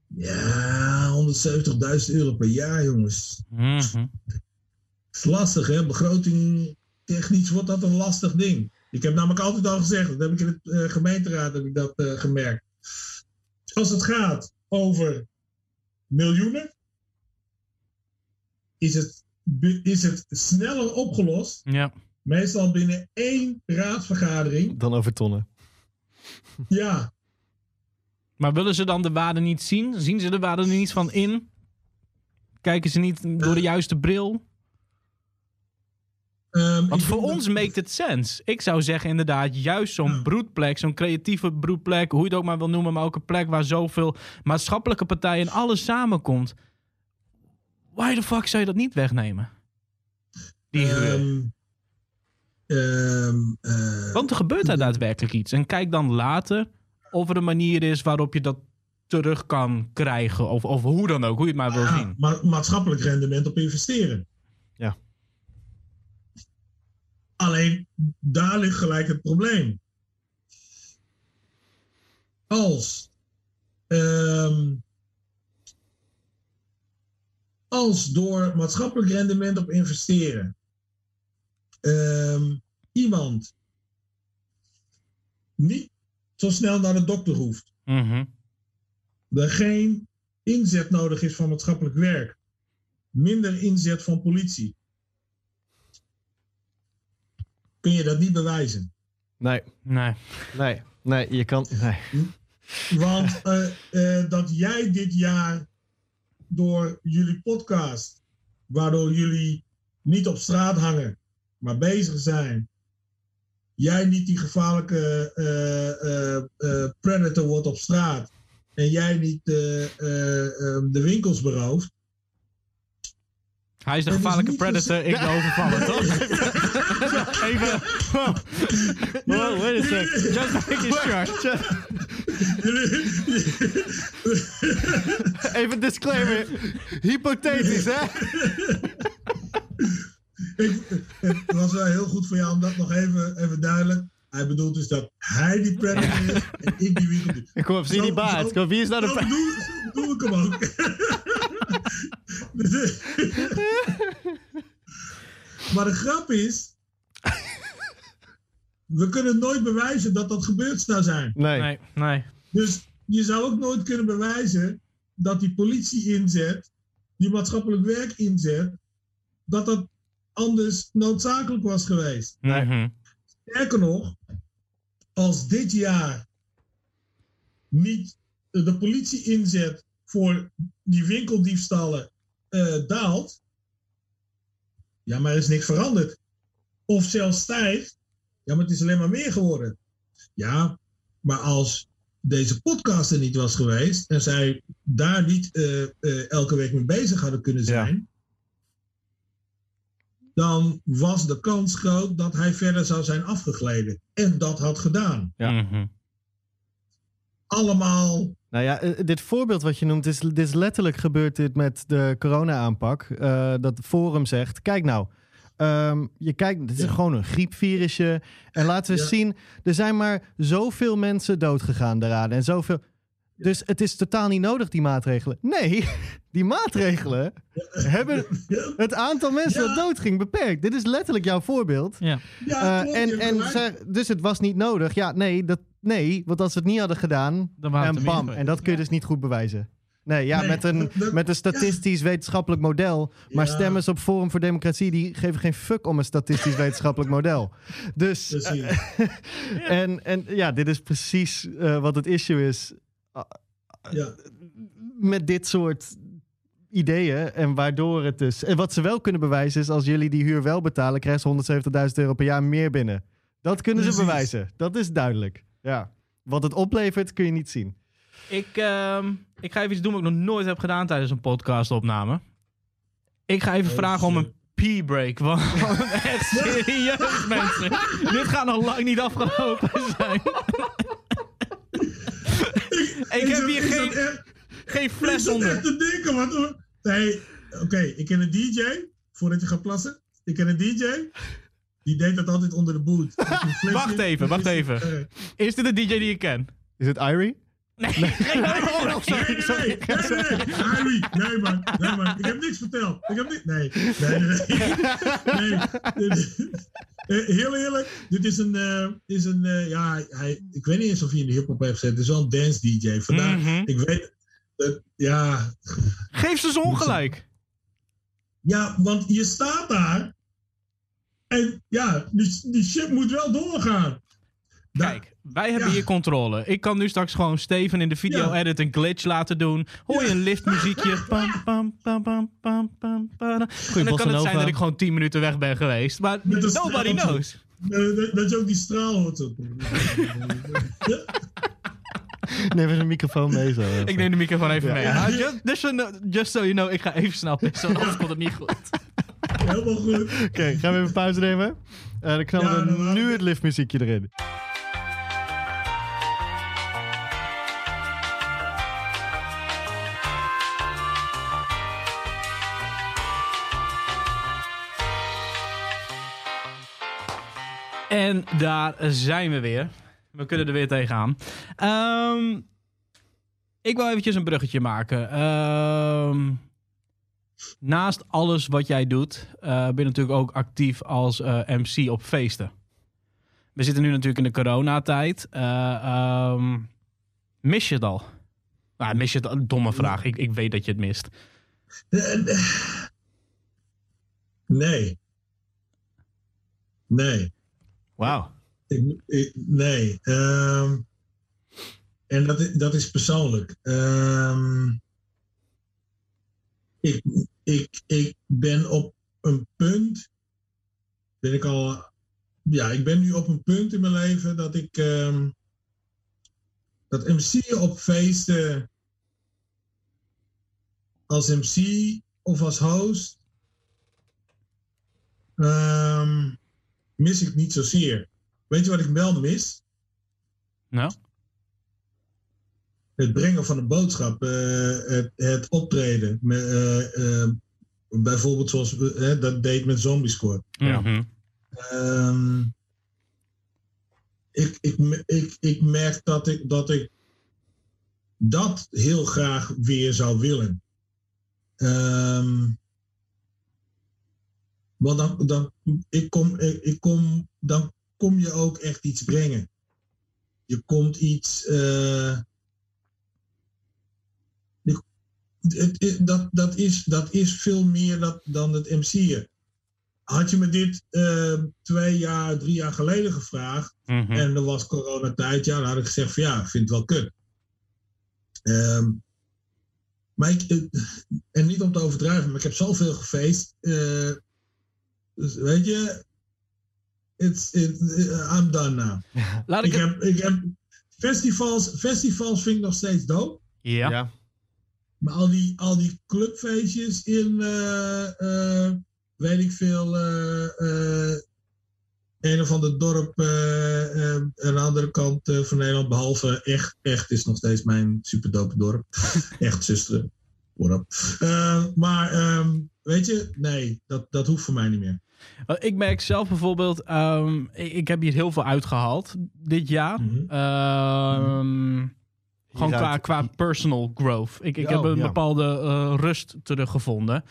Ja, 170.000 euro per jaar, jongens. mhm. Het is lastig, hè? Begroting technisch wordt dat een lastig ding. Ik heb namelijk altijd al gezegd, dat heb ik in het eh, gemeenteraad heb ik dat, eh, gemerkt. Als het gaat over miljoenen, is het, is het sneller opgelost. Ja. Meestal binnen één raadsvergadering. Dan over tonnen. Ja, Maar willen ze dan de waarde niet zien? Zien ze de waarde er niet van in? Kijken ze niet door de juiste bril? ehm, Want voor ons dat- makes it sense. Ik zou zeggen inderdaad, juist zo'n Ja. broedplek, zo'n creatieve broedplek, hoe je het ook maar wil noemen, maar ook een plek waar zoveel maatschappelijke partijen en alles samenkomt. Why the fuck zou je dat niet wegnemen? Die huur. ehm, ehm, eh, Want er gebeurt daar daadwerkelijk iets. En kijk dan later of er een manier is waarop je dat terug kan krijgen. Of, of hoe dan ook, hoe je het maar wil ja, zien. ma- maatschappelijk rendement op investeren. Ja. Alleen daar ligt gelijk het probleem. Als, ehm, als door maatschappelijk rendement op investeren ehm, iemand niet zo snel naar de dokter hoeft, Mhm. er geen inzet nodig is van maatschappelijk werk, minder inzet van politie, kun je dat niet bewijzen. Nee, Nee. nee, nee, je kan... Nee. Want eh, eh, dat jij dit jaar door jullie podcast, waardoor jullie niet op straat hangen, maar bezig zijn, jij niet die gevaarlijke eh, eh, eh, predator wordt op straat en jij niet eh, eh, eh, de winkels berooft. Hij is de gevaarlijke predator, ik de overvallen, toch? Even. Wow, wait a sec. Just making sure. Even disclaimer. Hypothetisch, hè? Ik, het was wel heel goed voor jou om dat nog even, even duidelijk. Hij bedoelt dus dat hij die predator is en ik die winkel. doe. Kom op, zie die baard. zo- Kom, wie is nou de... zo bedoel ik hem ook. Maar de grap is. We kunnen nooit bewijzen dat dat gebeurd zou zijn. Nee. Nee, nee. Dus je zou ook nooit kunnen bewijzen dat die politie inzet, die maatschappelijk werk inzet, dat dat anders noodzakelijk was geweest. Mhm. Sterker nog, als dit jaar niet de politie inzet voor die winkeldiefstallen eh, daalt, ja, maar er is niks veranderd. Of zelfs stijgt, ja, maar het is alleen maar meer geworden. Ja, maar als deze podcast er niet was geweest en zij daar niet eh, eh, elke week mee bezig hadden kunnen zijn, dan was de kans groot dat hij verder zou zijn afgegleden. En dat had gedaan. Ja. Mhm. Allemaal Nou ja, eh, dit voorbeeld wat je noemt, is, dit is letterlijk gebeurd dit met de corona-aanpak. Eh, dat Forum zegt, kijk nou, ehm, je kijkt, dit is Ja. gewoon een griepvirusje. En laten we Ja. zien, er zijn maar zoveel mensen doodgegaan daaraan. En zoveel... Dus het is totaal niet nodig, die maatregelen. Nee, die maatregelen hebben het aantal mensen Ja. dat doodging beperkt. Dit is letterlijk jouw voorbeeld. Ja. Ja, Eh, en en zeg, dus het was niet nodig. Ja, nee, dat, nee, want als ze het niet hadden gedaan, Dan waren het en bam, en dat kun je dus niet goed bewijzen. Nee, ja, Nee, met, een, dat- met een statistisch wetenschappelijk model. Maar Ja. stemmers op Forum voor Democratie, die geven geen fuck om een statistisch wetenschappelijk model. Dus, eh, en, en ja, dit is precies eh, wat het issue is ja. met dit soort ideeën. En waardoor het dus... En wat ze wel kunnen bewijzen is, als jullie die huur wel betalen, krijgen ze 170.000 euro per jaar meer binnen. Dat kunnen ze bewijzen. Dat is duidelijk. Ja. Wat het oplevert, kun je niet zien. Ik, ehm, ik ga even iets doen wat ik nog nooit heb gedaan tijdens een podcastopname. Ik ga even Oh, vragen om een pee-break. Want, want echt serieus, mensen. Dit gaat nog lang niet afgelopen zijn. ik heb hier ik geen, geen Ik fles zat onder. echt te denken, wat hoor. Nee, oké, ik ken een DJ, voordat je gaat plassen. Ik ken een DJ, die deed dat altijd onder de boot. Wacht even, wacht even. Eh, Is dit een DJ die ik ken? Is het Irie? Nee, Nee, nee, sorry, nee, sorry. nee, nee, nee, man, ik heb niks verteld. Ik heb niks, nee, nee, nee, eh, Heel eerlijk, dit is een, eh, is een eh, ja, hij, ik weet niet eens of hij in de hip-hop heeft gezet. Het is wel een dance DJ. Vandaar, Mhm. ik weet, dat, ja, Geef ze zo ongelijk. ja, want je staat daar en ja, die, die shit moet wel doorgaan. Kijk, wij hebben Ja. hier controle. Ik kan nu straks gewoon Steven in de video-edit een glitch laten doen. Hoor je een liftmuziekje. Pam, pam, pam, pam, pam, pam, pam. En dan bossa kan het zijn dat ik gewoon 10 minuten weg ben geweest. Maar nobody straal. knows. Dat, dat je ook die straal hoort. Neem even een microfoon mee zo. Ik neem de microfoon even Ja. mee. Ja. Ah, just, just, so you know- just so you know, ik ga even snel pissen, anders komt het niet goed. Helemaal goed. Oké, gaan we even pauze nemen? Eh, dan knallen Ja, we dan- nu het liftmuziekje erin. En daar zijn we weer. We kunnen er weer tegenaan. Ehm ik wil eventjes een bruggetje maken. Ehm, naast alles wat jij doet, eh, ben je natuurlijk ook actief als eh, MC op feesten. We zitten nu natuurlijk in de coronatijd. Ehm, mis je het al? Nou, mis je het? Een domme vraag. Ik, ik weet dat je het mist. Nee. Nee. Wauw. Nee. Ehm, en dat, dat is persoonlijk. Ehm, ik, ik, ik ben op een punt. Ben ik al. Ja, ik ben nu op een punt in mijn leven dat ik. ehm, dat MC op feesten. Als MC of als host. Mis ik niet zozeer. Weet je wat ik wel mis? Nou? Het brengen van een boodschap, eh, het, het optreden. Met, eh, eh, bijvoorbeeld zoals dat deed met Zombie Squad. Ja. Mhm. Ehm, ik, ik, ik, ik merk dat ik, dat ik dat heel graag weer zou willen. Ehm, want dan, dan, ik kom, ik, ik kom, dan kom je ook echt iets brengen. Je komt iets. eh, je- het, dat, dat, is, dat is veel meer dat, dan het MC'en. Had je me dit eh, twee jaar, drie jaar geleden gevraagd Mhm. en er was coronatijd, ja, dan had ik gezegd van ja, ik vind het wel kut. Maar ik, eh, en niet om te overdrijven, maar ik heb zoveel gefeest. eh, dus weet je, it's, it, I'm done now. Laat Ik heb, ik heb festivals, festivals vind ik nog steeds dope. Ja. Maar al die, al die clubfeestjes in, eh, eh, weet ik veel, eh, eh, een of ander dorp aan de andere kant van Nederland, behalve echt, echt is nog steeds mijn superdope dorp. echt zusteren. What up. Maar ehm, weet je, nee, dat, dat hoeft voor mij niet meer. Ik merk zelf bijvoorbeeld, ehm, ik, ik heb hier heel veel uitgehaald dit jaar. Ehm, Gewoon qua, qua personal growth. Ik, ik Oh, heb een ja. bepaalde eh, rust teruggevonden.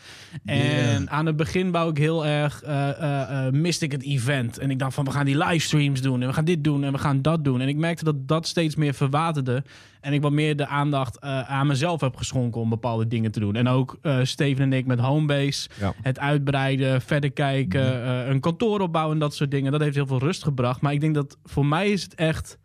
En aan het begin wou ik heel erg, eh, miste ik het event. En ik dacht van, we gaan die livestreams doen. En we gaan dit doen en we gaan dat doen. En ik merkte dat dat steeds meer verwaterde. En ik wat meer de aandacht aan mezelf heb geschonken om bepaalde dingen te doen. En ook Steven en ik met Homebase. Ja. Het uitbreiden, verder kijken, eh, een kantoor opbouwen en dat soort dingen. Dat heeft heel veel rust gebracht. Maar ik denk dat voor mij is het echt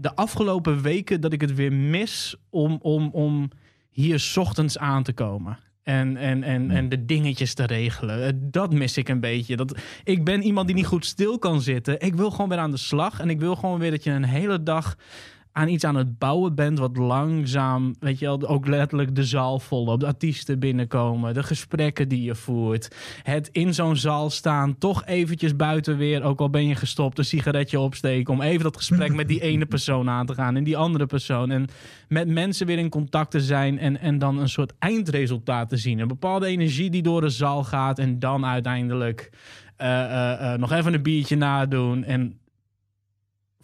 de afgelopen weken dat ik het weer mis om, om, om hier 's ochtends aan te komen. En, en, en, en de dingetjes te regelen. Eh, Dat mis ik een beetje. Dat, ik ben iemand die niet goed stil kan zitten. Ik wil gewoon weer aan de slag. En ik wil gewoon weer dat je een hele dag aan iets aan het bouwen bent. Wat langzaam, weet je wel, ook letterlijk de zaal volop. De artiesten binnenkomen. De gesprekken die je voert. Het in zo'n zaal staan. Toch eventjes buiten weer, ook al ben je gestopt, een sigaretje opsteken. Om even dat gesprek met die ene persoon aan te gaan. En die andere persoon. En met mensen weer in contact te zijn. En, en dan een soort eindresultaat te zien. Een bepaalde energie die door de zaal gaat. En dan uiteindelijk eh, eh, eh, nog even een biertje nadoen. En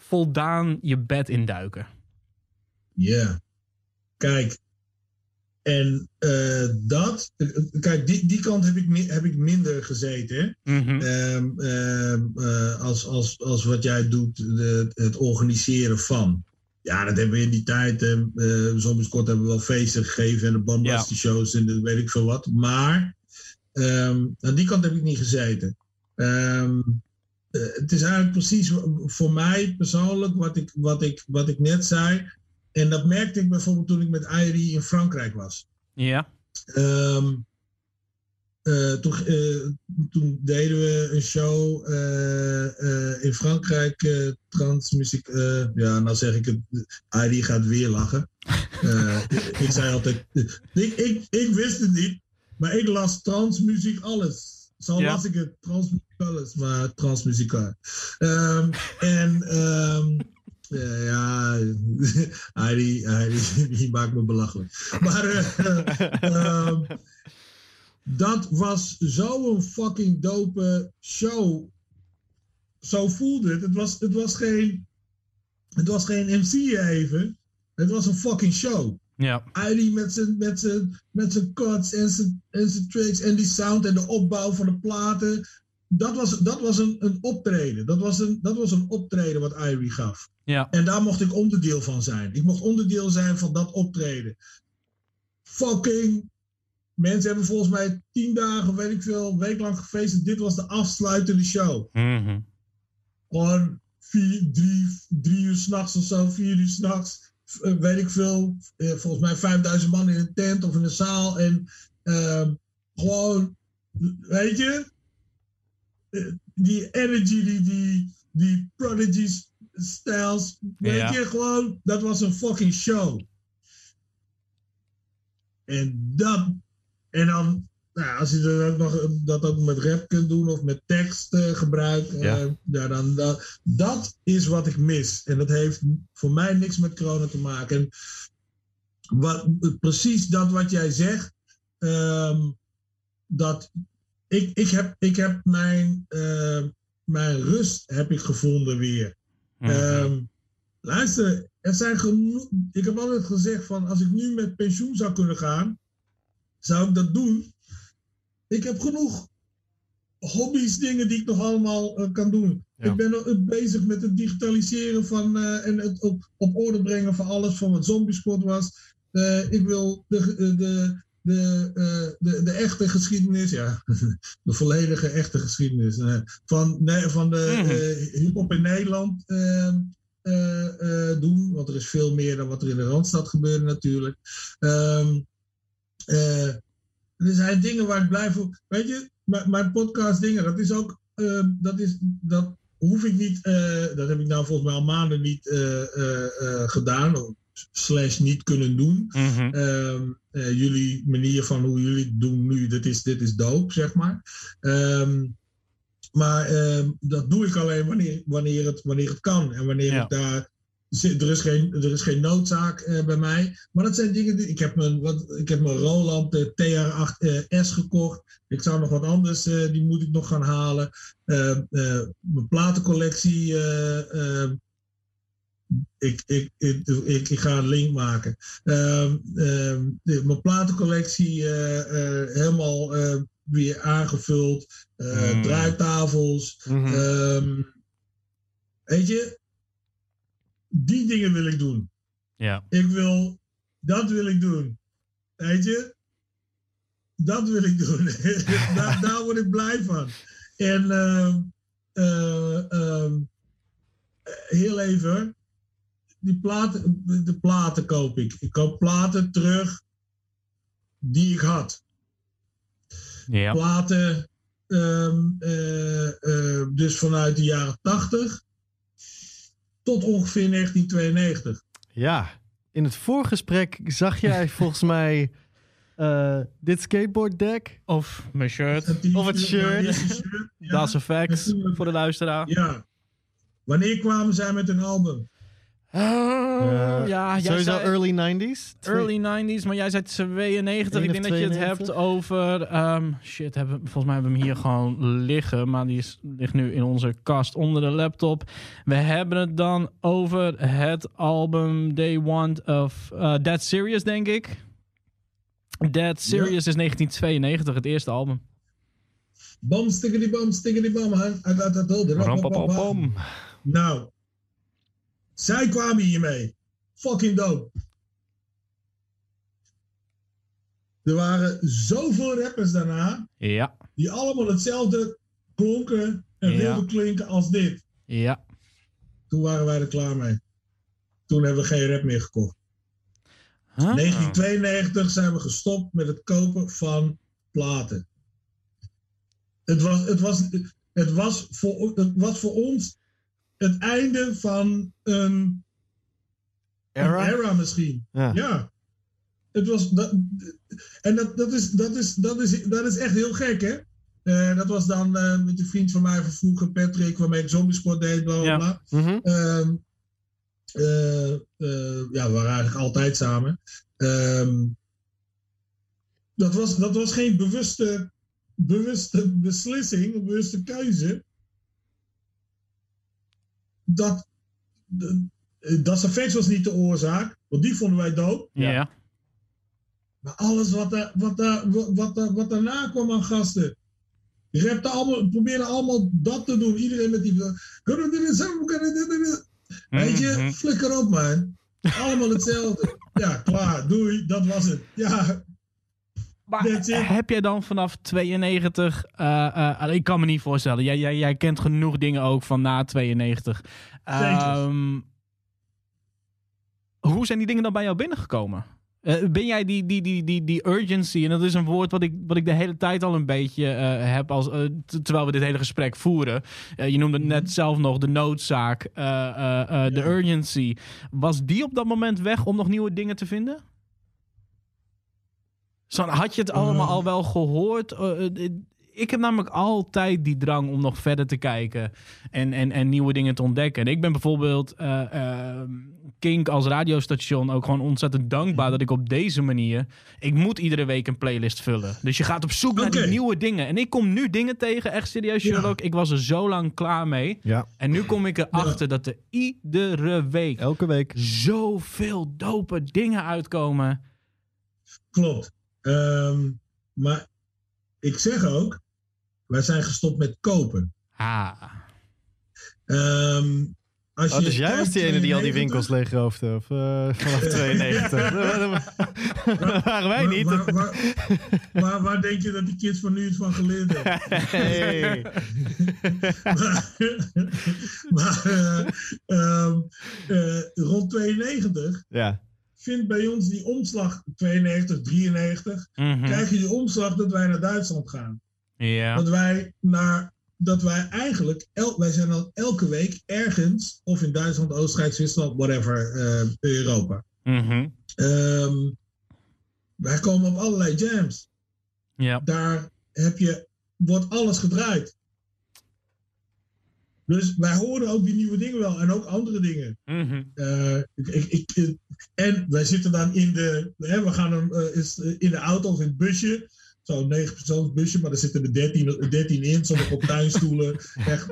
voldaan je bed induiken. Ja. Kijk. En eh, dat, kijk, die, die kant heb ik, heb ik minder gezeten. Mhm. Ehm, ehm, eh, als, als, als wat jij doet, de- het organiseren van. Ja, dat hebben we in die tijd. eh, Zombies Kort hebben we wel feesten gegeven en de Bombastic shows en de weet ik veel wat. Maar ehm, aan die kant heb ik niet gezeten. Eh, het is eigenlijk precies voor mij persoonlijk wat ik, wat, ik, wat ik net zei. En dat merkte ik bijvoorbeeld toen ik met Airi in Frankrijk was. Ja. Ehm, eh, toen, eh, toen deden we een show eh, eh, in Frankrijk, eh transmuziek. eh, ja, nou zeg ik het, Airi gaat weer lachen. Eh, ik zei altijd, ik, ik, ik wist het niet, maar ik las transmuziek alles. Zo Ja. las ik het, transmuziek alles, maar transmuzikaal. Ehm, en ehm, eh, ja, Heidi, die maakt me belachelijk. Maar eh, ehm, dat was zo'n fucking dope show. Zo voelde het. Het was, het was geen, het was geen MC even. Het was een fucking show. Ja. Heidi met zijn, met zijn, met zijn cuts en zijn, en zijn tricks en die sound en de opbouw van de platen. Dat was, dat was een, een optreden. Dat was een, dat was een optreden wat Irie gaf. Ja. En daar mocht ik onderdeel van zijn. Ik mocht onderdeel zijn van dat optreden. Fucking. Mensen hebben volgens mij tien dagen, weet ik veel, een week lang gefeest. En dit was de afsluitende show. Mhm. Gewoon vier, drie, drie uur s'nachts of zo, vier uur s'nachts. eh, weet ik veel. eh, volgens mij 5000 man in een tent of in een zaal. En ehm, gewoon, weet je, die energy, die, die, die prodigy styles. Weet Ja. je, gewoon, dat was een fucking show. En dat, en dan, nou, als je dat ook nog dat ook met rap kunt doen of met tekst eh, gebruik, eh, Ja. ja, dan, dat, dat is wat ik mis. En dat heeft voor mij niks met corona te maken. En wat, precies dat wat jij zegt, ehm, dat ik, ik, heb, ik heb mijn, eh, mijn rust heb ik gevonden weer. Mhm. Ehm, luister, er zijn genoeg. Ik heb altijd gezegd van als ik nu met pensioen zou kunnen gaan, zou ik dat doen. Ik heb genoeg hobby's, dingen die ik nog allemaal eh, kan doen. Ja. Ik ben eh, bezig met het digitaliseren van en het op, op orde brengen van alles van wat Zombie Squad was. Ik wil de, de, de, eh, de, de echte geschiedenis, ja, de volledige echte geschiedenis eh, van, nee, van de eh, hip-hop in Nederland eh, eh, eh, doen. want er is veel meer dan wat er in de Randstad gebeurde natuurlijk. Ehm, eh, er zijn dingen waar ik blij voor. Weet je, mijn, podcast dingen, dat is ook, ehm, dat is, dat hoef ik niet, dat heb ik nou volgens mij al maanden niet gedaan, slash niet kunnen doen. Mhm. Ehm, eh, jullie manier van hoe jullie het doen nu, dit is, dit is dope, zeg maar. Ehm, maar ehm, dat doe ik alleen wanneer, wanneer, het, wanneer het kan. En wanneer Ja. ik daar. Er is, geen, er is geen noodzaak eh, bij mij. Maar dat zijn dingen die. Ik heb mijn, wat, ik heb mijn Roland de TR8S gekocht. Ik zou nog wat anders. eh, die moet ik nog gaan halen. Eh, eh, mijn platencollectie. Ik, ik, ik, ik, ik ga een link maken. Ehm, ehm, de- mijn platencollectie eh, eh, helemaal eh, weer aangevuld. Mm. Draaitafels. Mhm. Ehm, weet je, die dingen wil ik doen. Ja. Ik wil, dat wil ik doen. Weet je, dat wil ik doen. daar, daar word ik blij van. En heel even, die platen, de, platen koop ik. Ik koop platen terug die ik had Ja. platen. ehm, eh, eh, dus vanuit de jaren 80 tot ongeveer 1992. Ja, in het voorgesprek zag jij volgens mij eh, dit skateboarddeck. Of mijn shirt. Het Of het shirt. Ja, die shirt, ja. Das effects natuurlijk. voor de luisteraar. Ja. Wanneer kwamen zij met een album? Oh, Eh, ja, jij sowieso zei early 90s. Twee- early 90s, maar jij zei 92. Ik denk dat je het 92? hebt over... ehm, shit, hebben, volgens mij hebben we hem hier gewoon liggen. Maar die is, ligt nu in onze kast onder de laptop. We hebben het dan over het album They Want of uh, Dead Serious, denk ik. Dead Serious is 1992, het eerste album. Bam, stickety bam, stickety bam. I got that. Rampapapam. Nou, zij kwamen hiermee. Fucking dope. Er waren zoveel rappers daarna Ja, die allemaal hetzelfde klonken en Ja. wilden klinken als dit. ja. Toen waren wij er klaar mee. Toen hebben we geen rap meer gekocht. Huh? 1992 zijn we gestopt met het kopen van platen. Het was, het was, het was, voor, het was voor ons het einde van een Era? Een era misschien. Ja. Ja. Het was, dat, en dat, dat, is, dat, is, dat, is, dat is echt heel gek, hè? Eh, dat was dan eh, met een vriend van mij van vroeger, Patrick, waarmee ik zombiesport deed, bla bla Ja. Mhm. Ehm, eh, eh, ja, we waren eigenlijk altijd samen. Ehm, dat, was, dat was geen bewuste, bewuste beslissing, een bewuste keuze. Dat, de- dat effect was niet de oorzaak, want die vonden wij dood. Ja. Ja. Maar alles wat, daar, wat, daar, wat, wat, daar- wat daarna kwam aan gasten. Die rapten allemaal, probeerden allemaal dat te doen. Iedereen met die... Kunnen we dit zo? Kunnen we dit- dit- Weet je, Mhm. flikker op man. Allemaal hetzelfde. ja, klaar, doei, dat was het. Ja, Maar heb jij dan vanaf 92... eh, eh, ik kan me niet voorstellen. Jij, jij, jij kent genoeg dingen ook van na 92. Ehm, hoe zijn die dingen dan bij jou binnengekomen? Eh, ben jij die, die, die, die, die urgency, en dat is een woord wat ik, wat ik de hele tijd al een beetje heb, als, terwijl we dit hele gesprek voeren. Je noemde het net zelf nog de noodzaak, de Ja. urgency. Was die op dat moment weg om nog nieuwe dingen te vinden? Had je het allemaal Eh. al wel gehoord? Eh, eh, ik heb namelijk altijd die drang om nog verder te kijken en, en, en nieuwe dingen te ontdekken. En ik ben bijvoorbeeld eh, Kink als radiostation ook gewoon ontzettend dankbaar dat ik op deze manier. Ik moet iedere week een playlist vullen. Dus je gaat op zoek naar die nieuwe dingen. En ik kom nu dingen tegen, echt serieus, Ja. Sherlock. Ik was er zo lang klaar mee. Ja, En nu kom ik erachter dat er iedere week elke week. zoveel dope dingen uitkomen. klopt. Ehm, maar ik zeg ook, wij zijn gestopt met kopen. Ah. Ehm, als Oh, je dus jij was die ene die al die 92 winkels leegroofde? Of uh, vanaf 92? Dat waren wij niet. Waar, waar, waar, waar, denk je dat die kids van nu het van geleerd hebben? Hey. maar maar uh, um, uh, rond 92 ja. Vindt bij ons die omslag 92, 93. Mhm. Mm -hmm. Krijg je die omslag dat wij naar Duitsland gaan. Ja. Dat wij naar dat wij eigenlijk, el, wij zijn dan elke week ergens, of in Duitsland, Oostenrijk, Zwitserland, whatever, uh, Europa. Mm -hmm. um, wij komen op allerlei jams. Ja. Daar heb je, wordt alles gedraaid. Dus wij horen ook die nieuwe dingen wel en ook andere dingen. Mm -hmm. uh, ik, ik, ik, en wij zitten dan in de, hè, we gaan dan, uh, is, in de auto of in het busje zo'n 9 persoons busje, maar er zitten er 13, 13 in, sommige op tuinstoelen. Echt,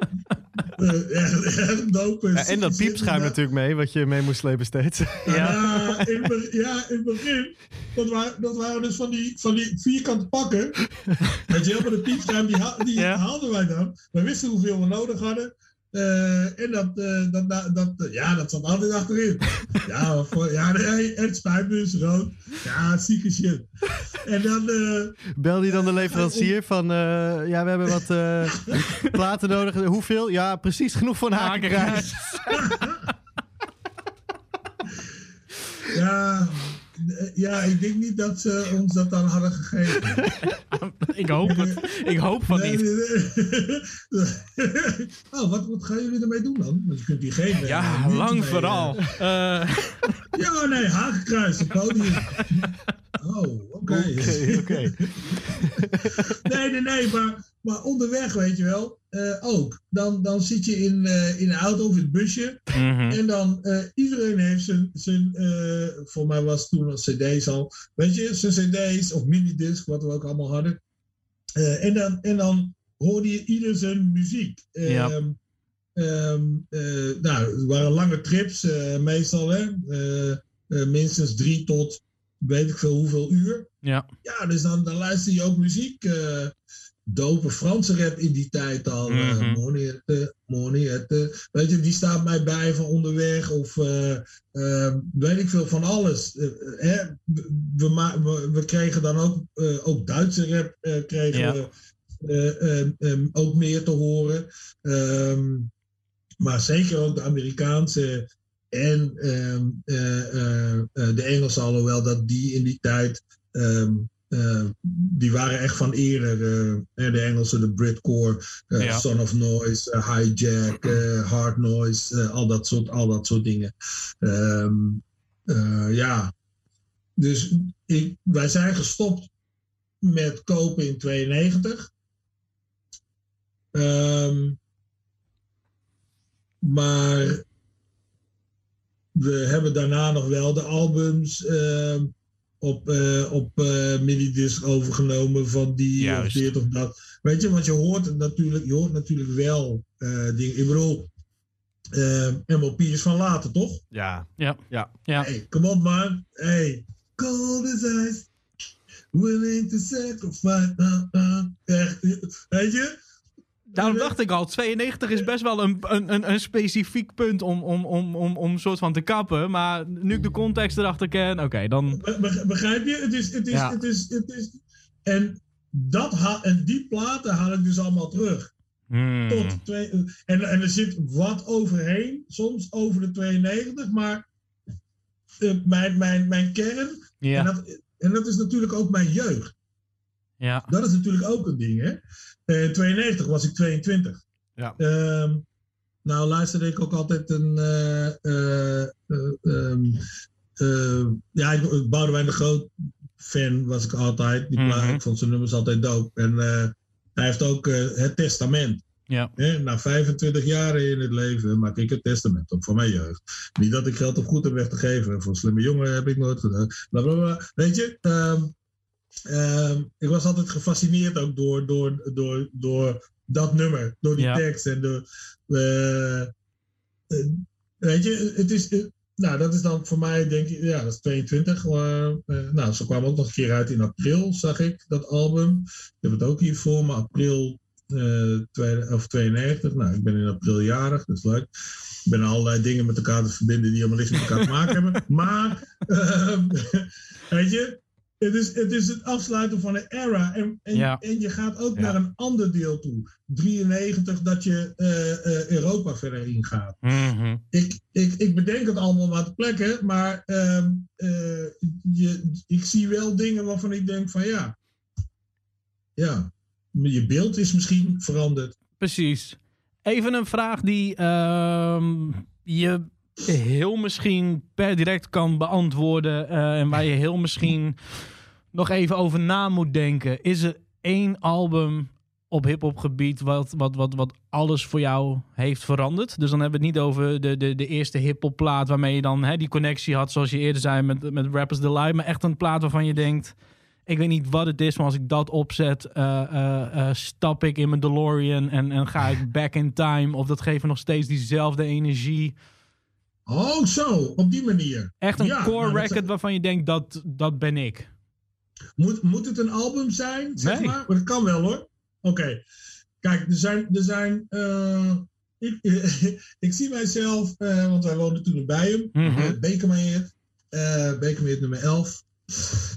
uh, echt, echt dope. Ja, en dat piepschuim natuurlijk mee, wat je mee moest slepen steeds. Ja, ja. in, het, ja in het begin, dat waren, dat waren dus van die, van die vierkante pakken. Weet je wel, maar de piepschuim, die, die ja. haalden wij dan. We wisten hoeveel we nodig hadden. Uh, en dat, uh, dat, dat, dat, ja, dat zat altijd achterin. ja, voor, ja, nee, het spijt me, is rood. Ja, zieke shit. En dan... Uh, Bel die dan de leverancier van... ja, we hebben wat platen nodig. Hoeveel? Ja, precies genoeg voor een hakenkruis. ja... Ja, ik denk niet dat ze ons dat dan hadden gegeven. ik hoop het. Ik hoop van niet. oh, wat, wat gaan jullie ermee doen dan? Want je kunt die geven. Ja, lang vooral. Uh... ja, nee, hakenkruis, het podium. Oh, oké. Okay. Oké, okay, nee, nee, nee, maar, maar onderweg, weet je wel, uh, ook. Dan, dan zit je in, uh, in een auto of in het busje. Mm -hmm. En dan, uh, iedereen heeft zijn, zijn voor mij was het toen al cd's al, weet je, zijn cd's of minidisc, wat we ook allemaal hadden. en, dan, en dan hoorde je ieder zijn muziek. Ja. Um, um, nou, het waren lange trips, meestal, hè. minstens drie tot weet ik veel hoeveel uur. Ja. Ja, dus dan, dan luister je ook muziek. Dope Franse rap in die tijd al. Uh, Moniette, Moniette. Weet je, die staat mij bij van onderweg. Of uh, weet ik veel van alles. hè? We, we, we, kregen dan ook, ook Duitse rap kregen Ja. we um, ook meer te horen. Um, maar zeker ook de Amerikaanse en um, de Engelsen, alhoewel dat die in die tijd, um, uh, die waren echt van eerder. de Engelsen, de Britcore, Ja. Son of Noise, Hijack, Hard Noise, al, dat soort, al dat soort dingen. Um, ja, dus ik, wij zijn gestopt met kopen in 92. maar we hebben daarna nog wel de albums uh, op, uh, op uh, minidisc overgenomen van die Juist. of dit of dat. Weet je, want je hoort natuurlijk, je hoort natuurlijk wel dingen. Ik bedoel, MOP is van later, toch? Ja. Ja. Ja. Ja. Hey, kom op man. Hey, cold as ice. Willing to sacrifice. Uh, uh. Echt, weet je? Daarom dacht ik al, 92 is best wel een, een, een, een specifiek punt om, om, om, om, om soort van te kappen. Maar nu ik de context erachter ken, oké, dan... Be- Begrijp je? Het is, het is, Ja. het is, het is, en, dat en die platen haal ik dus allemaal terug. Hmm. Tot twee, en, en er zit wat overheen, soms over de 92, maar eh, mijn, mijn, mijn kern, en, Ja, dat, en dat is natuurlijk ook mijn jeugd. ja. Dat is natuurlijk ook een ding, hè? Eh, In 92 was ik 22. Ja. Ehm, nou luisterde ik ook altijd een... eh, ja, ik, Boudewijn de Groot fan was ik altijd. Die Mhm. Ik vond zijn nummers altijd dope. En hij heeft ook het testament. Ja. Hè? Na 25 jaar in het leven maak ik het testament op voor mijn jeugd. Niet dat ik geld op goed heb weg te geven. Voor slimme jongen heb ik nooit gedaan. Bla, bla, bla. Weet je, ehm, ehm, ik was altijd gefascineerd ook door, door, door, door dat nummer. Door die Ja. tekst. En door, eh, eh, weet je, het is... eh, nou, dat is dan voor mij, denk ik, ja, dat is 22. eh, eh, nou, ze kwamen ook nog een keer uit in april, zag ik, dat album. Ik heb het ook hier voor me, april twee- of 92. Nou, ik ben in april jarig, dat is leuk. Ik ben allerlei dingen met elkaar te verbinden die helemaal niks met elkaar te maken hebben. Maar, ehm, weet je, het is, het is het afsluiten van een era. En, en, Ja. en je gaat ook Ja. naar een ander deel toe. 93, dat je eh, eh, Europa verder ingaat. Mhm. Ik, ik, ik bedenk het allemaal maar te plekken, maar ehm, eh, je, ik zie wel dingen waarvan ik denk van ja, ja, je beeld is misschien veranderd. Precies. Even een vraag die ehm, je heel misschien per direct kan beantwoorden. en waar je heel misschien nog even over na moet denken. Is er één album op hip-hop gebied wat, wat, wat, wat alles voor jou heeft veranderd? Dus dan hebben we het niet over de, de, de eerste hip-hop plaat waarmee je dan hè, die connectie had, zoals je eerder zei met, met Rappers Delight. Maar echt een plaat waarvan je denkt. Ik weet niet wat het is, maar als ik dat opzet, eh, eh, eh, stap ik in mijn DeLorean en, en ga ik back in time. Of dat geeft me nog steeds diezelfde energie. Oh, zo, op die manier. Echt een Ja, core nou, dat- record waarvan je denkt, dat, dat ben ik. Moet, moet het een album zijn, zeg Nee. maar? Maar dat kan wel hoor. Oké. Kijk, er zijn... Er zijn eh, ik, ik zie mijzelf, eh, want wij woonden toen in Bijen, Mhm. uh, Bekermeert, uh, Bekermeert nummer 11.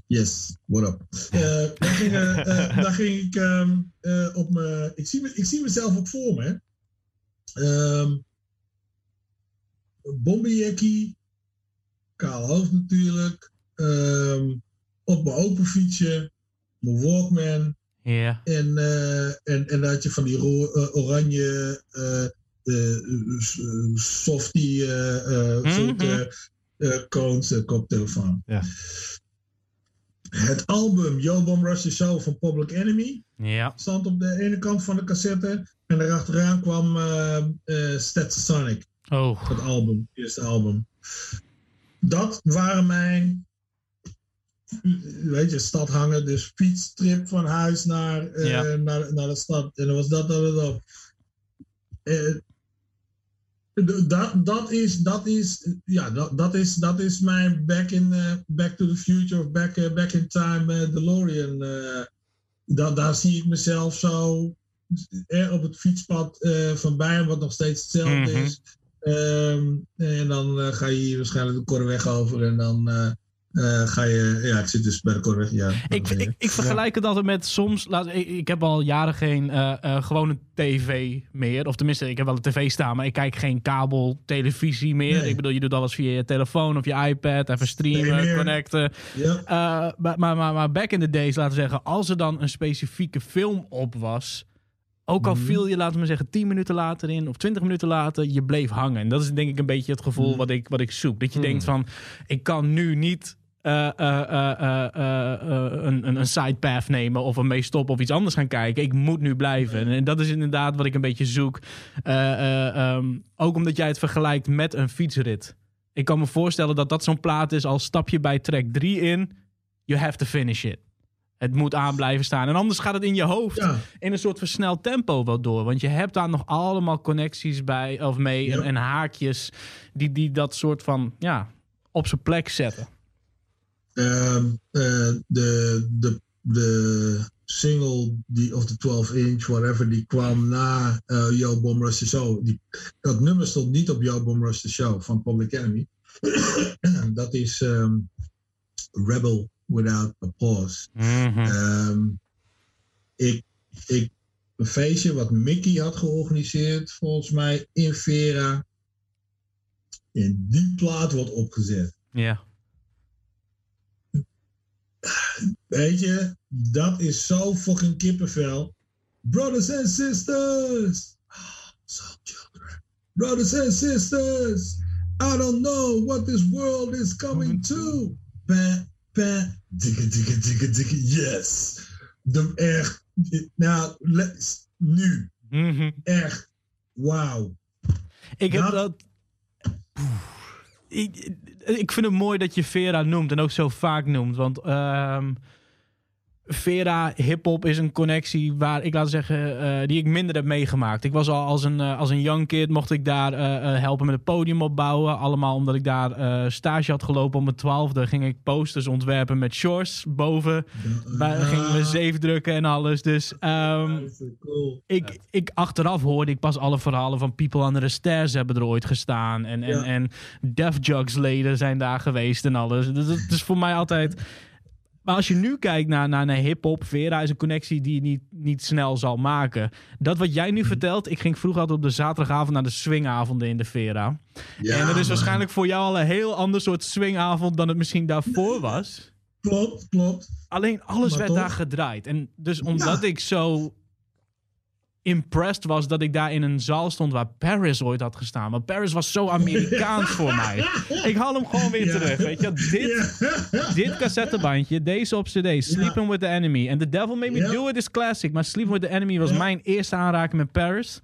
Yes, what up? Eh, daar, ging, eh, eh, daar ging ik ehm, eh, op me. Ik zie, me, ik zie mezelf ook voor me. Bombejackie, kaal hoofd natuurlijk. ehm, op mijn open fietsje, mijn Walkman. Ja. En, eh, en, en dan had je van die eh, oranje eh, softie eh, cones, eh, koptelefoon. Ja. Het album Yo Bomb Rush the Show van Public Enemy Ja. stond op de ene kant van de cassette. En daarachteraan kwam eh Stetsasonic, Oh. het album, het eerste album. Dat waren mijn, weet je, stad hangen. Dus fietstrip van huis naar, eh, Ja. naar, naar de stad. En dan was dat dan het op. Eh, dat, dat is, dat is, ja, dat, dat is, dat is mijn back in, eh, back to the future of back, back in time eh, DeLorean. dat, daar zie ik mezelf zo eh, op het fietspad van Bijlen, wat nog steeds hetzelfde Mhm. is. Ehm, en dan ga je hier waarschijnlijk de Korreweg over en dan eh, ga je... Ja, ik zit dus bij de Korreweg, ja. Ik, ik, ik vergelijk het altijd met soms. Laat, ik, ik heb al jaren geen eh, eh, gewone tv meer. Of tenminste, ik heb wel een tv staan, maar ik kijk geen kabel televisie meer. Nee. Ik bedoel, je doet alles via je telefoon of je iPad. Even streamen, connecten. Ja, maar, maar, maar, maar back in the days, laten we zeggen, als er dan een specifieke film op was. Ook al Mhm. viel je, laten we zeggen, 10 minuten later in of 20 minuten later, je bleef hangen. En dat is denk ik een beetje het gevoel Mhm. wat, ik, wat ik zoek. Dat je Mhm. denkt van, ik kan nu niet eh, eh, eh, een, een, een sidepath nemen of ermee stoppen of iets anders gaan kijken. Ik moet nu blijven. En, dat is inderdaad wat ik een beetje zoek. Eh, eh, ehm, ook omdat jij het vergelijkt met een fietsrit. Ik kan me voorstellen dat dat zo'n plaat is als stap je bij track 3 in, you have to finish it. Het moet aan blijven staan. En anders gaat het in je hoofd ja. in een soort versneld tempo wel door. Want je hebt daar nog allemaal connecties bij of mee Ja. en, en haakjes die, die dat soort van ja, op zijn plek zetten. Ehm, eh, de, de, de single die, of de 12 inch, whatever, die kwam na eh Yo Bomb Rush the Show. Die, dat nummer stond niet op Yo Bomb Rush the Show van Public Enemy. dat is ehm, Rebel Without a Pause. Ehm, ik, ik, een feestje wat Mickey had georganiseerd, volgens mij in Vera. En die plaat wordt opgezet. Ja. Weet je, dat is zo fucking kippenvel. Brothers and sisters. So children. Brothers and sisters. I don't know what this world is coming to. Pa, pa, dikke, dikke, dikke, dikke, yes. De, echt. Nou, le- nu. Mhm. Echt. Wauw. Ik heb Dat- dat. Ik, ik vind het mooi dat je Vera noemt en ook zo vaak noemt. Want ehm, Vera hip-hop is een connectie waar ik laat zeggen, eh, die ik minder heb meegemaakt. Ik was al als een, uh, als een young kid, mocht ik daar uh, helpen met het podium opbouwen. Allemaal omdat ik daar stage had gelopen op mijn twaalfde. Ging ik posters ontwerpen met shorts boven. Ja. Gingen we zeven drukken en alles. Dus um, cool. ik, ik achteraf hoorde ik pas alle verhalen van People Under the Stairs hebben er ooit gestaan. En, en, ja. en Def Jugs leden zijn daar geweest en alles. Dus het is voor mij altijd maar als je nu kijkt naar, naar, naar hip-hop, Vera is een connectie die je niet, niet snel zal maken. Dat wat jij nu mhm. vertelt, ik ging vroeger altijd op de zaterdagavond naar de swingavonden in de Vera. Ja, en dat is waarschijnlijk voor jou al een heel ander soort swingavond dan het misschien daarvoor was. Klopt, klopt. Alleen alles werd daar gedraaid. En dus omdat ik zo impressed was dat ik daar in een zaal stond waar Paris ooit had gestaan. Want Paris was zo Amerikaans voor mij. Ik haal hem gewoon weer terug. Weet je, dit, dit cassettebandje, deze op CD, Sleeping with the Enemy. En The Devil Made Me Do It is classic. Maar Sleeping with the Enemy was mijn eerste aanraking met Paris.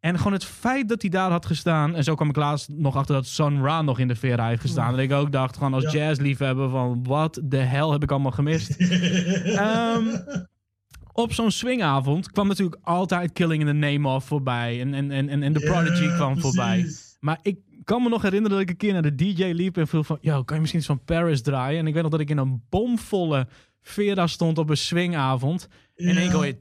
En gewoon het feit dat hij daar had gestaan. En zo kwam ik laatst nog achter dat Sun Ra nog in de Vera heeft gestaan. En ik ook dacht, gewoon als jazzliefhebber van wat de hel heb ik allemaal gemist. um, op zo'n swingavond kwam natuurlijk altijd Killing in the Name of voorbij. En, en, en, en The Prodigy kwam voorbij. Maar ik kan me nog herinneren dat ik een keer naar de DJ liep en vroeg van... Yo, kan je misschien iets van Paris draaien? En ik weet nog dat ik in een bomvolle Vera stond op een swingavond. En ik hoor je...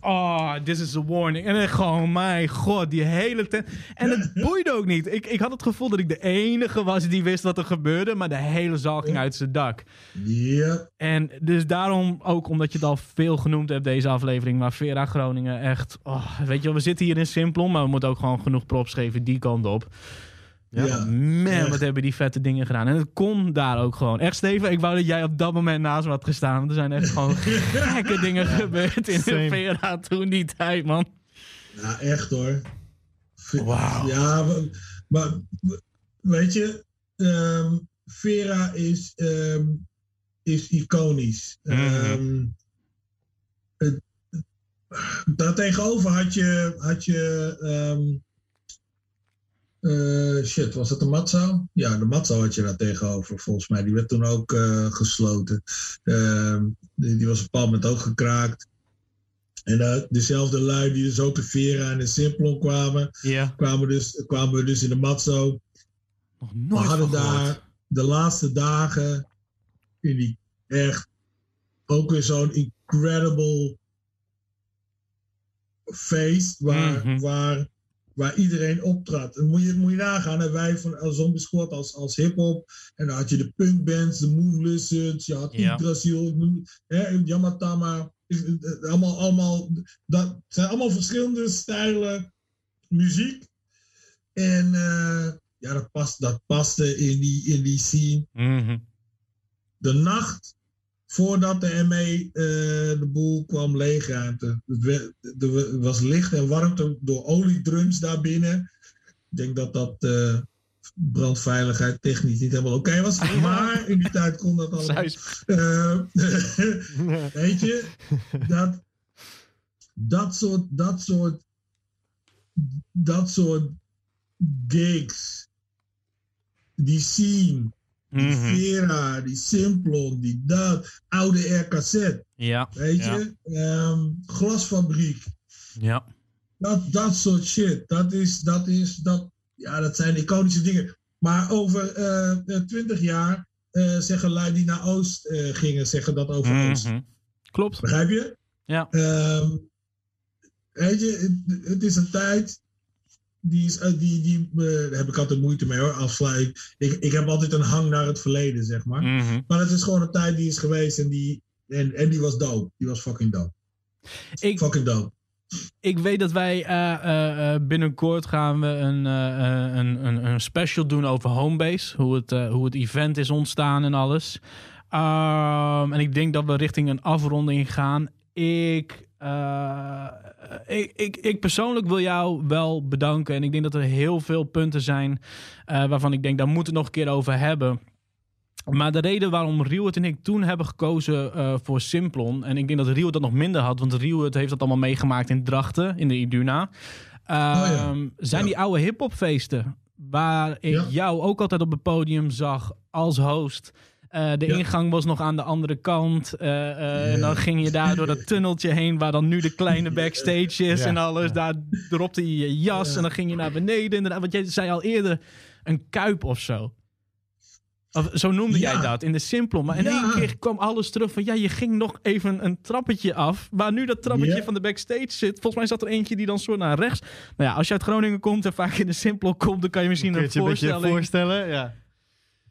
Oh, this is a warning. En dan gewoon, mijn god, die hele tent. En het boeide ook niet. Ik, ik had het gevoel dat ik de enige was die wist wat er gebeurde. Maar de hele zaal ging uit zijn dak. Ja. En dus daarom, ook omdat je het al veel genoemd hebt deze aflevering. Maar Vera Groningen echt... Oh, weet je we zitten hier in Simplon. Maar we moeten ook gewoon genoeg props geven die kant op. Ja, man, wat hebben die vette dingen gedaan. En het kon daar ook gewoon. Echt, Steven, ik wou dat jij op dat moment naast me had gestaan. Want er zijn echt gewoon gekke dingen gebeurd in de Vera toen die tijd, man. Ja, echt hoor. Wauw. Ja, maar, weet je, um, Vera is, um, is iconisch. Um, het, daartegenover had je, had je uh, shit, was het de Matzo? Ja, de Matzo had je daar tegenover, volgens mij. Die werd toen ook uh, gesloten. Uh, die, die, was op een bepaald moment ook gekraakt. En uh, dezelfde lui die dus ook de Vera en de Simplon kwamen, yeah. kwamen, dus, kwamen we dus in de Matzo. Nog nooit we hadden daar de laatste dagen in die echt ook weer zo'n incredible feest waar, mm -hmm. waar waar iedereen optrad. En moet je, moet je nagaan, wij van El Zombie Squad als, als hip-hop. En dan had je de punkbands, de Lizards, je had ja. Yggdrasil, Yamatama. Allemaal, allemaal, dat zijn allemaal verschillende stijlen muziek. En uh, ja, dat, past, dat paste in die, in die scene. Mm -hmm. De nacht voordat de ME uh, de boel kwam leegruimte. Er was licht en warmte door oliedrums daarbinnen. Ik denk dat dat uh, brandveiligheid technisch niet helemaal oké okay was. Maar in die tijd kon dat allemaal. Uh, weet je, dat, dat soort, dat soort, dat soort gigs, die scene die mm -hmm. Vera, die Simplon, die dat, oude RKZ. Ja. Weet je? Um, glasfabriek. Ja. Dat, dat soort shit. Dat is, dat is, dat, ja, dat zijn iconische dingen. Maar over uh, 20 jaar uh, zeggen lui die naar Oost uh, gingen, zeggen dat over mm -hmm. Oost. Klopt. Begrijp je? Ja. Um, weet je, het, het is een tijd die, is, uh, die, die uh, daar heb ik altijd moeite mee hoor. Afsluit. Ik, ik heb altijd een hang naar het verleden, zeg maar. Mm -hmm. Maar het is gewoon een tijd die is geweest en die, en, en die was dope. Die was fucking dope. Ik, fucking dope. Ik weet dat wij uh, binnenkort gaan we een, een, een, een special doen over Homebase. Hoe het, hoe het event is ontstaan en alles. Um, en ik denk dat we richting een afronding gaan. Ik uh, ik, ik, ik, persoonlijk wil jou wel bedanken. En ik denk dat er heel veel punten zijn uh, waarvan ik denk, daar moeten we nog een keer over hebben. Maar de reden waarom Rieuwert en ik toen hebben gekozen uh, voor Simplon... en ik denk dat Rieuwert dat nog minder had... want Rieuwert heeft dat allemaal meegemaakt in Drachten, in de Iduna... Uh, oh ja. zijn ja. die oude hiphopfeesten... waar ik ja. jou ook altijd op het podium zag als host... Eh, de Ja. ingang was nog aan de andere kant. eh, eh, En dan ging je daar door dat tunneltje heen waar dan nu de kleine backstage is Ja. en alles. Daar dropte je je jas Ja. en dan ging je naar beneden. Inderdaad, want jij zei al eerder een kuip of zo. Of, zo noemde jij dat in de Simplon. Maar in één keer kwam alles terug van ja, je ging nog even een trappetje af. Waar nu dat trappetje van de backstage zit. Volgens mij zat er eentje die dan soort naar rechts. Nou ja, als je uit Groningen komt en vaak in de Simplon komt, dan kan je misschien een een beetje voorstelling voorstellen? Ja.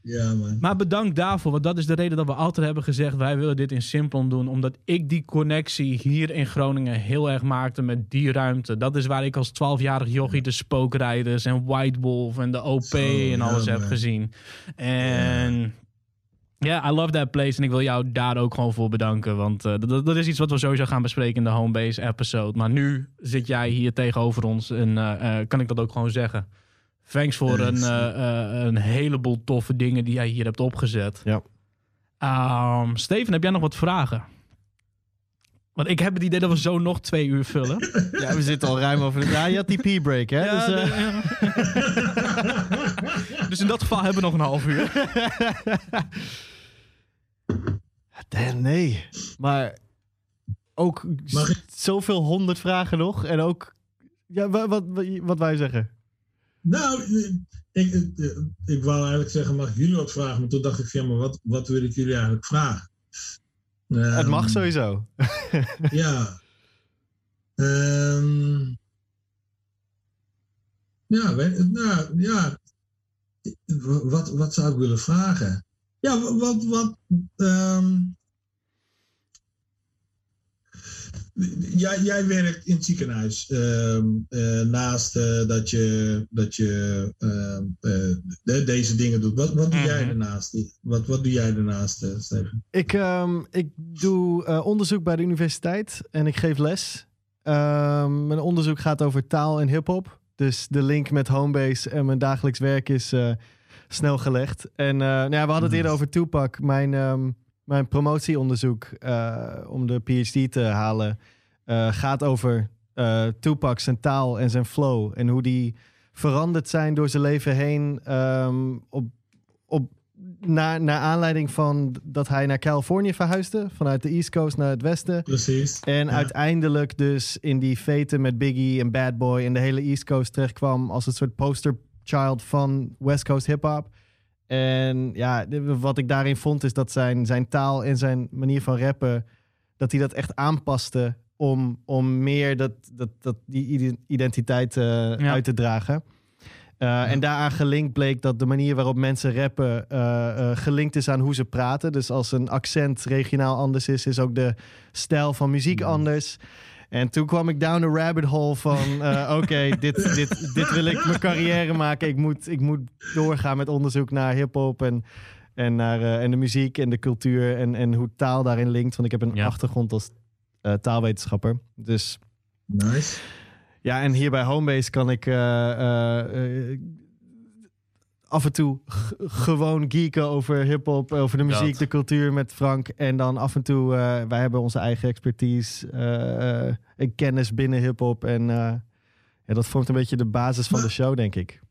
Ja, man. maar bedankt daarvoor, want dat is de reden dat we altijd hebben gezegd: wij willen dit in Simplon doen, omdat ik die connectie hier in Groningen heel erg maakte met die ruimte. Dat is waar ik als 12-jarig jochie de spookrijders en White Wolf en de OP Zo, en alles ja, heb gezien. En ja, I love that place en ik wil jou daar ook gewoon voor bedanken, want eh, dat, dat is iets wat we sowieso gaan bespreken in de Homebase episode. Maar nu zit jij hier tegenover ons en eh, eh, kan ik dat ook gewoon zeggen. Thanks voor een, eh, eh, een heleboel toffe dingen die jij hier hebt opgezet. Ja. Ehm, Steven, heb jij nog wat vragen? Want ik heb het idee dat we zo nog twee uur vullen. ja, we zitten al ruim over de... Ja, je had die pee-break, hè? Ja, dus, eh, ja. dus in dat geval hebben we nog een half uur. Dan, nee. Maar ook zoveel honderd vragen nog. En ook... Ja, wat, wat, wat wij zeggen? Nou, ik, eh, ik wou eigenlijk zeggen, mag ik jullie wat vragen? Maar toen dacht ik, ja, maar wat, wat wil ik jullie eigenlijk vragen? Het mag Ehm, sowieso. Ja. Ehm ja, nou, ja. Wat, wat zou ik willen vragen? Ja, wa- wat. wat ehm, jij, jij werkt in het ziekenhuis. ehm, eh, naast eh, dat je, dat je ehm, eh, de- deze dingen doet. Wat, wat doe jij Mhm. daarnaast? Wat, wat doe jij daarnaast, Steven? Ik, ehm, ik doe eh, onderzoek bij de universiteit en ik geef les. Ehm, mijn onderzoek gaat over taal en hip-hop. Dus de link met Homebase en mijn dagelijks werk is eh, snel gelegd. En eh, nou ja, we hadden het eerder over Tupac. Mijn, ehm, mijn promotieonderzoek eh, om de PhD te halen eh, gaat over eh Tupac, zijn taal en zijn flow. En hoe die veranderd zijn door zijn leven heen ehm, op, op naar, naar aanleiding van dat hij naar Californië verhuisde. Vanuit de East Coast naar het westen. Precies. En Ja. uiteindelijk dus in die veten met Biggie en Bad Boy en de hele East Coast terechtkwam als een soort poster child van West Coast hip hop. En ja, wat ik daarin vond is dat zijn, zijn taal en zijn manier van rappen, dat hij dat echt aanpaste om, om meer dat, dat, dat, die ide- identiteit eh, uit te dragen. Uh, En daaraan gelinkt bleek dat de manier waarop mensen rappen uh, uh, gelinkt is aan hoe ze praten. Dus als een accent regionaal anders is, is ook de stijl van muziek anders. En toen kwam ik down the rabbit hole van... Uh, oké, dit, dit, dit wil ik mijn carrière maken. Ik moet, ik moet doorgaan met onderzoek naar hiphop en, en, naar, uh, en de muziek en de cultuur... En, en hoe taal daarin linkt. Want ik heb een ja. achtergrond als uh, taalwetenschapper. Dus... Nice. Ja, en hier bij Homebase kan ik uh, uh, af en toe gewoon geeken over hip-hop, over de muziek, dat. de cultuur met Frank. En dan af en toe, uh, wij hebben onze eigen expertise en kennis binnen hip-hop. En ja, dat vormt een beetje de basis van maar, de show, denk ik.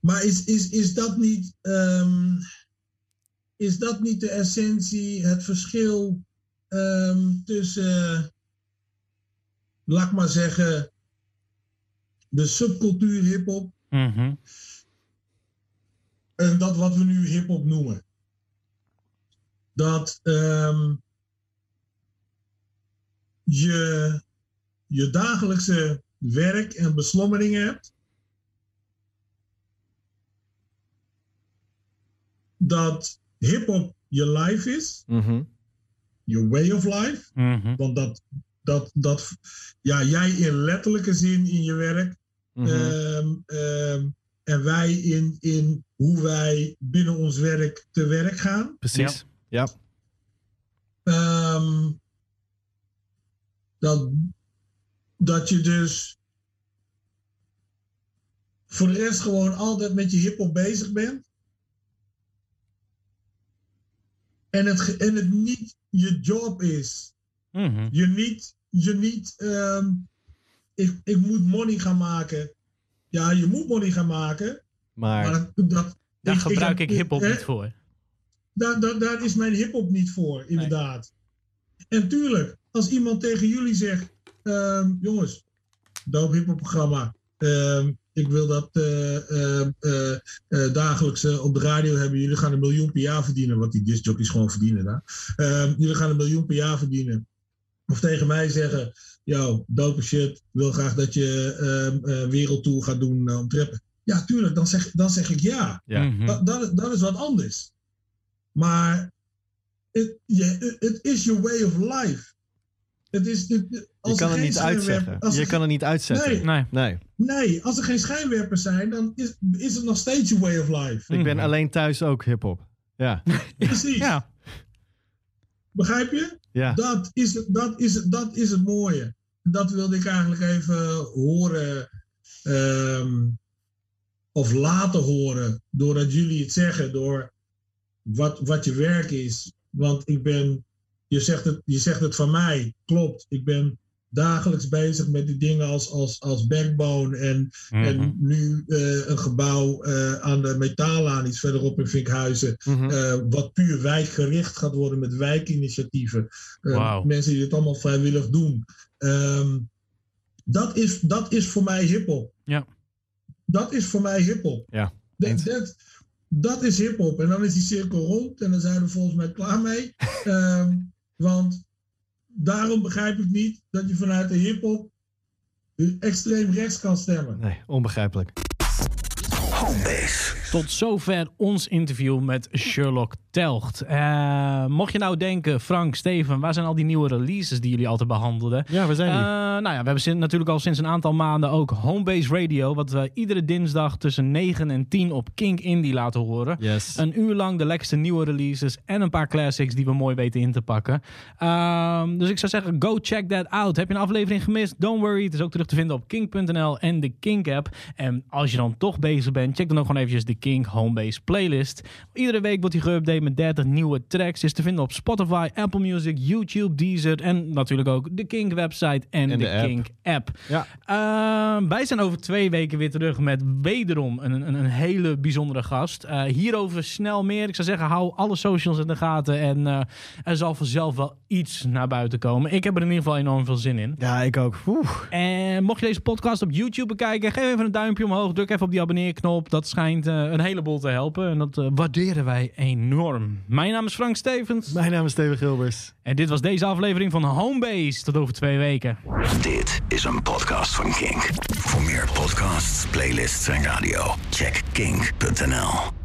Maar is, is, is, dat niet, um, is dat niet de essentie, het verschil um, tussen, laat maar zeggen de subcultuur hip-hop. Mm -hmm. En dat wat we nu hip-hop noemen. Dat um, je je dagelijkse werk en beslommeringen hebt. Dat hip-hop je life is. Mm -hmm. Je way of life. Mm -hmm. Want dat, dat, dat, ja, jij in letterlijke zin in je werk. Mm -hmm. um, um, en wij in, in hoe wij binnen ons werk te werk gaan. Precies, ja. ja. Um, dat, dat je dus voor de rest gewoon altijd met je hip-hop bezig bent. En het, en het niet je job is. Mm -hmm. Je niet, je niet um, ik, ik moet money gaan maken. Ja, je moet money gaan maken. Maar, maar dat, dat, daar ik, gebruik ik, ik hip-hop niet voor. daar, daar, daar is mijn hip-hop niet voor, inderdaad. En tuurlijk, als iemand tegen jullie zegt: ehm, jongens, doop hip-hop programma. ehm, ik wil dat eh, eh, eh, eh, dagelijks op de radio hebben. Jullie gaan een miljoen per jaar verdienen, wat die discjockeys gewoon verdienen daar. Ehm, jullie gaan een miljoen per jaar verdienen. Of tegen mij zeggen: Yo, dope shit, ik wil graag dat je ehm, eh, wereldtour gaat doen eh, om te rappen. Ja, tuurlijk, dan zeg, dan zeg ik ja. Ja. Mhm. Dat, dat, dat is wat anders. Maar het je- het is your way of life. Het is, het- Je als kan er er geen niet uitzeggen. als er Je kan er niet uitzetten. Nee. Nee. Nee. Nee, als er geen schijnwerpers zijn, dan is, is het nog steeds your way of life. Ik ben Mhm. alleen thuis ook hip-hop. Ja. Precies. Ja. Begrijp je? Ja. Dat is, het, dat, is, dat is het mooie. Dat wilde ik eigenlijk even horen. ehm, of laten horen. Doordat jullie het zeggen. Door wat, wat je werk is. Want ik ben. Je zegt, het, je zegt het van mij. Klopt. Ik ben dagelijks bezig met die dingen als, als, als backbone. En, Mhm. en nu eh, een gebouw eh, aan de Metaallaan, iets verderop in Vinkhuizen. Mhm. Eh, wat puur wijkgericht gaat worden met wijkinitiatieven. Wauw. Mensen die het allemaal vrijwillig doen. Ehm, dat, is, dat is voor mij hiphop. Ja. Dat is voor mij hiphop. Ja, Dat, dat, dat is hiphop. En dan is die cirkel rond en dan zijn we volgens mij klaar mee. Ehm, want daarom begrijp ik niet dat je vanuit de hiphop extreem rechts kan stemmen. Nee, onbegrijpelijk. Homebase. Tot zover ons interview met Sherlock Telgt. Eh, mocht je nou denken, Frank, Steven, waar zijn al die nieuwe releases die jullie altijd behandelden? Ja, waar zijn Eh, die? nou ja, we hebben sin- natuurlijk al sinds een aantal maanden ook Homebase Radio, wat we iedere dinsdag tussen 9 en 10 op Kink Indie laten horen. yes. Een uur lang de lekkerste nieuwe releases en een paar classics die we mooi weten in te pakken. Ehm, dus ik zou zeggen, go check that out. Heb je een aflevering gemist? Don't worry, het is ook terug te vinden op kink.nl en de Kink app. En als je dan toch bezig bent, check dan ook gewoon eventjes de Kink Homebase playlist. Iedere week wordt die geüpdate met 30 nieuwe tracks. Is te vinden op Spotify, Apple Music, YouTube, Deezer en natuurlijk ook de Kink website en, En de, de app. Kink app. Ja. Ehm, wij zijn over twee weken weer terug met wederom een, een, een hele bijzondere gast. Eh, hierover snel meer. Ik zou zeggen, hou alle socials in de gaten. En eh, er zal vanzelf wel iets naar buiten komen. Ik heb er in ieder geval enorm veel zin in. Ja, ik ook. Oeh. En mocht je deze podcast op YouTube bekijken, geef even een duimpje omhoog. Druk even op die abonneerknop. Dat schijnt eh, een heleboel te helpen. En dat eh, waarderen wij enorm. Mijn naam is Frank Stevens. Mijn naam is Steven Gilbers. En dit was deze aflevering van Homebase. Tot over twee weken. Dit is een podcast van Kink. Voor meer podcasts, playlists en radio, check kink.nl.